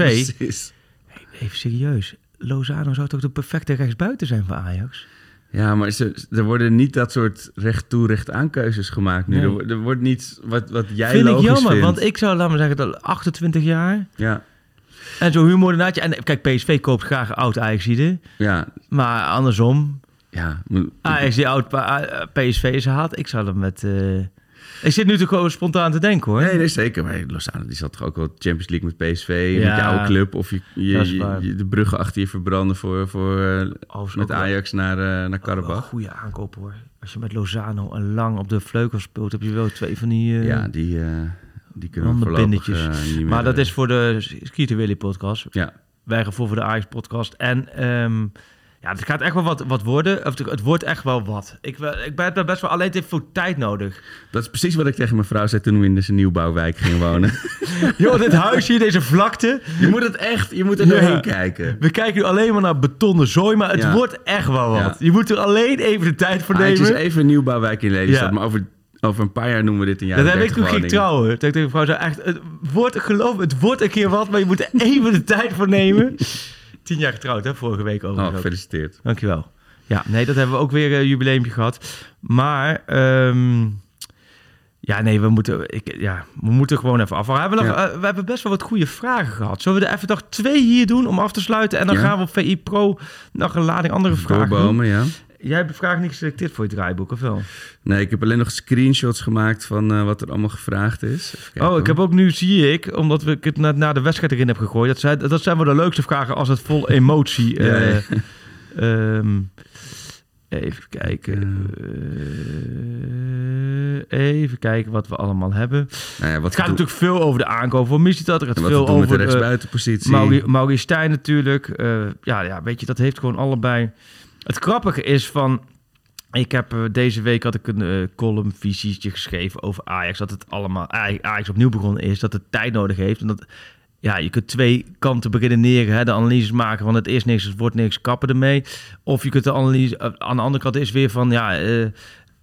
[SPEAKER 9] even serieus, Lozano zou toch de perfecte rechtsbuiten zijn voor Ajax?
[SPEAKER 8] Ja, maar ze, er worden niet dat soort recht toe, recht aan keuzes gemaakt nu.
[SPEAKER 9] Nee.
[SPEAKER 8] Er, wo- wordt niet wat, wat jij
[SPEAKER 9] Vind ik jammer,
[SPEAKER 8] vindt.
[SPEAKER 9] want ik zou, maar zeggen, dat 28 jaar...
[SPEAKER 8] Ja,
[SPEAKER 9] en zo humornaatje. En kijk, PSV koopt graag oud Ajaxide.
[SPEAKER 8] ja,
[SPEAKER 9] Maar andersom,
[SPEAKER 8] ja.
[SPEAKER 9] Ajax die oud PSV is haalt, ik zou dat met... eh, Ik zit nu toch gewoon spontaan te denken, hoor.
[SPEAKER 8] Nee, nee, zeker. Maar Lozano die zat toch ook wel Champions League met PSV, met
[SPEAKER 9] Ja,
[SPEAKER 8] je oude club. Of je, je, de bruggen achter je verbranden voor, voor, eh,
[SPEAKER 9] Oh,
[SPEAKER 8] met
[SPEAKER 9] wel-
[SPEAKER 8] Ajax naar, eh naar
[SPEAKER 9] een
[SPEAKER 8] Karabach.
[SPEAKER 9] goede aankoop, hoor. Als je met Lozano en Lang op de vleugel speelt, heb je wel twee van die... eh,
[SPEAKER 8] Ja, die, eh, die kunnen voorlopig eh, niet meer...
[SPEAKER 9] maar dat
[SPEAKER 8] eh,
[SPEAKER 9] is voor de Skieten Willy podcast.
[SPEAKER 8] Ja,
[SPEAKER 9] Wij gaan voor voor de Ajax podcast. En ehm, ja, het gaat echt wel wat, wat worden. Of het, het wordt echt wel wat. Ik, ik ben best wel alleen heeft veel tijd nodig.
[SPEAKER 8] dat is precies wat ik tegen mijn vrouw zei toen we in deze nieuwbouwwijk gingen wonen.
[SPEAKER 9] Joh, dit huis hier, deze vlakte.
[SPEAKER 8] je moet het echt, je moet er
[SPEAKER 9] Ja.
[SPEAKER 8] doorheen kijken.
[SPEAKER 9] We kijken nu alleen maar naar betonnen zooi, maar het
[SPEAKER 8] Ja.
[SPEAKER 9] wordt echt wel wat.
[SPEAKER 8] Ja.
[SPEAKER 9] Je moet er alleen even de tijd voor
[SPEAKER 8] Ah, het
[SPEAKER 9] nemen.
[SPEAKER 8] is even een nieuwbouwwijk in Lelystad,
[SPEAKER 9] Ja.
[SPEAKER 8] maar over, over een paar jaar noemen we dit een jaar
[SPEAKER 9] dat heb ik toen ging trouwen. Dat ik tegen vrouw zei, echt, het wordt, geloof het wordt een keer wat, maar je moet er even de tijd voor nemen. Tien jaar getrouwd, hè, vorige week over.
[SPEAKER 8] Oh, gefeliciteerd.
[SPEAKER 9] Dankjewel. Ja, nee, dat hebben we ook weer een jubileumpje gehad. Maar, ehm, ja, nee, we moeten, ik, ja, we moeten gewoon even af. We hebben, nog,
[SPEAKER 8] Ja.
[SPEAKER 9] eh, we hebben best wel wat goede vragen gehad. Zullen we er even nog twee hier doen om af te sluiten? En dan
[SPEAKER 8] Ja.
[SPEAKER 9] gaan we op VI Pro nog een lading andere vragen.
[SPEAKER 8] Doorbomen, ja.
[SPEAKER 9] Jij hebt de vraag niet geselecteerd voor je draaiboek, of wel?
[SPEAKER 8] Nee, ik heb alleen nog screenshots gemaakt van eh, wat er allemaal gevraagd is.
[SPEAKER 9] Oh, ik heb ook nu, zie ik, omdat we het na, na de wedstrijd erin hebben gegooid. Dat zijn, dat zijn wel de leukste vragen als het vol emotie.
[SPEAKER 8] Ja,
[SPEAKER 9] eh,
[SPEAKER 8] ja.
[SPEAKER 9] ehm, even kijken. Eh, even kijken wat we allemaal hebben.
[SPEAKER 8] Nou ja, wat
[SPEAKER 9] Het gaat natuurlijk veel over de aankoop van Missie. Het gaat veel over de
[SPEAKER 8] rechtsbuitenpositie.
[SPEAKER 9] Mauri, Mauri Stijn natuurlijk. Ja, ja, weet je, dat heeft gewoon allebei... Het grappige is van... Ik heb eh, deze week had ik een eh column visietje geschreven over Ajax. Dat het allemaal Aj- Ajax opnieuw begonnen is. Dat het tijd nodig heeft. En dat ja, je kunt twee kanten beredeneren. Hè? De analyses maken van het is niks, het wordt niks, kappen ermee. Of je kunt de analyse... eh, aan de andere kant is weer van... Ja, eh,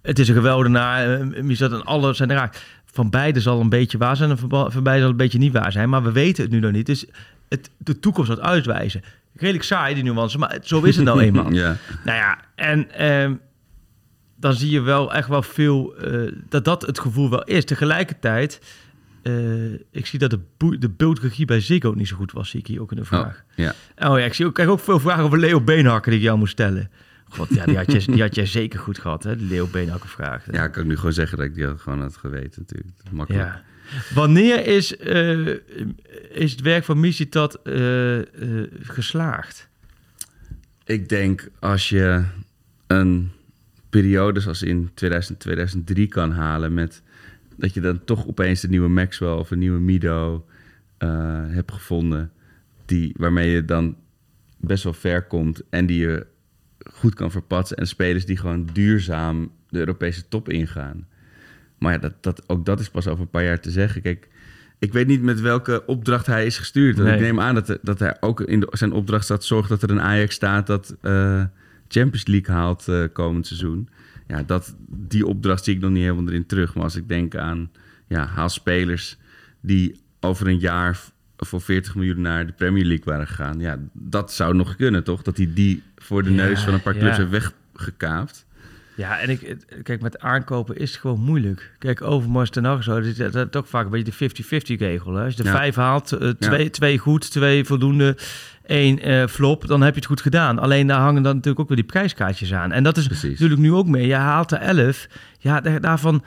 [SPEAKER 9] het is een geweldenaar. Uh, en alle zijn raak. Van beide zal een beetje waar zijn en van beide zal een beetje niet waar zijn. Maar we weten het nu nog niet. Dus het, de toekomst gaat uitwijzen. Redelijk saai, die nuance, maar zo is het nou eenmaal.
[SPEAKER 8] ja.
[SPEAKER 9] Nou ja, en ehm, dan zie je wel echt wel veel eh, dat dat het gevoel wel is. Tegelijkertijd, eh, ik zie dat de, de beeldregie bij Ziggo niet zo goed was, zie ik hier ook in de
[SPEAKER 8] Oh,
[SPEAKER 9] vraag.
[SPEAKER 8] ja.
[SPEAKER 9] Oh, ja, ik zie ook, krijg ook veel vragen over Leo Beenhakker die ik jou moet stellen. God, ja, die had, je, die had jij zeker goed gehad, hè, de Leo Beenhakker vraag.
[SPEAKER 8] ja, ik kan ik nu gewoon zeggen dat ik die had gewoon had geweten natuurlijk. Makkelijk.
[SPEAKER 9] Ja. Wanneer is, eh, is het werk van Missie eh eh geslaagd?
[SPEAKER 8] Ik denk als je een periode zoals in 2000, 2003 kan halen met dat je dan toch opeens de nieuwe Maxwell of een nieuwe Mido hebt gevonden, die, waarmee je dan best wel ver komt en die je goed kan verpatsen en spelers die gewoon duurzaam de Europese top ingaan. Maar ja, dat, dat, ook dat is pas over een paar jaar te zeggen. Kijk, ik weet niet met welke opdracht hij is gestuurd.
[SPEAKER 9] Nee.
[SPEAKER 8] Ik neem aan dat, dat hij ook in de- zijn opdracht staat... zorg dat er een Ajax staat dat eh, Champions League haalt eh, komend seizoen. Ja, dat, die opdracht zie ik nog niet helemaal erin terug. Maar als ik denk aan ja, haal spelers die over een jaar... voor 40 miljoen naar de Premier League waren gegaan. Ja, dat zou nog kunnen, toch? Dat hij die voor de
[SPEAKER 9] Ja,
[SPEAKER 8] neus van een paar clubs
[SPEAKER 9] ja.
[SPEAKER 8] heeft weggekaapt.
[SPEAKER 9] Ja, en ik, het- kijk, met aankopen is het gewoon moeilijk. Kijk, Overmars ten Hag zo, dat is, ook vaak een beetje de 50-50 regel. Hè? Als je de
[SPEAKER 8] Ja.
[SPEAKER 9] vijf haalt, eh, twee, twee goed, twee voldoende, één eh, flop, dan heb je het goed gedaan. Alleen daar hangen dan natuurlijk ook weer die prijskaartjes aan. En dat is
[SPEAKER 8] Precies.
[SPEAKER 9] natuurlijk nu ook mee. Je haalt er 11, ja, daar- daarvan,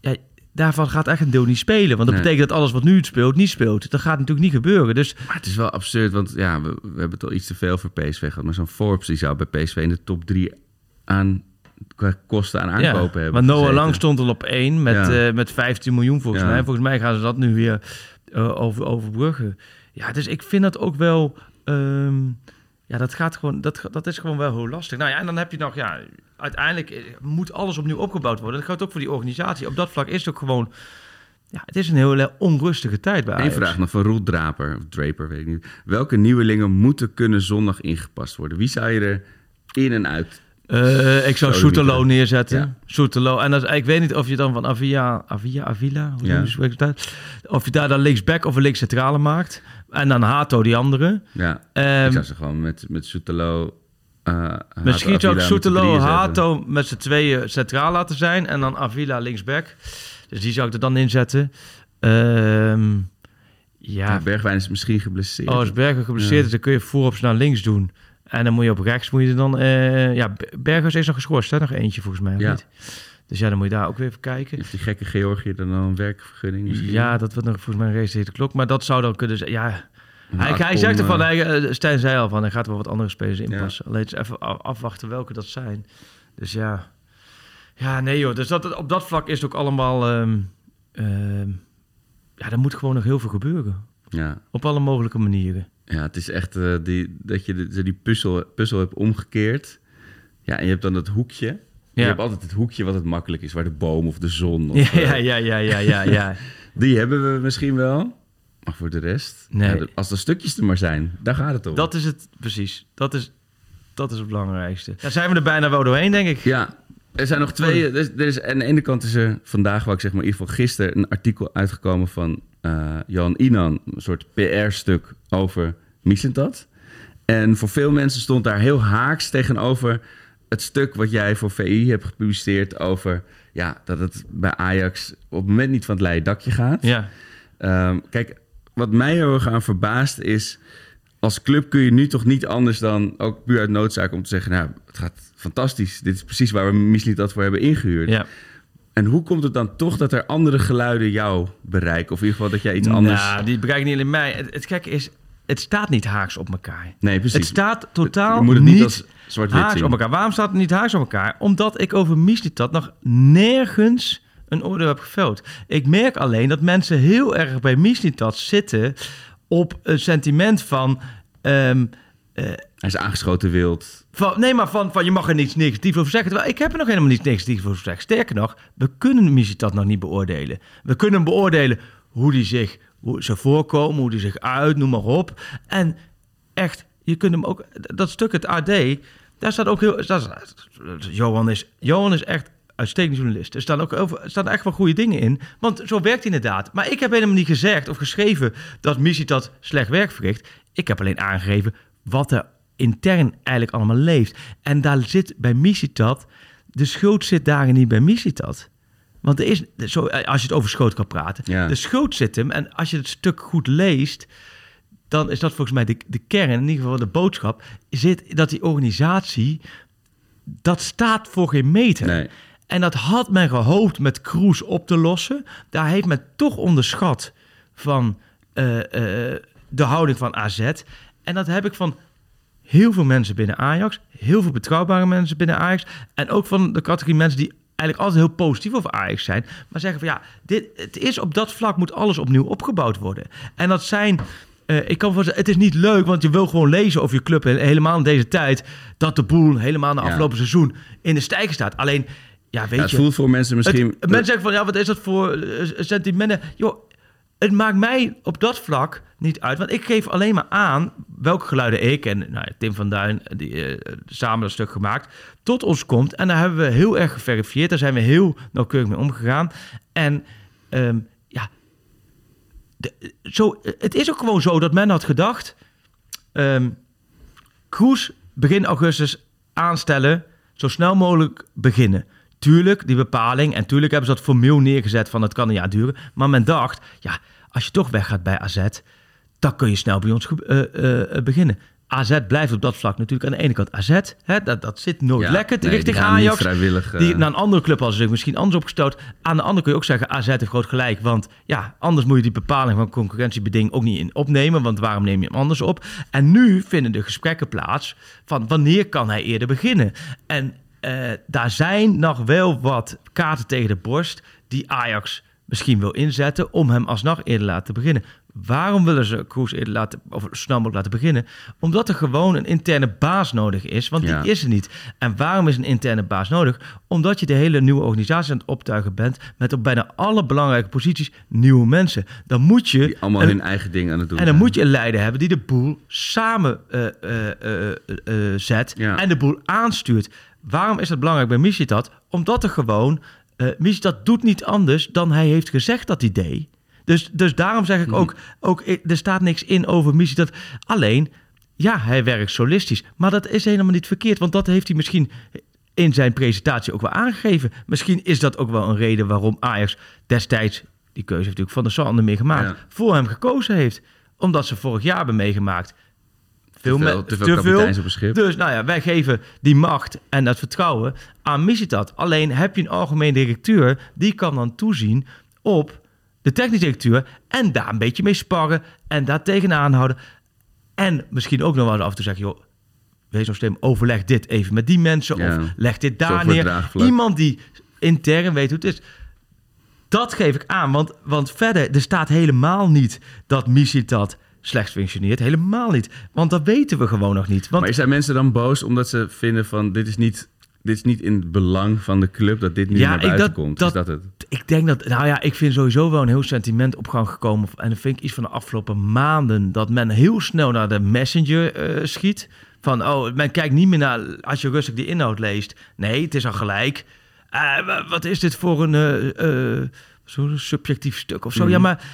[SPEAKER 9] ja, daarvan gaat echt een deel niet spelen. Want dat
[SPEAKER 8] Nee.
[SPEAKER 9] betekent dat alles wat nu speelt, niet speelt. Dat gaat natuurlijk niet gebeuren. Dus
[SPEAKER 8] Maar het is wel absurd, want ja, we, we hebben het al iets te veel voor PSV gehad. Maar zo'n Forbes die zou bij PSV in de top drie aan qua kosten aan aankopen
[SPEAKER 9] ja,
[SPEAKER 8] hebben.
[SPEAKER 9] Maar Noah. Lang stond al op één met, eh, met 15 miljoen volgens mij. Volgens mij gaan ze dat nu weer eh, over, overbruggen. Ja, dus ik vind dat ook wel... ehm, ja, dat, gaat gewoon, dat, dat is gewoon wel heel lastig. Nou ja, en dan heb je nog... Ja, uiteindelijk eh, moet alles opnieuw opgebouwd worden. Dat geldt ook voor die organisatie. Op dat vlak is het ook gewoon... ja, het is een hele onrustige tijd bij
[SPEAKER 8] Eén
[SPEAKER 9] Ajax.
[SPEAKER 8] vraag nog van Roel Draper, of Draper, weet ik niet. Welke nieuwelingen moeten kunnen zondag ingepast worden? Wie zou je er in en uit?
[SPEAKER 9] Eh, ik zou
[SPEAKER 8] Zo
[SPEAKER 9] Soetelo
[SPEAKER 8] hè?
[SPEAKER 9] neerzetten.
[SPEAKER 8] Ja.
[SPEAKER 9] Soetelo. En dat, ik weet niet of je dan van Avila, Avila, Avila, hoe
[SPEAKER 8] Ja.
[SPEAKER 9] je? Of je daar dan linksback of een linkscentrale maakt. En dan Hato die andere.
[SPEAKER 8] Ja,
[SPEAKER 9] Ehm,
[SPEAKER 8] ik zou ze gewoon met, met Soetelo... eh, Hato,
[SPEAKER 9] Misschien zou ik Soetelo. Hato met z'n tweeën centraal laten zijn. En dan Avila linksback. Dus die zou ik er dan inzetten. Ehm ja,
[SPEAKER 8] Ja, Bergwijn is misschien geblesseerd.
[SPEAKER 9] Oh, als Berger geblesseerd is, dan kun je voorop naar links doen. En dan moet je op rechts, moet je dan... eh ja, Bergers is nog geschorst, hè? Nog eentje volgens mij,
[SPEAKER 8] Ja.
[SPEAKER 9] niet? Dus ja, dan moet je daar ook weer even kijken.
[SPEAKER 8] Heeft die gekke Georgië dan al een werkvergunning? misschien?
[SPEAKER 9] Ja, dat wordt nog volgens mij een race de klok. Maar dat zou dan kunnen zijn. Ja, hij, hij zegt ervan, hij, eh, Stijn zei al van, hij gaat wel wat andere spelers inpassen.
[SPEAKER 8] Ja.
[SPEAKER 9] Alleen even afwachten welke dat zijn. Dus ja, ja, nee joh. Dus dat, op dat vlak is het ook allemaal, ehm, ehm, ja, er moet gewoon nog heel veel gebeuren.
[SPEAKER 8] Ja.
[SPEAKER 9] Op alle mogelijke manieren.
[SPEAKER 8] Ja, het is echt eh, die, dat je de- die puzzel, puzzel hebt omgekeerd. Ja, en je hebt dan dat hoekje. Je
[SPEAKER 9] Ja.
[SPEAKER 8] hebt altijd het hoekje wat het makkelijk is, waar de boom of de zon. Of,
[SPEAKER 9] Ja,
[SPEAKER 8] eh,
[SPEAKER 9] ja, ja, ja, ja, ja.
[SPEAKER 8] Die hebben we misschien wel. Maar voor de rest,
[SPEAKER 9] Nee.
[SPEAKER 8] ja, als de stukjes er maar zijn, daar gaat het om.
[SPEAKER 9] Dat is het, precies. Dat is, dat is het belangrijkste. Daar zijn we er bijna wel doorheen, denk ik.
[SPEAKER 8] Ja, er zijn nog twee. Er is, er is, aan de ene kant is er vandaag, wou ik zeg maar, in ieder geval gisteren, een artikel uitgekomen van eh Jan Inan. Een soort PR-stuk over Mislintat. En voor veel mensen stond daar heel haaks tegenover het stuk wat jij voor VI hebt gepubliceerd over ja, dat het bij Ajax op het moment niet van het leien dakje gaat.
[SPEAKER 9] Ja,
[SPEAKER 8] Ehm, kijk, wat mij heel erg aan verbaast is... als club kun je nu toch niet anders dan... ook puur uit noodzaak om te zeggen... nou, het gaat fantastisch. Dit is precies waar we dat voor hebben ingehuurd.
[SPEAKER 9] ja.
[SPEAKER 8] En hoe komt het dan toch dat er andere geluiden jou bereiken? Of in ieder geval dat jij iets anders...
[SPEAKER 9] Nou, die bereiken niet alleen mij. Het, het gekke is, het staat niet haaks op elkaar.
[SPEAKER 8] nee, precies.
[SPEAKER 9] Het staat totaal
[SPEAKER 8] je moet het niet,
[SPEAKER 9] niet
[SPEAKER 8] als zwart-wit
[SPEAKER 9] haaks
[SPEAKER 8] zien.
[SPEAKER 9] op elkaar. Waarom staat het niet haaks op elkaar? Omdat ik over Mislitat nog nergens een oordeel heb geveld. Ik merk alleen dat mensen heel erg bij Mislitat zitten op een sentiment van... ehm,
[SPEAKER 8] Hij is aangeschoten wild.
[SPEAKER 9] Van, nee, maar van, van je mag er niets negatiefs over zeggen. Terwijl ik heb er nog helemaal niets negatiefs over gezegd. Sterker nog, we kunnen Mislitat nog niet beoordelen. We kunnen beoordelen hoe die zich, hoe ze voorkomen, hoe die zich uit, noem maar op. En echt, je kunt hem ook, dat stuk het AD, daar staat ook heel, daar Johan is, Johan is echt uitstekend journalist. Er staan ook over, er staan echt wel goede dingen in. Want zo werkt inderdaad. Maar ik heb helemaal niet gezegd of geschreven dat Mislitat slecht werk verricht. Ik heb alleen aangegeven wat er intern eigenlijk allemaal leeft. En daar zit bij Mislitat, de schuld zit daarin niet bij Mislitat. Want er is, zo, als je het over schoot kan praten,
[SPEAKER 8] Ja.
[SPEAKER 9] de schuld zit hem. En als je het stuk goed leest, dan is dat volgens mij de, de kern, in ieder geval de boodschap, zit dat die organisatie, dat staat voor geen meter.
[SPEAKER 8] Nee.
[SPEAKER 9] En dat had men gehoopt met Kroes op te lossen. Daar heeft men toch onderschat van eh, eh, de houding van AZ. En dat heb ik van heel veel mensen binnen Ajax. Heel veel betrouwbare mensen binnen Ajax. En ook van de categorie mensen die eigenlijk altijd heel positief over Ajax zijn. Maar zeggen van ja, dit, het is op dat vlak moet alles opnieuw opgebouwd worden. En dat zijn... eh, ik kan voor het is niet leuk, want je wil gewoon lezen over je club. en Helemaal in deze tijd. Dat de boel helemaal na
[SPEAKER 8] Ja.
[SPEAKER 9] afgelopen seizoen in de stijger staat. Alleen, ja, weet
[SPEAKER 8] Ja, het
[SPEAKER 9] je...
[SPEAKER 8] voelt voor mensen misschien...
[SPEAKER 9] Het- mensen zeggen van, ja, wat is dat voor eh, sentimenten? Joh, het maakt mij op dat vlak niet uit. Want ik geef alleen maar aan welke geluiden ik en nou, Tim van Duin, die eh, samen dat stuk gemaakt, tot ons komt. En daar hebben we heel erg geverifieerd. Daar zijn we heel nauwkeurig mee omgegaan. En ehm, ja, de- zo, het is ook gewoon zo dat men had gedacht... ehm Kroes begin augustus aanstellen, zo snel mogelijk beginnen. Tuurlijk, die bepaling, en tuurlijk hebben ze dat formeel neergezet van het kan een jaar duren. Maar men dacht, ja, als je toch weggaat bij AZ, dan kun je snel bij ons ge- eh, eh, beginnen. AZ blijft op dat vlak natuurlijk aan de ene kant AZ. Hè, dat, dat zit nooit
[SPEAKER 8] Ja,
[SPEAKER 9] lekker
[SPEAKER 8] nee,
[SPEAKER 9] richting Ajax.
[SPEAKER 8] vrijwillig, eh,
[SPEAKER 9] Die, naar een andere club hadden ze zich misschien anders opgestoot. Aan de andere kun je ook zeggen, AZ heeft groot gelijk. Want ja, anders moet je die bepaling van concurrentiebeding ook niet in opnemen. Want waarom neem je hem anders op? En nu vinden de gesprekken plaats van wanneer kan hij eerder beginnen? En eh, daar zijn nog wel wat kaarten tegen de borst die Ajax misschien wil inzetten om hem alsnog eerder laten beginnen. Waarom willen ze Kroes eerder laten, of snel mogelijk laten beginnen? Omdat er gewoon een interne baas nodig is, want
[SPEAKER 8] Ja.
[SPEAKER 9] die is er niet. En waarom is een interne baas nodig? Omdat je de hele nieuwe organisatie aan het optuigen bent met op bijna alle belangrijke posities nieuwe mensen. Dan moet je
[SPEAKER 8] Die allemaal
[SPEAKER 9] een-
[SPEAKER 8] hun eigen ding aan het doen
[SPEAKER 9] en dan
[SPEAKER 8] zijn.
[SPEAKER 9] moet je een leider hebben die de boel samen eh, eh, zet
[SPEAKER 8] Ja.
[SPEAKER 9] en de boel aanstuurt. Waarom is dat belangrijk bij Mishitat? Omdat er gewoon... Mishitat doet niet anders dan hij heeft gezegd dat hij deed. Dus, dus daarom zeg
[SPEAKER 8] Mhm.
[SPEAKER 9] ik ook, ook, eh, er staat niks in over Mishitat. Alleen, ja, hij werkt solistisch. Maar dat is helemaal niet verkeerd, want dat heeft hij misschien in zijn presentatie ook wel aangegeven. Misschien is dat ook wel een reden waarom Ajax destijds, die keuze heeft natuurlijk Van der Sar meer gemaakt,
[SPEAKER 8] Ja.
[SPEAKER 9] voor hem gekozen heeft. Omdat ze vorig jaar hebben meegemaakt. Veel,
[SPEAKER 8] Te veel-
[SPEAKER 9] me-
[SPEAKER 8] te veel kapiteins op een schip.
[SPEAKER 9] Dus nou ja, wij geven die macht en dat vertrouwen aan Mishitat. Alleen heb je een algemeen directeur, die kan dan toezien op de technisch directeur en daar een beetje mee sparren en daar tegenaan houden. En misschien ook nog wel eens af en toe zeggen, joh, wees nou slim, overleg dit even met die mensen
[SPEAKER 8] Ja.
[SPEAKER 9] of leg dit daar neer. Iemand die intern weet hoe het is. Dat geef ik aan, want, want verder, er staat helemaal niet dat Mishitat slecht functioneert. Helemaal niet. Want dat weten we gewoon nog niet. Want
[SPEAKER 8] Maar zijn mensen dan boos omdat ze vinden van dit is niet, dit is niet in het belang van de club dat dit nu
[SPEAKER 9] Ja,
[SPEAKER 8] naar buiten
[SPEAKER 9] dat-
[SPEAKER 8] komt?
[SPEAKER 9] dat-
[SPEAKER 8] is dat het?
[SPEAKER 9] ik denk dat, nou ja, ik vind sowieso wel een heel sentiment op gang gekomen. En dat vind ik iets van de afgelopen maanden. Dat men heel snel naar de messenger eh, schiet. Van, oh, men kijkt niet meer naar, als je rustig die inhoud leest. Nee, het is al gelijk. Eh, wa- wat is dit voor een zo'n subjectief stuk of zo?
[SPEAKER 8] Mhm.
[SPEAKER 9] Ja, maar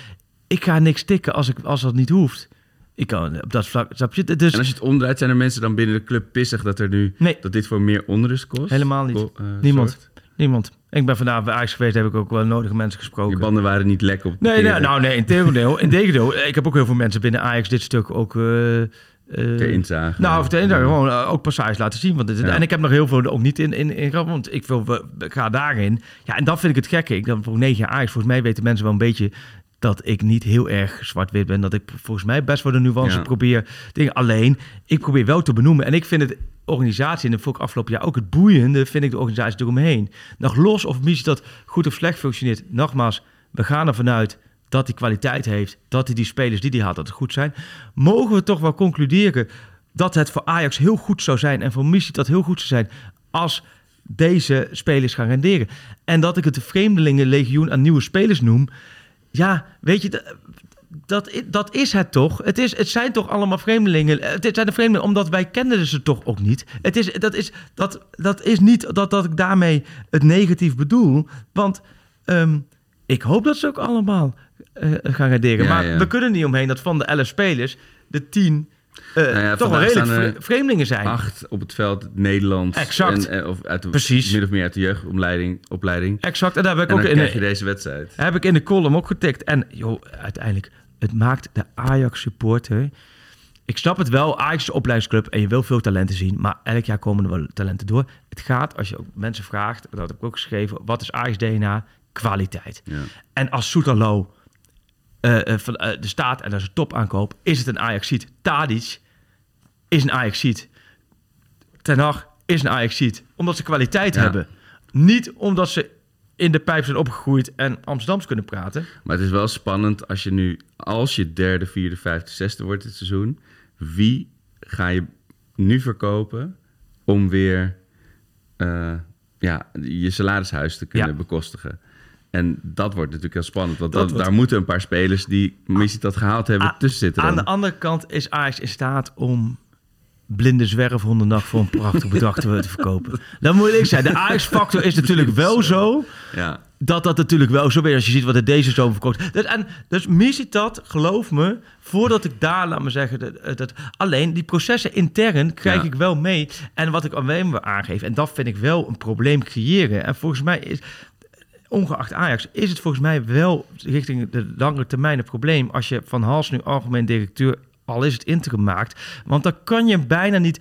[SPEAKER 9] ik ga niks tikken als, ik, als dat niet hoeft. Ik kan op dat vlak, snap je? Dus
[SPEAKER 8] En als je het omdraait, zijn er mensen dan binnen de club pissig dat er nu
[SPEAKER 9] Nee.
[SPEAKER 8] dat dit voor meer onrust kost?
[SPEAKER 9] Helemaal niet.
[SPEAKER 8] Ko- eh,
[SPEAKER 9] Niemand.
[SPEAKER 8] zorgt?
[SPEAKER 9] niemand. Ik ben vandaag bij Ajax geweest, heb ik ook wel nodige mensen gesproken.
[SPEAKER 8] Je banden waren niet lek op het
[SPEAKER 9] Nee, nee,
[SPEAKER 8] parkeren.
[SPEAKER 9] nou nee, in tegendeel. In tegendeel, ik heb ook heel veel mensen binnen Ajax dit stuk ook...
[SPEAKER 8] Ter inzage.
[SPEAKER 9] Nou, of inzage, gewoon eh, ook passages laten zien. Want dit,
[SPEAKER 8] Ja.
[SPEAKER 9] En ik heb nog heel veel ook niet in, in, in want ik, wil, ik ga daarin. Ja, en dat vind ik het gekke. Ik dan voor negen jaar Ajax, volgens mij weten mensen wel een beetje dat ik niet heel erg zwart-wit ben. Dat ik volgens mij best wel de nuance
[SPEAKER 8] Ja.
[SPEAKER 9] probeer. Dingen. Alleen, ik probeer wel te benoemen. En ik vind het organisatie, en dat vond ik afgelopen jaar ook het boeiende, vind ik de organisatie eromheen. Nog los of missie dat goed of slecht functioneert. Nogmaals, we gaan ervan uit dat hij kwaliteit heeft, dat hij die spelers die hij had, dat het goed zijn. Mogen we toch wel concluderen dat het voor Ajax heel goed zou zijn en voor missie dat heel goed zou zijn als deze spelers gaan renderen. En dat ik het de vreemdelingenlegioen aan nieuwe spelers noem. Ja, weet je, dat, dat, is het toch. Het, is, het zijn toch allemaal vreemdelingen. Het zijn de vreemdelingen, omdat wij kenden ze toch ook niet. Het is, dat, is, dat, dat is niet dat, dat ik daarmee het negatief bedoel. Want ehm, ik hoop dat ze ook allemaal eh, gaan renderen.
[SPEAKER 8] Ja,
[SPEAKER 9] maar
[SPEAKER 8] ja.
[SPEAKER 9] we kunnen niet omheen dat van de 11 spelers de 10 eh,
[SPEAKER 8] Nou ja,
[SPEAKER 9] toch wel redelijk vreemdelingen zijn.
[SPEAKER 8] Acht op het veld, Nederlands.
[SPEAKER 9] Exact.
[SPEAKER 8] En, eh, of uit de,
[SPEAKER 9] Precies.
[SPEAKER 8] Min of meer uit de jeugdopleiding. Opleiding.
[SPEAKER 9] Exact. En daar heb ik
[SPEAKER 8] En
[SPEAKER 9] ook
[SPEAKER 8] dan
[SPEAKER 9] in
[SPEAKER 8] krijg
[SPEAKER 9] de,
[SPEAKER 8] je deze wedstrijd.
[SPEAKER 9] heb ik in de column ook getikt. En joh, uiteindelijk, het maakt de Ajax supporter. Ik snap het wel, Ajax is een opleidingsclub en je wil veel talenten zien. Maar elk jaar komen er wel talenten door. Het gaat, als je ook mensen vraagt, dat heb ik ook geschreven, wat is Ajax DNA? Kwaliteit.
[SPEAKER 8] Ja.
[SPEAKER 9] En als Soetalo eh eh, van eh, de staat en dat is een topaankoop, is het een Ajaxiet. Tadic is een Ajaxiet. Ten Hag is een Ajaxiet. Omdat ze kwaliteit
[SPEAKER 8] Ja.
[SPEAKER 9] hebben. Niet omdat ze in de pijp zijn opgegroeid en Amsterdams kunnen praten.
[SPEAKER 8] Maar het is wel spannend als je nu, als je derde, vierde, vijfde, zesde wordt dit seizoen, wie ga je nu verkopen om weer ja, je salarishuis te kunnen
[SPEAKER 9] Ja.
[SPEAKER 8] bekostigen? En dat wordt natuurlijk heel spannend, want
[SPEAKER 9] Dat
[SPEAKER 8] dat,
[SPEAKER 9] wordt-
[SPEAKER 8] daar moeten een paar spelers die missie dat gehaald hebben
[SPEAKER 9] A-
[SPEAKER 8] tussen zitten.
[SPEAKER 9] Aan de andere kant is Ajax in staat om blinde zwerfhondendag voor een prachtig bedrag te, verkopen. Dat moet ik zeggen. De Ajax-factor is natuurlijk wel zo
[SPEAKER 8] Ja,
[SPEAKER 9] dat dat natuurlijk wel zo is als je ziet wat er deze zomer verkoopt. Dus, en, dus mis dat, geloof me, voordat ik daar, laat me zeggen, dat, dat, alleen die processen intern krijg
[SPEAKER 8] Ja.
[SPEAKER 9] ik wel mee. En wat ik alleen maar aangeef, en dat vind ik wel een probleem creëren. En volgens mij is, ongeacht Ajax, is het volgens mij wel richting de langere termijn een probleem als je van Hals nu algemeen directeur, al is het interim maakt. Want dan kan je hem bijna niet,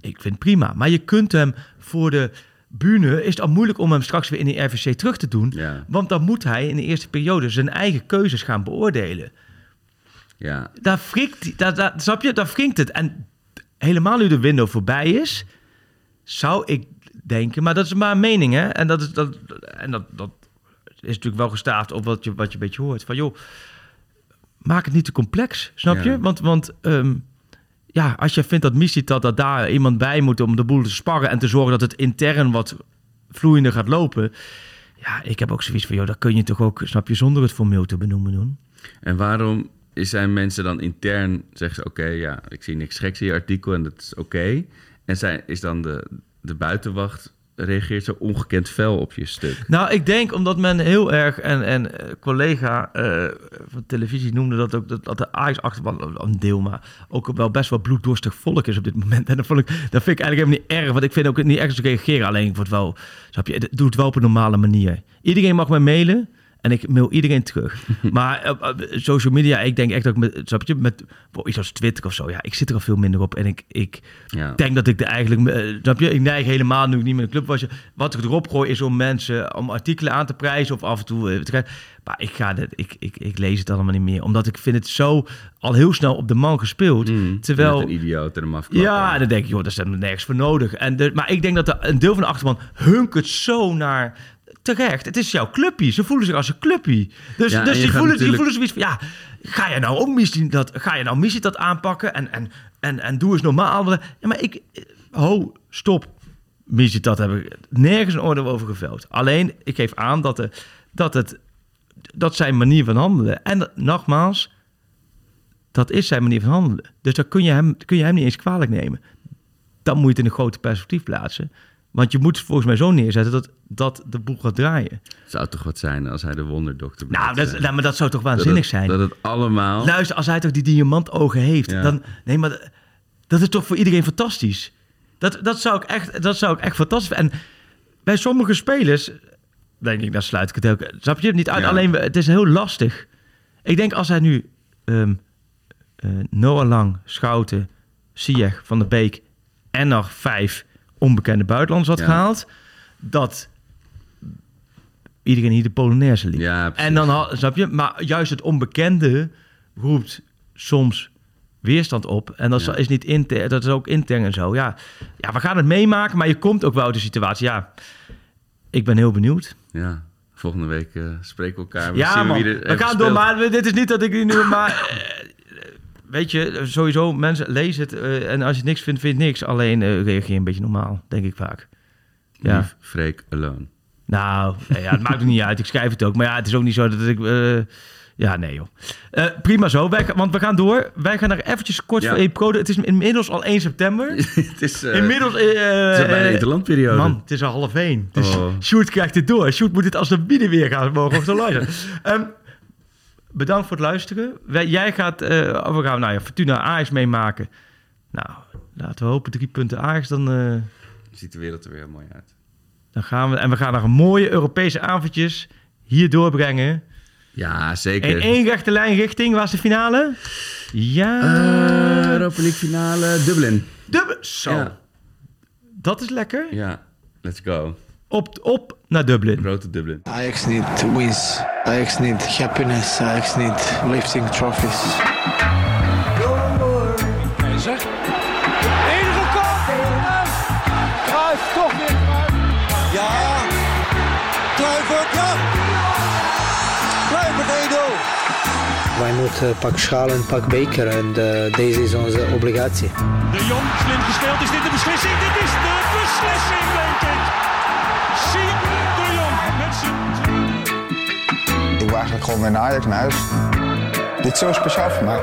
[SPEAKER 9] ik vind het prima, maar je kunt hem voor de bühne, is het al moeilijk om hem straks weer in die RVC terug te doen.
[SPEAKER 8] ja,
[SPEAKER 9] Want dan moet hij in de eerste periode zijn eigen keuzes gaan beoordelen.
[SPEAKER 8] ja.
[SPEAKER 9] Daar frikt, daar, daar, snap je, daar wringt het. En helemaal nu de window voorbij is, zou ik denken, maar dat is maar een mening, hè? En dat is dat, en dat, dat natuurlijk wel gestaafd op wat je, wat je een beetje hoort. Van joh, maak het niet te complex, snap
[SPEAKER 8] Ja.
[SPEAKER 9] je? Want, want ehm, ja, als je vindt dat missie dat, dat daar iemand bij moet om de boel te sparren en te zorgen dat het intern wat vloeiender gaat lopen. Ja, ik heb ook zoiets van, joh, dat kun je toch ook, snap je, zonder het formeel te benoemen doen.
[SPEAKER 8] En waarom zijn mensen dan intern, zeggen ze, oké, ja, ik zie niks geks in je artikel en dat is oké. En zijn, is dan de, de buitenwacht, reageert zo ongekend fel op je stuk?
[SPEAKER 9] Nou, ik denk omdat men heel erg, en, en eh, collega eh, van televisie noemde dat ook, dat, dat de Ajax achterban een deel, maar ook wel best wel bloeddorstig volk is op dit moment. En dat, vond ik, dat vind ik eigenlijk helemaal niet erg, want ik vind ook niet erg te reageren. Alleen ik word wel, snap je, doe het wel op een normale manier. Iedereen mag mij mailen. En ik mail iedereen terug. maar eh, eh, social media, ik denk echt dat ik met, snap je, met iets als Twitter of zo, ja, ik zit er al veel minder op. En ik, ik
[SPEAKER 8] Ja.
[SPEAKER 9] denk dat ik er eigenlijk, eh, snap je, ik neig helemaal nu ik niet meer in de club was. Wat ik erop gooi is om mensen, om artikelen aan te prijzen of af en toe te. Maar ik ga dit, ik, ik, ik lees het allemaal niet meer, omdat ik vind het zo al heel snel op de man gespeeld.
[SPEAKER 8] Mm,
[SPEAKER 9] terwijl,
[SPEAKER 8] een idioot en hem afklappen.
[SPEAKER 9] ja, en dan denk ik, joh, daar is helemaal nergens voor nodig. En de, maar ik denk dat de, een deel van de achterban hunkert zo naar terecht. Het is jouw clubje. Ze voelen zich als een clubje. Dus,
[SPEAKER 8] Ja,
[SPEAKER 9] dus
[SPEAKER 8] je
[SPEAKER 9] die, voelen, die
[SPEAKER 8] natuurlijk-
[SPEAKER 9] voelen zoiets van, ja, ga je nou ook missie dat, ga je nou missie dat aanpakken en, en, en, en doe eens normaal. Ja, maar ik, ho, stop. Missie dat heb ik nergens een oordeel over geveld. Alleen, ik geef aan dat, de, dat het, dat zijn manier van handelen. En dat- nogmaals, dat is zijn manier van handelen. Dus daar kun je hem, kun je hem niet eens kwalijk nemen. Dan moet je het in een grote perspectief plaatsen. Want je moet het volgens mij zo neerzetten dat, dat de boel gaat draaien.
[SPEAKER 8] Zou toch wat zijn als hij de wonderdokter
[SPEAKER 9] Nou, dat,
[SPEAKER 8] zijn?
[SPEAKER 9] nou, maar dat zou toch
[SPEAKER 8] Dat
[SPEAKER 9] waanzinnig
[SPEAKER 8] het-
[SPEAKER 9] zijn?
[SPEAKER 8] Dat het allemaal...
[SPEAKER 9] Luister, als hij toch die diamantogen heeft,
[SPEAKER 8] Ja.
[SPEAKER 9] dan... Nee, maar dat- dat is toch voor iedereen fantastisch? Dat, dat, zou ik echt, dat zou ik echt fantastisch vinden. En bij sommige spelers, denk ik, dan sluit ik het ook... Snap je? Niet uit,
[SPEAKER 8] Ja.
[SPEAKER 9] alleen het is heel lastig. Ik denk als hij nu ehm, eh, Noah Lang, Schouten, Ziyech, Van der Beek... en nog vijf onbekende buitenlanders had
[SPEAKER 8] Ja.
[SPEAKER 9] gehaald... dat iedereen hier de Polonaise liep.
[SPEAKER 8] Ja.
[SPEAKER 9] En dan, ha- snap je? Maar juist het onbekende roept soms weerstand op. En dat is-
[SPEAKER 8] Ja.
[SPEAKER 9] is niet intern, dat is ook intern en zo. Ja. ja, we gaan het meemaken, maar je komt ook wel uit de situatie. Ja, ik ben heel benieuwd.
[SPEAKER 8] Ja, volgende week eh, spreken we elkaar. We
[SPEAKER 9] ja,
[SPEAKER 8] zien
[SPEAKER 9] man.
[SPEAKER 8] wie er
[SPEAKER 9] We gaan door, maar dit is niet dat ik nu... Maar eh, weet je, sowieso, mensen lezen het. eh, en als je niks vindt, vind je niks. Alleen eh, reageer een beetje normaal, denk ik vaak. Ja.
[SPEAKER 8] Lief, Freek, alone.
[SPEAKER 9] Nou, nee, ja, het maakt ook niet uit. Ik schrijf het ook. Maar ja, het is ook niet zo dat ik... eh, ja, nee joh. Eh, prima zo, wij, want we gaan door. Wij gaan nog eventjes kort
[SPEAKER 8] Ja.
[SPEAKER 9] voor EPCO. Het is inmiddels al 1 september.
[SPEAKER 8] het is, eh,
[SPEAKER 9] inmiddels... eh,
[SPEAKER 8] het is bijna
[SPEAKER 9] eh,
[SPEAKER 8] interlandperiode.
[SPEAKER 9] Man, het is al half één. Dus
[SPEAKER 8] Oh.
[SPEAKER 9] Sjoerd krijgt dit door. Sjoerd moet dit als de bieden weer gaan mogen of zo luisteren. Ehm, bedankt voor het luisteren. Wij, jij gaat... eh we gaan nou ja, Fortuna Ajax meemaken. Nou, laten we hopen drie punten Ajax. Dan, eh,
[SPEAKER 8] Ziet de wereld er weer mooi uit.
[SPEAKER 9] dan gaan we... En we gaan nog een mooie Europese avondjes hier doorbrengen.
[SPEAKER 8] Ja, zeker.
[SPEAKER 9] In één rechte lijn richting, waar is de finale? Ja.
[SPEAKER 8] Eh, Europa League finale, Dublin.
[SPEAKER 9] Dubbel. Zo.
[SPEAKER 8] Ja.
[SPEAKER 9] Dat is lekker.
[SPEAKER 8] Ja, let's go.
[SPEAKER 9] Op, op naar Dublin.
[SPEAKER 8] Grote Dublin.
[SPEAKER 2] Ajax need wins. Ajax need happiness. Ajax need lifting trophies.
[SPEAKER 3] Enige Cruijff, toch weer.
[SPEAKER 4] Ja. Kluivert, ja. Kluivert 1-0.
[SPEAKER 5] Wij moeten pak schaal en pak beker en eh, deze is onze obligatie.
[SPEAKER 6] De Jong, slim gespeeld. Is dit de beslissing? Dit Ik
[SPEAKER 7] gewoon weer naar Ajax naar huis. Dit is zo speciaal voor mij.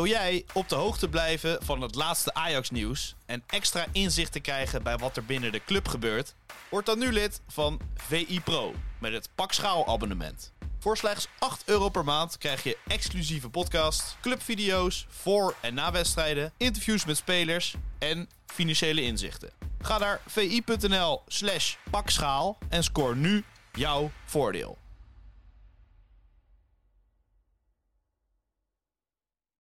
[SPEAKER 1] Wil jij op de hoogte blijven van het laatste Ajax-nieuws en extra inzicht te krijgen bij wat er binnen de club gebeurt? Word dan nu lid van VI Pro met het Pakschaal-abonnement. Voor slechts 8 euro per maand krijg je exclusieve podcasts, clubvideo's voor en na wedstrijden, interviews met spelers en financiële inzichten. Ga naar vi.nl/slash pakschaal en scoor nu jouw voordeel.